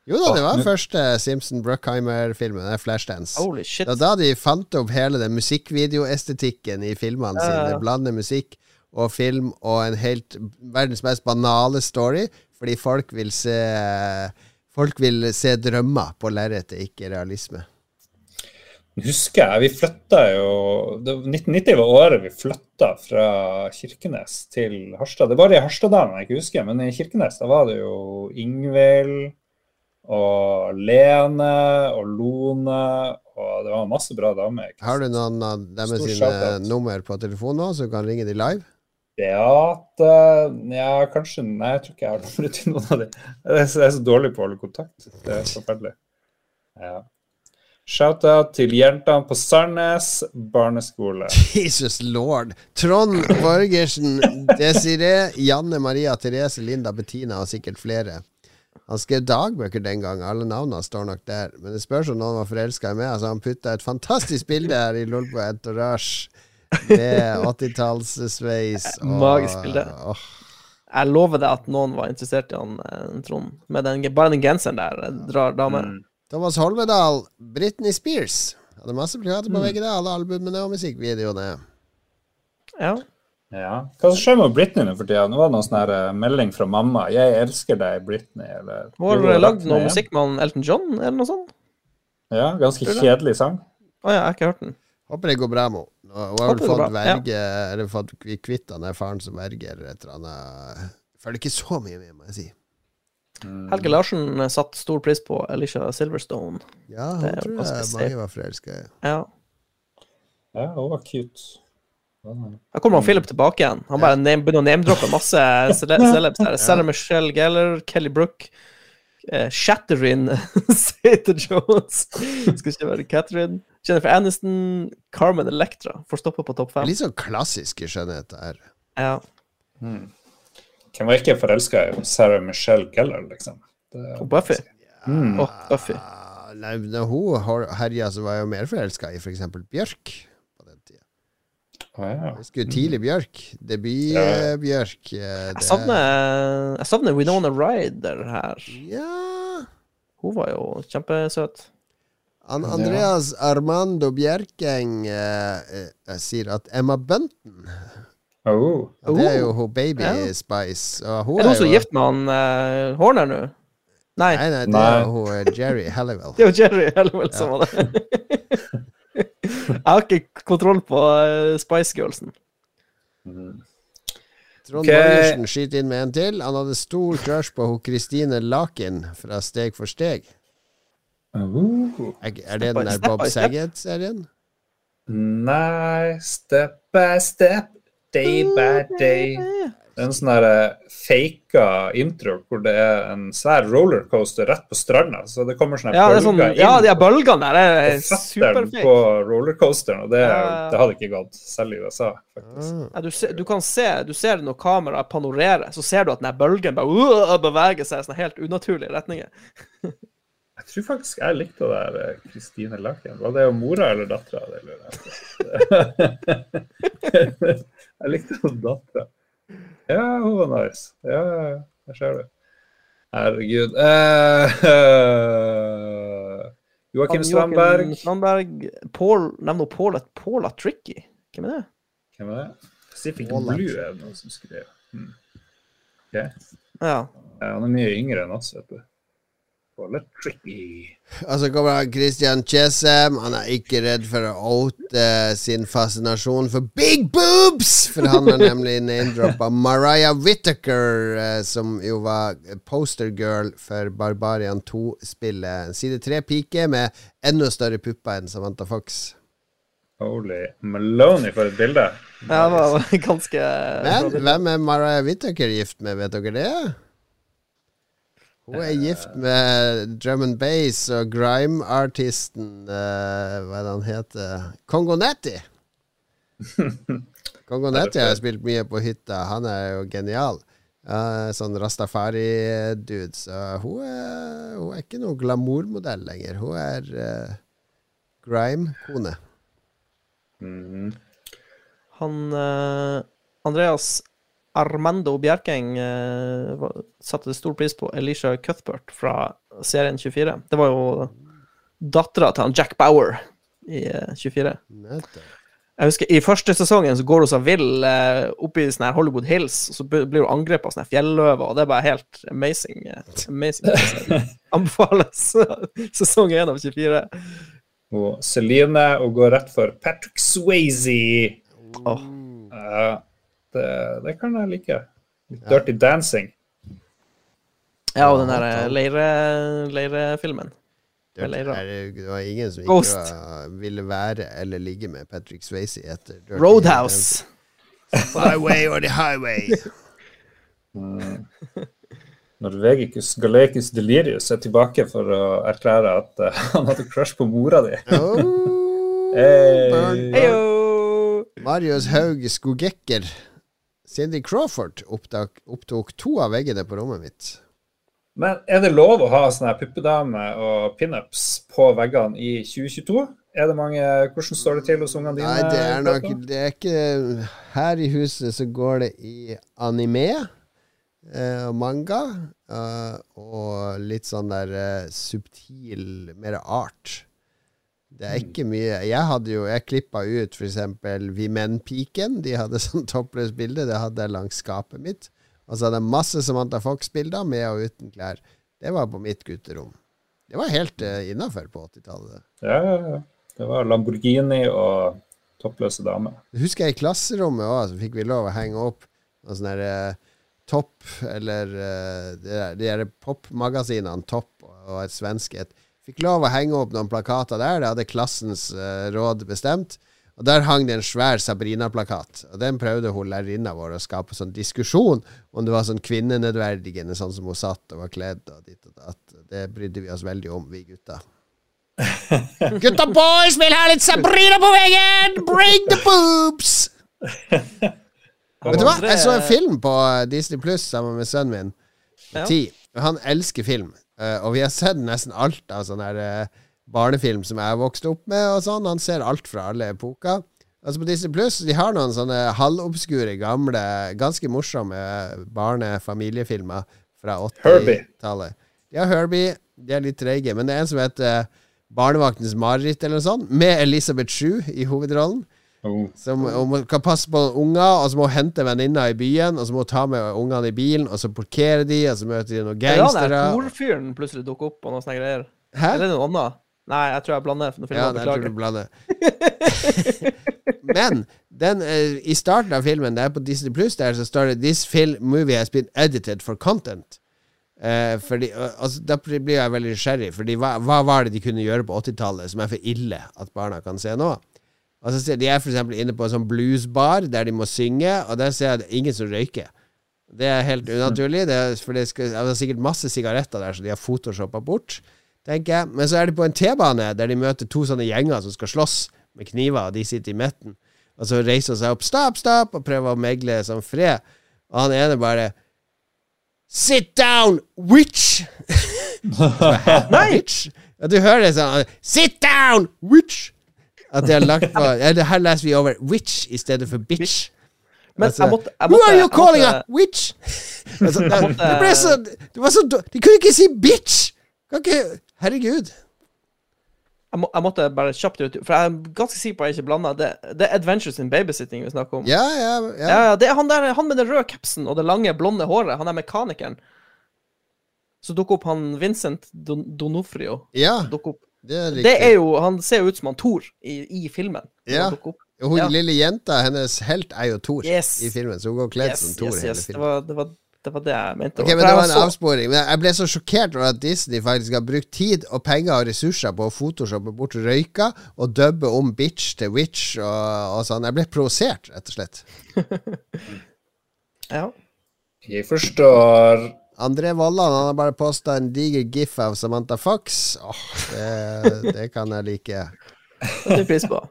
Jo da, det var første Simpson-Bruckheimer-filmen. Det er Flashdance.
Holy shit.
Det var da de fant opp hele den musikkvideoestetikken i filmene
Ja,
sine. Blande musikk og film og en helt verdens mest banale story, fordi folk vil se Folk vil se drømmer på lerretet, ikke realisme.
Husker jeg, vi flytta jo 1990 var året vi flytta fra Kirkenes til Harstad. Det var i Harstadalen jeg ikke husker, men i Kirkenes da var det jo Ingvild og Lene og Lone, og det var masse bra damer.
Har du noen av deres sine nummer på telefonen nå, så du kan ringe de live?
Beate Ja, kanskje Nei, jeg tror ikke jeg har nummeret til noen av dem. Jeg er så, jeg er så dårlig på å holde kontakt. Det er forferdelig. Ja. Shout-out til jentene på Sandnes barneskole. [LAUGHS]
Jesus lord! Trond Borgersen, Desiree, Janne Maria, Therese, Linda, Bettina og sikkert flere. Han skrev dagbøker den gang, alle navnene står nok der. Men det spørs om noen var forelska i meg. Altså, han putta et fantastisk bilde her i Lolbo Entourage med 80-tallssveis. og-
Magisk bilde.
åh.
Jeg lover deg at noen var interessert i han eh, Trond. Med den, bare den genseren der eh, drar damer.
Mm.
Thomas Holmedal, Britney Spears. Hadde masse plakater
Mm.
på veggen, alle albumene og musikkvideoene.
Ja.
Ja. Hva som skjer med Britney nå for tida? Nå var det noen sånn melding fra mamma. 'Jeg elsker deg, Britney', eller
Hun har lagd noe musikk med han Elton John, eller noe sånt?
Ja, ganske kjedelig sang.
Å ja, jeg har ikke hørt den.
Håper det går bra med henne. Hun har vel fått
bra, ja.
verge Eller fått kvitt han der faren som verger eller et eller annet. Følger ikke så mye med, må jeg si.
Mm.
Helge Larsen satte stor pris på Alicia Silverstone.
Ja,
hun
tror jeg mange var forelska i.
Ja.
Ja, hun var cute.
Da kommer han Philip tilbake igjen. Han bare name, begynner å name-droppe masse [LAUGHS] celebs. Sarah Michelle Gellar, Kelly Brook, Eh, Shatterin [LAUGHS] Zeta-Jones. Skal ikke være Catherine. Jennifer Aniston, Carmen Electra får stoppe på topp fem.
Litt sånn klassisk i skjønnhet her.
Ja.
Hvem var ikke forelska i Sarah Michelle Gellar, liksom? Det-
Og Buffy.
Mm.
Åh, Buffy.
Nei, hun herja, så var jeg jo mer forelska i f.eks. Bjørk. Tida.
Ja.
Jeg husker tidlig Bjørk. Debut-Bjørk.
Jeg savner, jeg savner Winona Ryder her.
Ja
Hun var jo kjempesøt.
An Andreas Armando Bjerkeng eh, eh, sier at Emma Bunton
Oh.
Det er jo
Oh.
hun Baby
Ja.
Spice. Og hun
Er det hun som
jo-
er gift med han uh, Horner nå? Nei,
Nei, nei, det
Nei.
er hun eh, Jerry Halliwell. [LAUGHS]
det er jo Jerry Halliwell som var det. [LAUGHS] [LAUGHS] jeg har ikke kontroll på eh, Spice Girlsen.
Mm.
Trond
Ok.
Borgersen skyter inn med en til. Han hadde stor crush på Kristine Laken fra Steg for steg.
Uh,
Er, er det den der Bob. Saget-serien?
Nei, step by step, day by day. En sånn eh, faka intro hvor det er en svær rollercoaster rett på stranda. Så det kommer sånne
Ja, bølger er sånn,
inn.
ja, de bølgene der er superfake.
på rollercoasteren, og det,
Ja.
det hadde ikke gått, selv i USA, faktisk.
Ah.
Ja, du, se, du kan se du ser det når kameraet panorerer, så ser du at den bølgen bare uh, beveger seg i sånne helt unaturlige retninger. [LAUGHS]
Jeg tror faktisk jeg likte det der eh, Kristine Laken. Var det jo mora eller dattera? Det lurer jeg [LAUGHS] [LAUGHS] jeg likte dattera. Ja, hun var nice. Ja. Der ser du. Herregud. [LAUGHS] Uh, Joakim Strandberg.
Strandberg Paul, Nevn nå Paula, Paula Tricky. Hvem er det?
Hvem er det? Pacific
Paula
Blue er det noen som skrev. Hmm. Okay.
Ja.
Ja, han er mye yngre enn oss, vet du. Tricky.
Og så kommer han Christian Chesem. Han er ikke redd for å oute sin fascinasjon for big boobs! For han har nemlig name-droppa Mariah Whittaker, eh, som jo var postergirl for Barbarian 2-spillet. Side 3-pike med enda større pupper enn Samantha Fox.
Holy Maloney, for et bilde.
ja det var var ganske
Men hvem er Mariah Whittaker gift med, vet dere det? Hun er gift med drum and bass og grime-artisten uh, Hva er det han heter? Kongonetti. Kongonetti [LAUGHS] har jeg spilt mye på hytta. Han er jo genial. Uh, sånn rastafari-dude. Så hun er, hun er ikke noen glamourmodell lenger. Hun er uh, grime-kone.
Mhm.
Han eh, Andreas Armando Bjerkeng uh, satte stor pris på Elisha Cuthbert fra serien 24. Det var jo dattera til han Jack Bauer i uh, 24.
Nettopp.
Jeg husker I første sesongen så går hun seg vill uh, oppe i sånne her Hollywood Hills, og så blir hun angrepet av sånne fjelløver, og det er bare helt amazing. eh, amazing. [LAUGHS] Anbefales [LAUGHS] sesong 1 av 24.
Og Celine og går rett for Patrick Swayze.
Oh.
Ja, det, det kan jeg like. Litt Dirty Dancing.
Ja, og den der eh, leire- leirefilmen.
Det, er, det var ingen som ikke var, ville være eller ligge med Patrick Swayze etter Dirty
Roadhouse.
Highway or the highway. [LAUGHS]
Norvegicus Galacus Delirius er tilbake for å erklære at uh, han hadde crush på mora di.
Oh,
Hey.
Marius Haug Skogekker. Cindy Crawford opptak, opptok to av veggene på rommet mitt.
Men er det lov å ha sånne her puppedame og pinups på veggene i 2022? Er det mange, Hvordan står det til hos ungene dine?
Nei, det er nok Det er ikke Her i huset så går det i anime eh, og manga. eh, og litt sånn der eh, subtil, mer art. Det er ikke mye Jeg hadde jo Jeg klippa ut f.eks. Vi Menn-piken. De hadde [LAUGHS] sånn toppløst bilde. Det hadde jeg langs skapet mitt. Og så hadde jeg masse Samantha Fox-bilder, med og uten klær. Det var på mitt gutterom. Det var helt uh, innafor på 80-tallet.
Ja, ja, ja. Det var Lamborghini og toppløse damer.
Husker jeg i klasserommet òg, så fikk vi lov å henge opp noen sånne der, eh, Topp, eller uh, de der- de der popmagasinene Topp og et svensk et. Fikk lov å henge opp noen plakater der. Det hadde klassens uh, råd bestemt. Og Der hang det en svær Sabrina-plakat. Og Den prøvde hun lærerinna vår å skape sånn diskusjon om det var sånn kvinnenedverdigende, sånn som hun satt og var kledd og ditt og datt. Det brydde vi oss veldig om, vi gutta. [LAUGHS] Gutta boys vil ha litt Sabrina på veggen! Bring the boobs! Vet du hva? Jeg så en film på Disney Pluss sammen med sønnen min.
Ja.
Ti. Han elsker film. Eh, og vi har sett nesten alt av sånn her eh, barnefilm som jeg vokste opp med, og sånn. Han ser alt fra alle epoker. Altså På Disney Pluss de har noen sånne halvobskure, gamle, ganske morsomme barne-familiefilmer fra 80-tallet. De har Herbie. De er litt treige. Men det er en som heter eh, Barnevaktens mareritt, eller noe sånt, med Elisabeth Shue i hovedrollen.
Oh.
Som hun kan passe på unger, og så må hun hente venninna i byen, og så må hun ta med ungene i bilen, og så parkere de, og så møter de noen
Er
gangstere.
Ja, Torfyren plutselig dukker opp og noen sånne greier?
Hæ?
Eller er noe annet? Nei, jeg tror jeg blander. For
Ja, jeg tror du blander. [LAUGHS] Men den, uh, i starten av filmen, det er på Disney Pluss, der så står det 'This film movie has been edited for content'. Uh, fordi, uh, altså, da blir jeg veldig nysgjerrig, Fordi hva, hva var det de kunne gjøre på 80-tallet som er for ille at barna kan se nå? Altså, ser de er eksempel inne på en sånn bluesbar der de må synge, og der ser jeg er ingen som røyker. Det er helt unaturlig, det er, for det, skal, det er sikkert masse sigaretter der, så de har photoshoppa bort, tenker jeg. Men så er de på en T-bane der de møter to sånne gjenger som skal slåss med kniver, og de sitter i midten. Og så reiser hun seg opp, stopp, stopp, og prøver å megle som fred. Og han ene bare Sit down, witch! Nei! [LAUGHS] [LAUGHS] Witch? Ja, du hører det sånn Sit down, witch! At de har lagt [LAUGHS] på Her leser vi over witch i stedet for bitch.
Men
Altså,
jeg måtte, jeg
Who are you calling
måtte,
a witch? [LAUGHS] altså, det,
måtte-
det ble så Det var så De kunne ikke si bitch! Kan ikke Herregud.
jeg, må, jeg måtte bare kjapt ut, for jeg er ganske sikker på at jeg ikke blanda. Det, det er Adventures in Babysitting vi snakker om.
Ja, ja, ja.
Ja, ja, det er han der, han med den røde capsen og det lange, blonde håret. Han er mekanikeren. Så dukker opp han Vincent Don Donofrio.
ja
Dukker opp.
Det er.
Det er jo Han ser jo ut som han Thor i, i filmen.
Ja. Hun
Ja.
lille jenta, hennes helt er jo Thor
Yes.
i filmen, så hun går kledd
Yes,
som Thor
yes,
hele
filmen. Det, var, det, var, det var det jeg mente.
Ok, men Det var en
så-
avsporing. Men jeg ble så sjokkert over at Disney faktisk har brukt tid og penger og ressurser på å photoshoppe bort røyka og dubbe om bitch til witch og, og sånn. Jeg ble provosert, rett og slett. [LAUGHS]
Ja.
Jeg forstår.
André Vollan han har bare posta en diger gif av Samantha Fox. Åh, det, det kan jeg like.
Det setter pris på.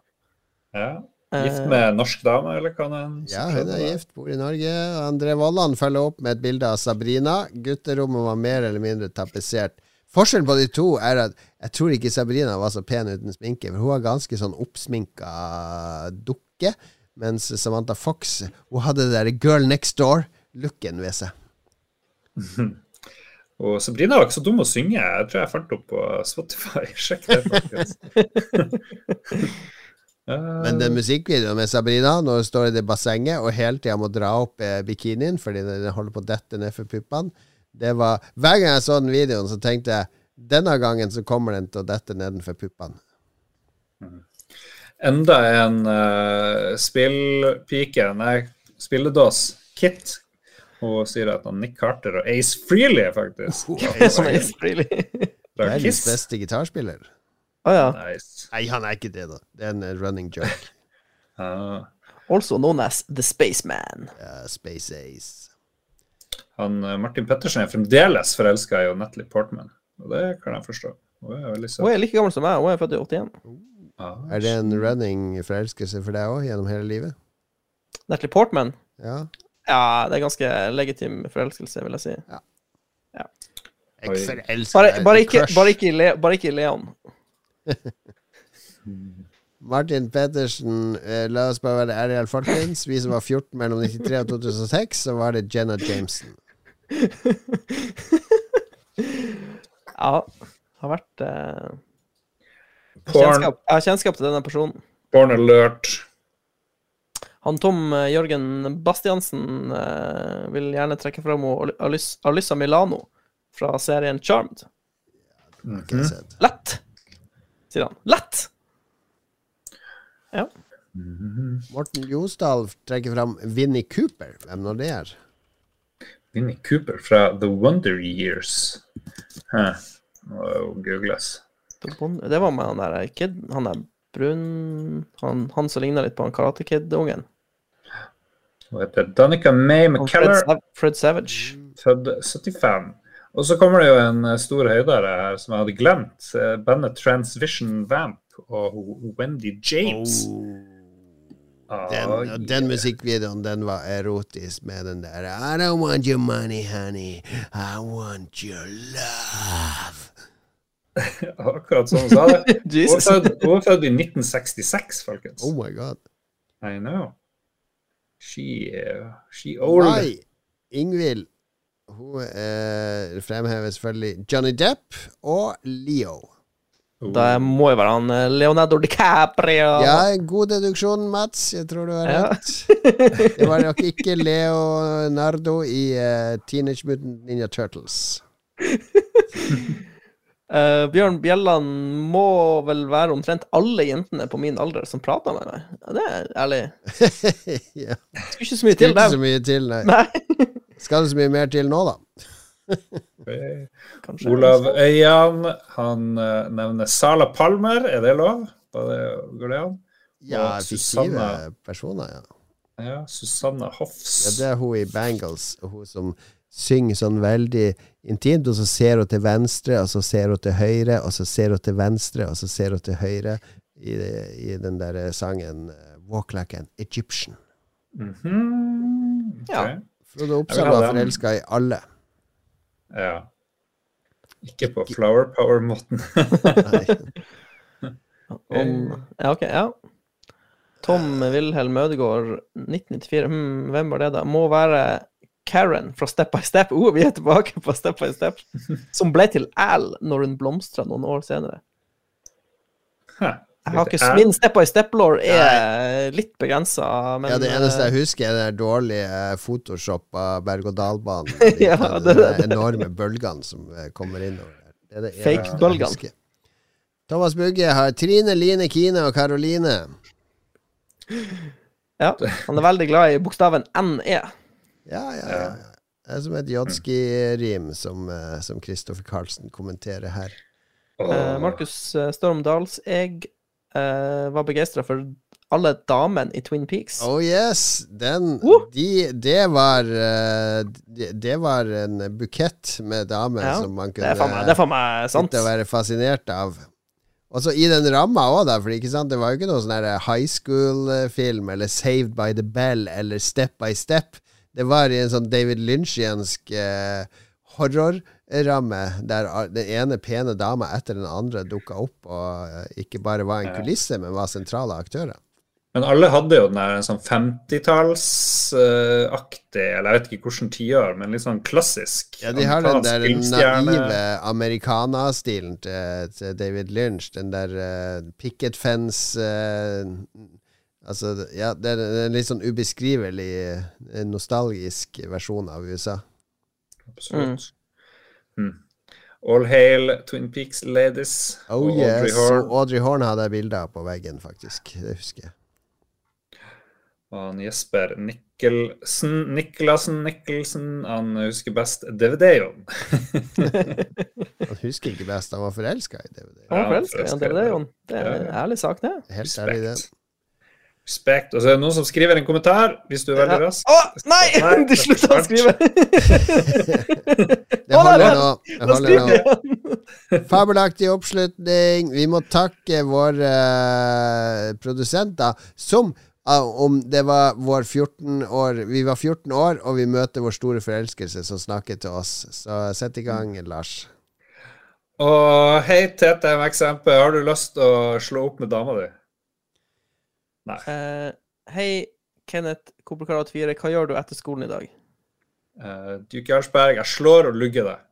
Ja. Gift med en norsk dame, eller kan en
Ja, hun er gift, bor i Norge. André Vollan følger opp med et bilde av Sabrina. Gutterommet var mer eller mindre tapetsert. Forskjellen på de to er at jeg tror ikke Sabrina var så pen uten sminke, for hun har ganske sånn oppsminka dukke, mens Samantha Fox hun hadde det der girl next door-looken ved seg. [LAUGHS]
Og Sabrina var ikke så dum å synge. Jeg tror jeg fant opp på Spotify. [LAUGHS] Sjekk det, faktisk. [LAUGHS]
Men den musikkvideoen med Sabrina, når hun står i det bassenget og hele tida må dra opp eh, bikinien fordi den holder på å dette ned for puppene, det var Hver gang jeg så den videoen, så tenkte jeg denne gangen så kommer den til å dette nedenfor puppene.
Enda en uh, spillpike, nei, spilledås, Kit. Hun sier at han Nick Carter og Ace Freely, faktisk.
Som Ace Freely?
Fra
Verdens beste gitarspiller.
Å ja.
Nice.
Nei, han er ikke det, da. Det er en eh, running joke.
Ja. [LAUGHS]
Also known as The Spaceman.
Ja, Space Ace.
han, eh, Martin Pettersen er fremdeles forelska i Natalie Portman. Og det kan jeg forstå. Hun er
Hun er like gammel som meg. Hun er født i 81.
Ah,
Er det en running forelskelse for deg òg, gjennom hele livet?
Natalie Portman.
Ja.
Ja, det er ganske legitim forelskelse, vil jeg si.
Ja.
ja.
Bare, bare, ikke, bare, ikke, i Le, bare ikke Leon. [LAUGHS]
Martin Pettersen, eh, la oss bare være ærlige, folkens. Vi som var 14 mellom 93 og 2006, så var det Jenna Jameson. [LAUGHS]
Ja, har vært eh, kjennskap, Jeg har kjennskap til denne personen.
porn alert.
Han Tom eh, Jørgen Bastiansen eh, vil gjerne trekke fram Alys- Alyssa Milano fra serien Charmed.
Mm ikke.
Lett, sier han. Lett! Ja.
Morten Josdal trekker fram Vinnie Cooper. Hvem nå det er?
Vinnie Cooper fra The Wonder Years. Nå Må jo googles.
Det var med han der kid, han der brun Han, han som ligner litt på han Karate Kid-ungen.
Hun heter Danica May
McKellar. Fred, Sav Fred Savage.
født 75. Og så kommer det jo en eh, stor høydere her som jeg hadde glemt. eh, Bandet Transvision Vamp og Wendy James. Oh.
Den, og den musikkvideoen den var erotisk med den der I don't want your money, honey. I want your love. [LAUGHS]
Akkurat som hun sa det. [LAUGHS] Hun var er født i 1966, folkens.
Oh my god.
I know. She, she old.
Nei, Ingvild. Hun eh, fremhever selvfølgelig Johnny Depp og Leo.
Det må jo være han eh, Leonardo DiCaprio.
Ja, god deduksjon, Mats. Jeg tror du har
Ja.
rett. Det var nok ikke Leonardo i uh, Teenage Mutant Ninja Turtles. [LAUGHS]
Eh, Bjørn Bjelland må vel være omtrent alle jentene på min alder som prater med meg. Ja, det er ærlig. [LAUGHS]
ja.
Skulle ikke så mye til
ikke så mye til, nei.
Nei. [LAUGHS]
Skal det så mye mer til nå, da?
Kanskje.
Olav Øyan, han eh, nevner Sala Palmer. Er det lov? Da det, går det an?
Ja, fiktive personer, ja.
Ja, Susanne Hoffs.
ja. Det er hun i Bangles, hun som synger sånn veldig intimt, og så ser hun til venstre, og så ser hun til høyre, og så ser hun til venstre, og så ser hun til høyre i, i den der sangen eh, 'Walk Like an Egyptian'.
Mm -hmm. okay.
Ja.
Frode Oppsal var forelska i alle.
ja. Ikke på flower power-måten. [LAUGHS]
Om, ja, ok, ja. Tom Wilhelm Ødegaard, 1994. Hmm, hvem var det, da? Må være Karen fra Step by Step. Oh, vi er tilbake på Step by Step. Som ble til Al når hun blomstra noen år senere. Har ikke, min Step by Step-law er litt begrensa, men
Ja, det eneste
eh,
jeg husker, er den dårlige Photoshop av berg-og-dal-banen. [LAUGHS]
Ja,
de, enorme bølgene som eh, kommer innover er
Fake-bølgene.
Thomas Bugge har Trine, Line, Kine og Karoline.
ja, han er veldig glad i bokstaven NE.
Ja, ja, ja. ja. Det er som et jodski-rim som eh, som Kristoffer Carlsen kommenterer her.
Uh,
Markus Stormdals. Storm Dals, jeg uh, var begeistra for alle damene i Twin Peaks.
Oh yes! Den
uh!
de, Det var eh, det, var en bukett med damer
Ja,
som man kunne
meg, det er meg sant.
være fascinert av. Og så i den ramma òg, da, for ikke sant? det var jo ikke noe sånn high school-film eller Saved by the Bell eller Step by Step. Det var i en sånn David Lynchiansk eh, horrorramme, der den ene pene dama etter den andre dukka opp og eh, ikke bare var en kulisse, men var sentrale aktører.
Men alle hadde jo den der en sånn 50-tallsaktig, eller jeg vet ikke hvilket tiår, men litt sånn klassisk.
Ja, de har den der naive americana-stilen til, til David Lynch. Den der uh, picket fence eh, Altså, ja, det er en litt sånn ubeskrivelig, eh, nostalgisk versjon av USA.
Absolutt. Mm. All hail Twin Peaks ladies.
Oh
og Audrey
yes.
Horne.
Og Audrey Horn hadde jeg bilder av på veggen, faktisk. Det husker jeg.
Og han Jesper Nikkelsen, Niklasen Nikkelsen, han husker best DVD-en. [LAUGHS]
Han husker ikke best, han var forelska i DVD.
Han var forelska i han
forelska i
DVD-en. Det er en ærlig sak, det.
Helt ærlig, det.
Respekt. Og så er det noen som skriver en kommentar, hvis du er veldig
Ja.
rask.
Å, nei! [LAUGHS] [LAUGHS]
Nei,
Du slutta å skrive!
Det holder nå. Det holder nå. Fabelaktig oppslutning. Vi må takke våre uh, produsenter, som uh, om det var vår 14 år Vi var 14 år, og vi møter vår store forelskelse som snakket til oss. Så sett i gang, Lars.
Og hei, Tete MXMP, har du lyst til å slå opp med dama di? Nei.
Uh, Hei, Kenneth Koppelkarat 4, Hva gjør du etter skolen i dag?
Uh, Duke Jarlsberg, jeg slår og lugger deg.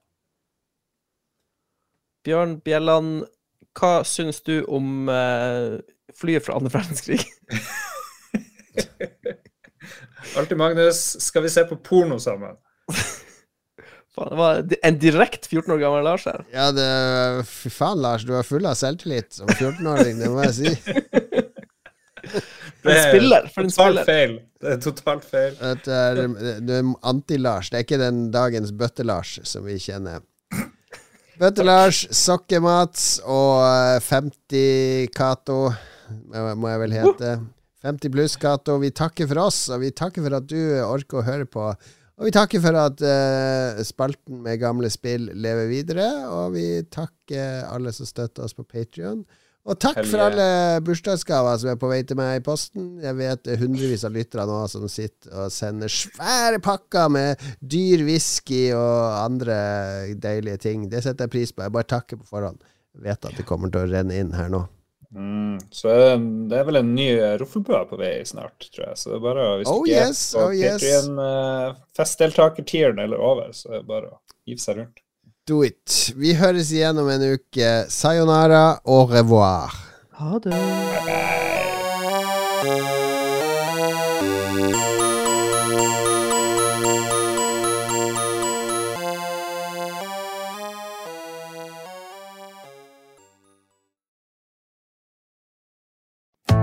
Bjørn Bjelland, hva syns du om uh, flyet fra andre verdenskrig? [LAUGHS]
Alltid Magnus, skal vi se på porno sammen? [LAUGHS]
Faen, det var en direkte 14 år gammel Lars her.
Ja, det Fy faen, Lars. Du er full av selvtillit som 14-åring, det må jeg si. [LAUGHS]
For en spiller! For en
totalt
spiller.
feil. Det er totalt feil.
Det er, det er anti-Lars. Det er ikke den dagens Bøtte-Lars som vi kjenner. Bøtte-Lars, Sokke-Mats og eh, 50 Cato. må jeg vel hete. 50 pluss, Cato. Vi takker for oss, og vi takker for at du orker å høre på. Og vi takker for at uh, spalten med gamle spill lever videre. Og vi takker alle som støtter oss på Patrion. Og takk for alle bursdagsgaver som er på vei til meg i posten. Jeg vet det er hundrevis av lyttere nå som sitter og sender svære pakker med dyr whisky og andre deilige ting. Det setter jeg pris på. Jeg bare takker på forhånd. Jeg vet at det kommer til å renne inn her nå.
Mm, så det er vel en ny Roffelbø på vei snart, tror jeg. Så det er bare hvis
oh,
du
yes,
er på
oh, yes.
Patreon-festdeltakertieren uh, eller over, så er det bare å hive seg rundt.
Do it. Vi høres igjen om en uke. Sayonara og revoir.
Ha det.
Bye, bye.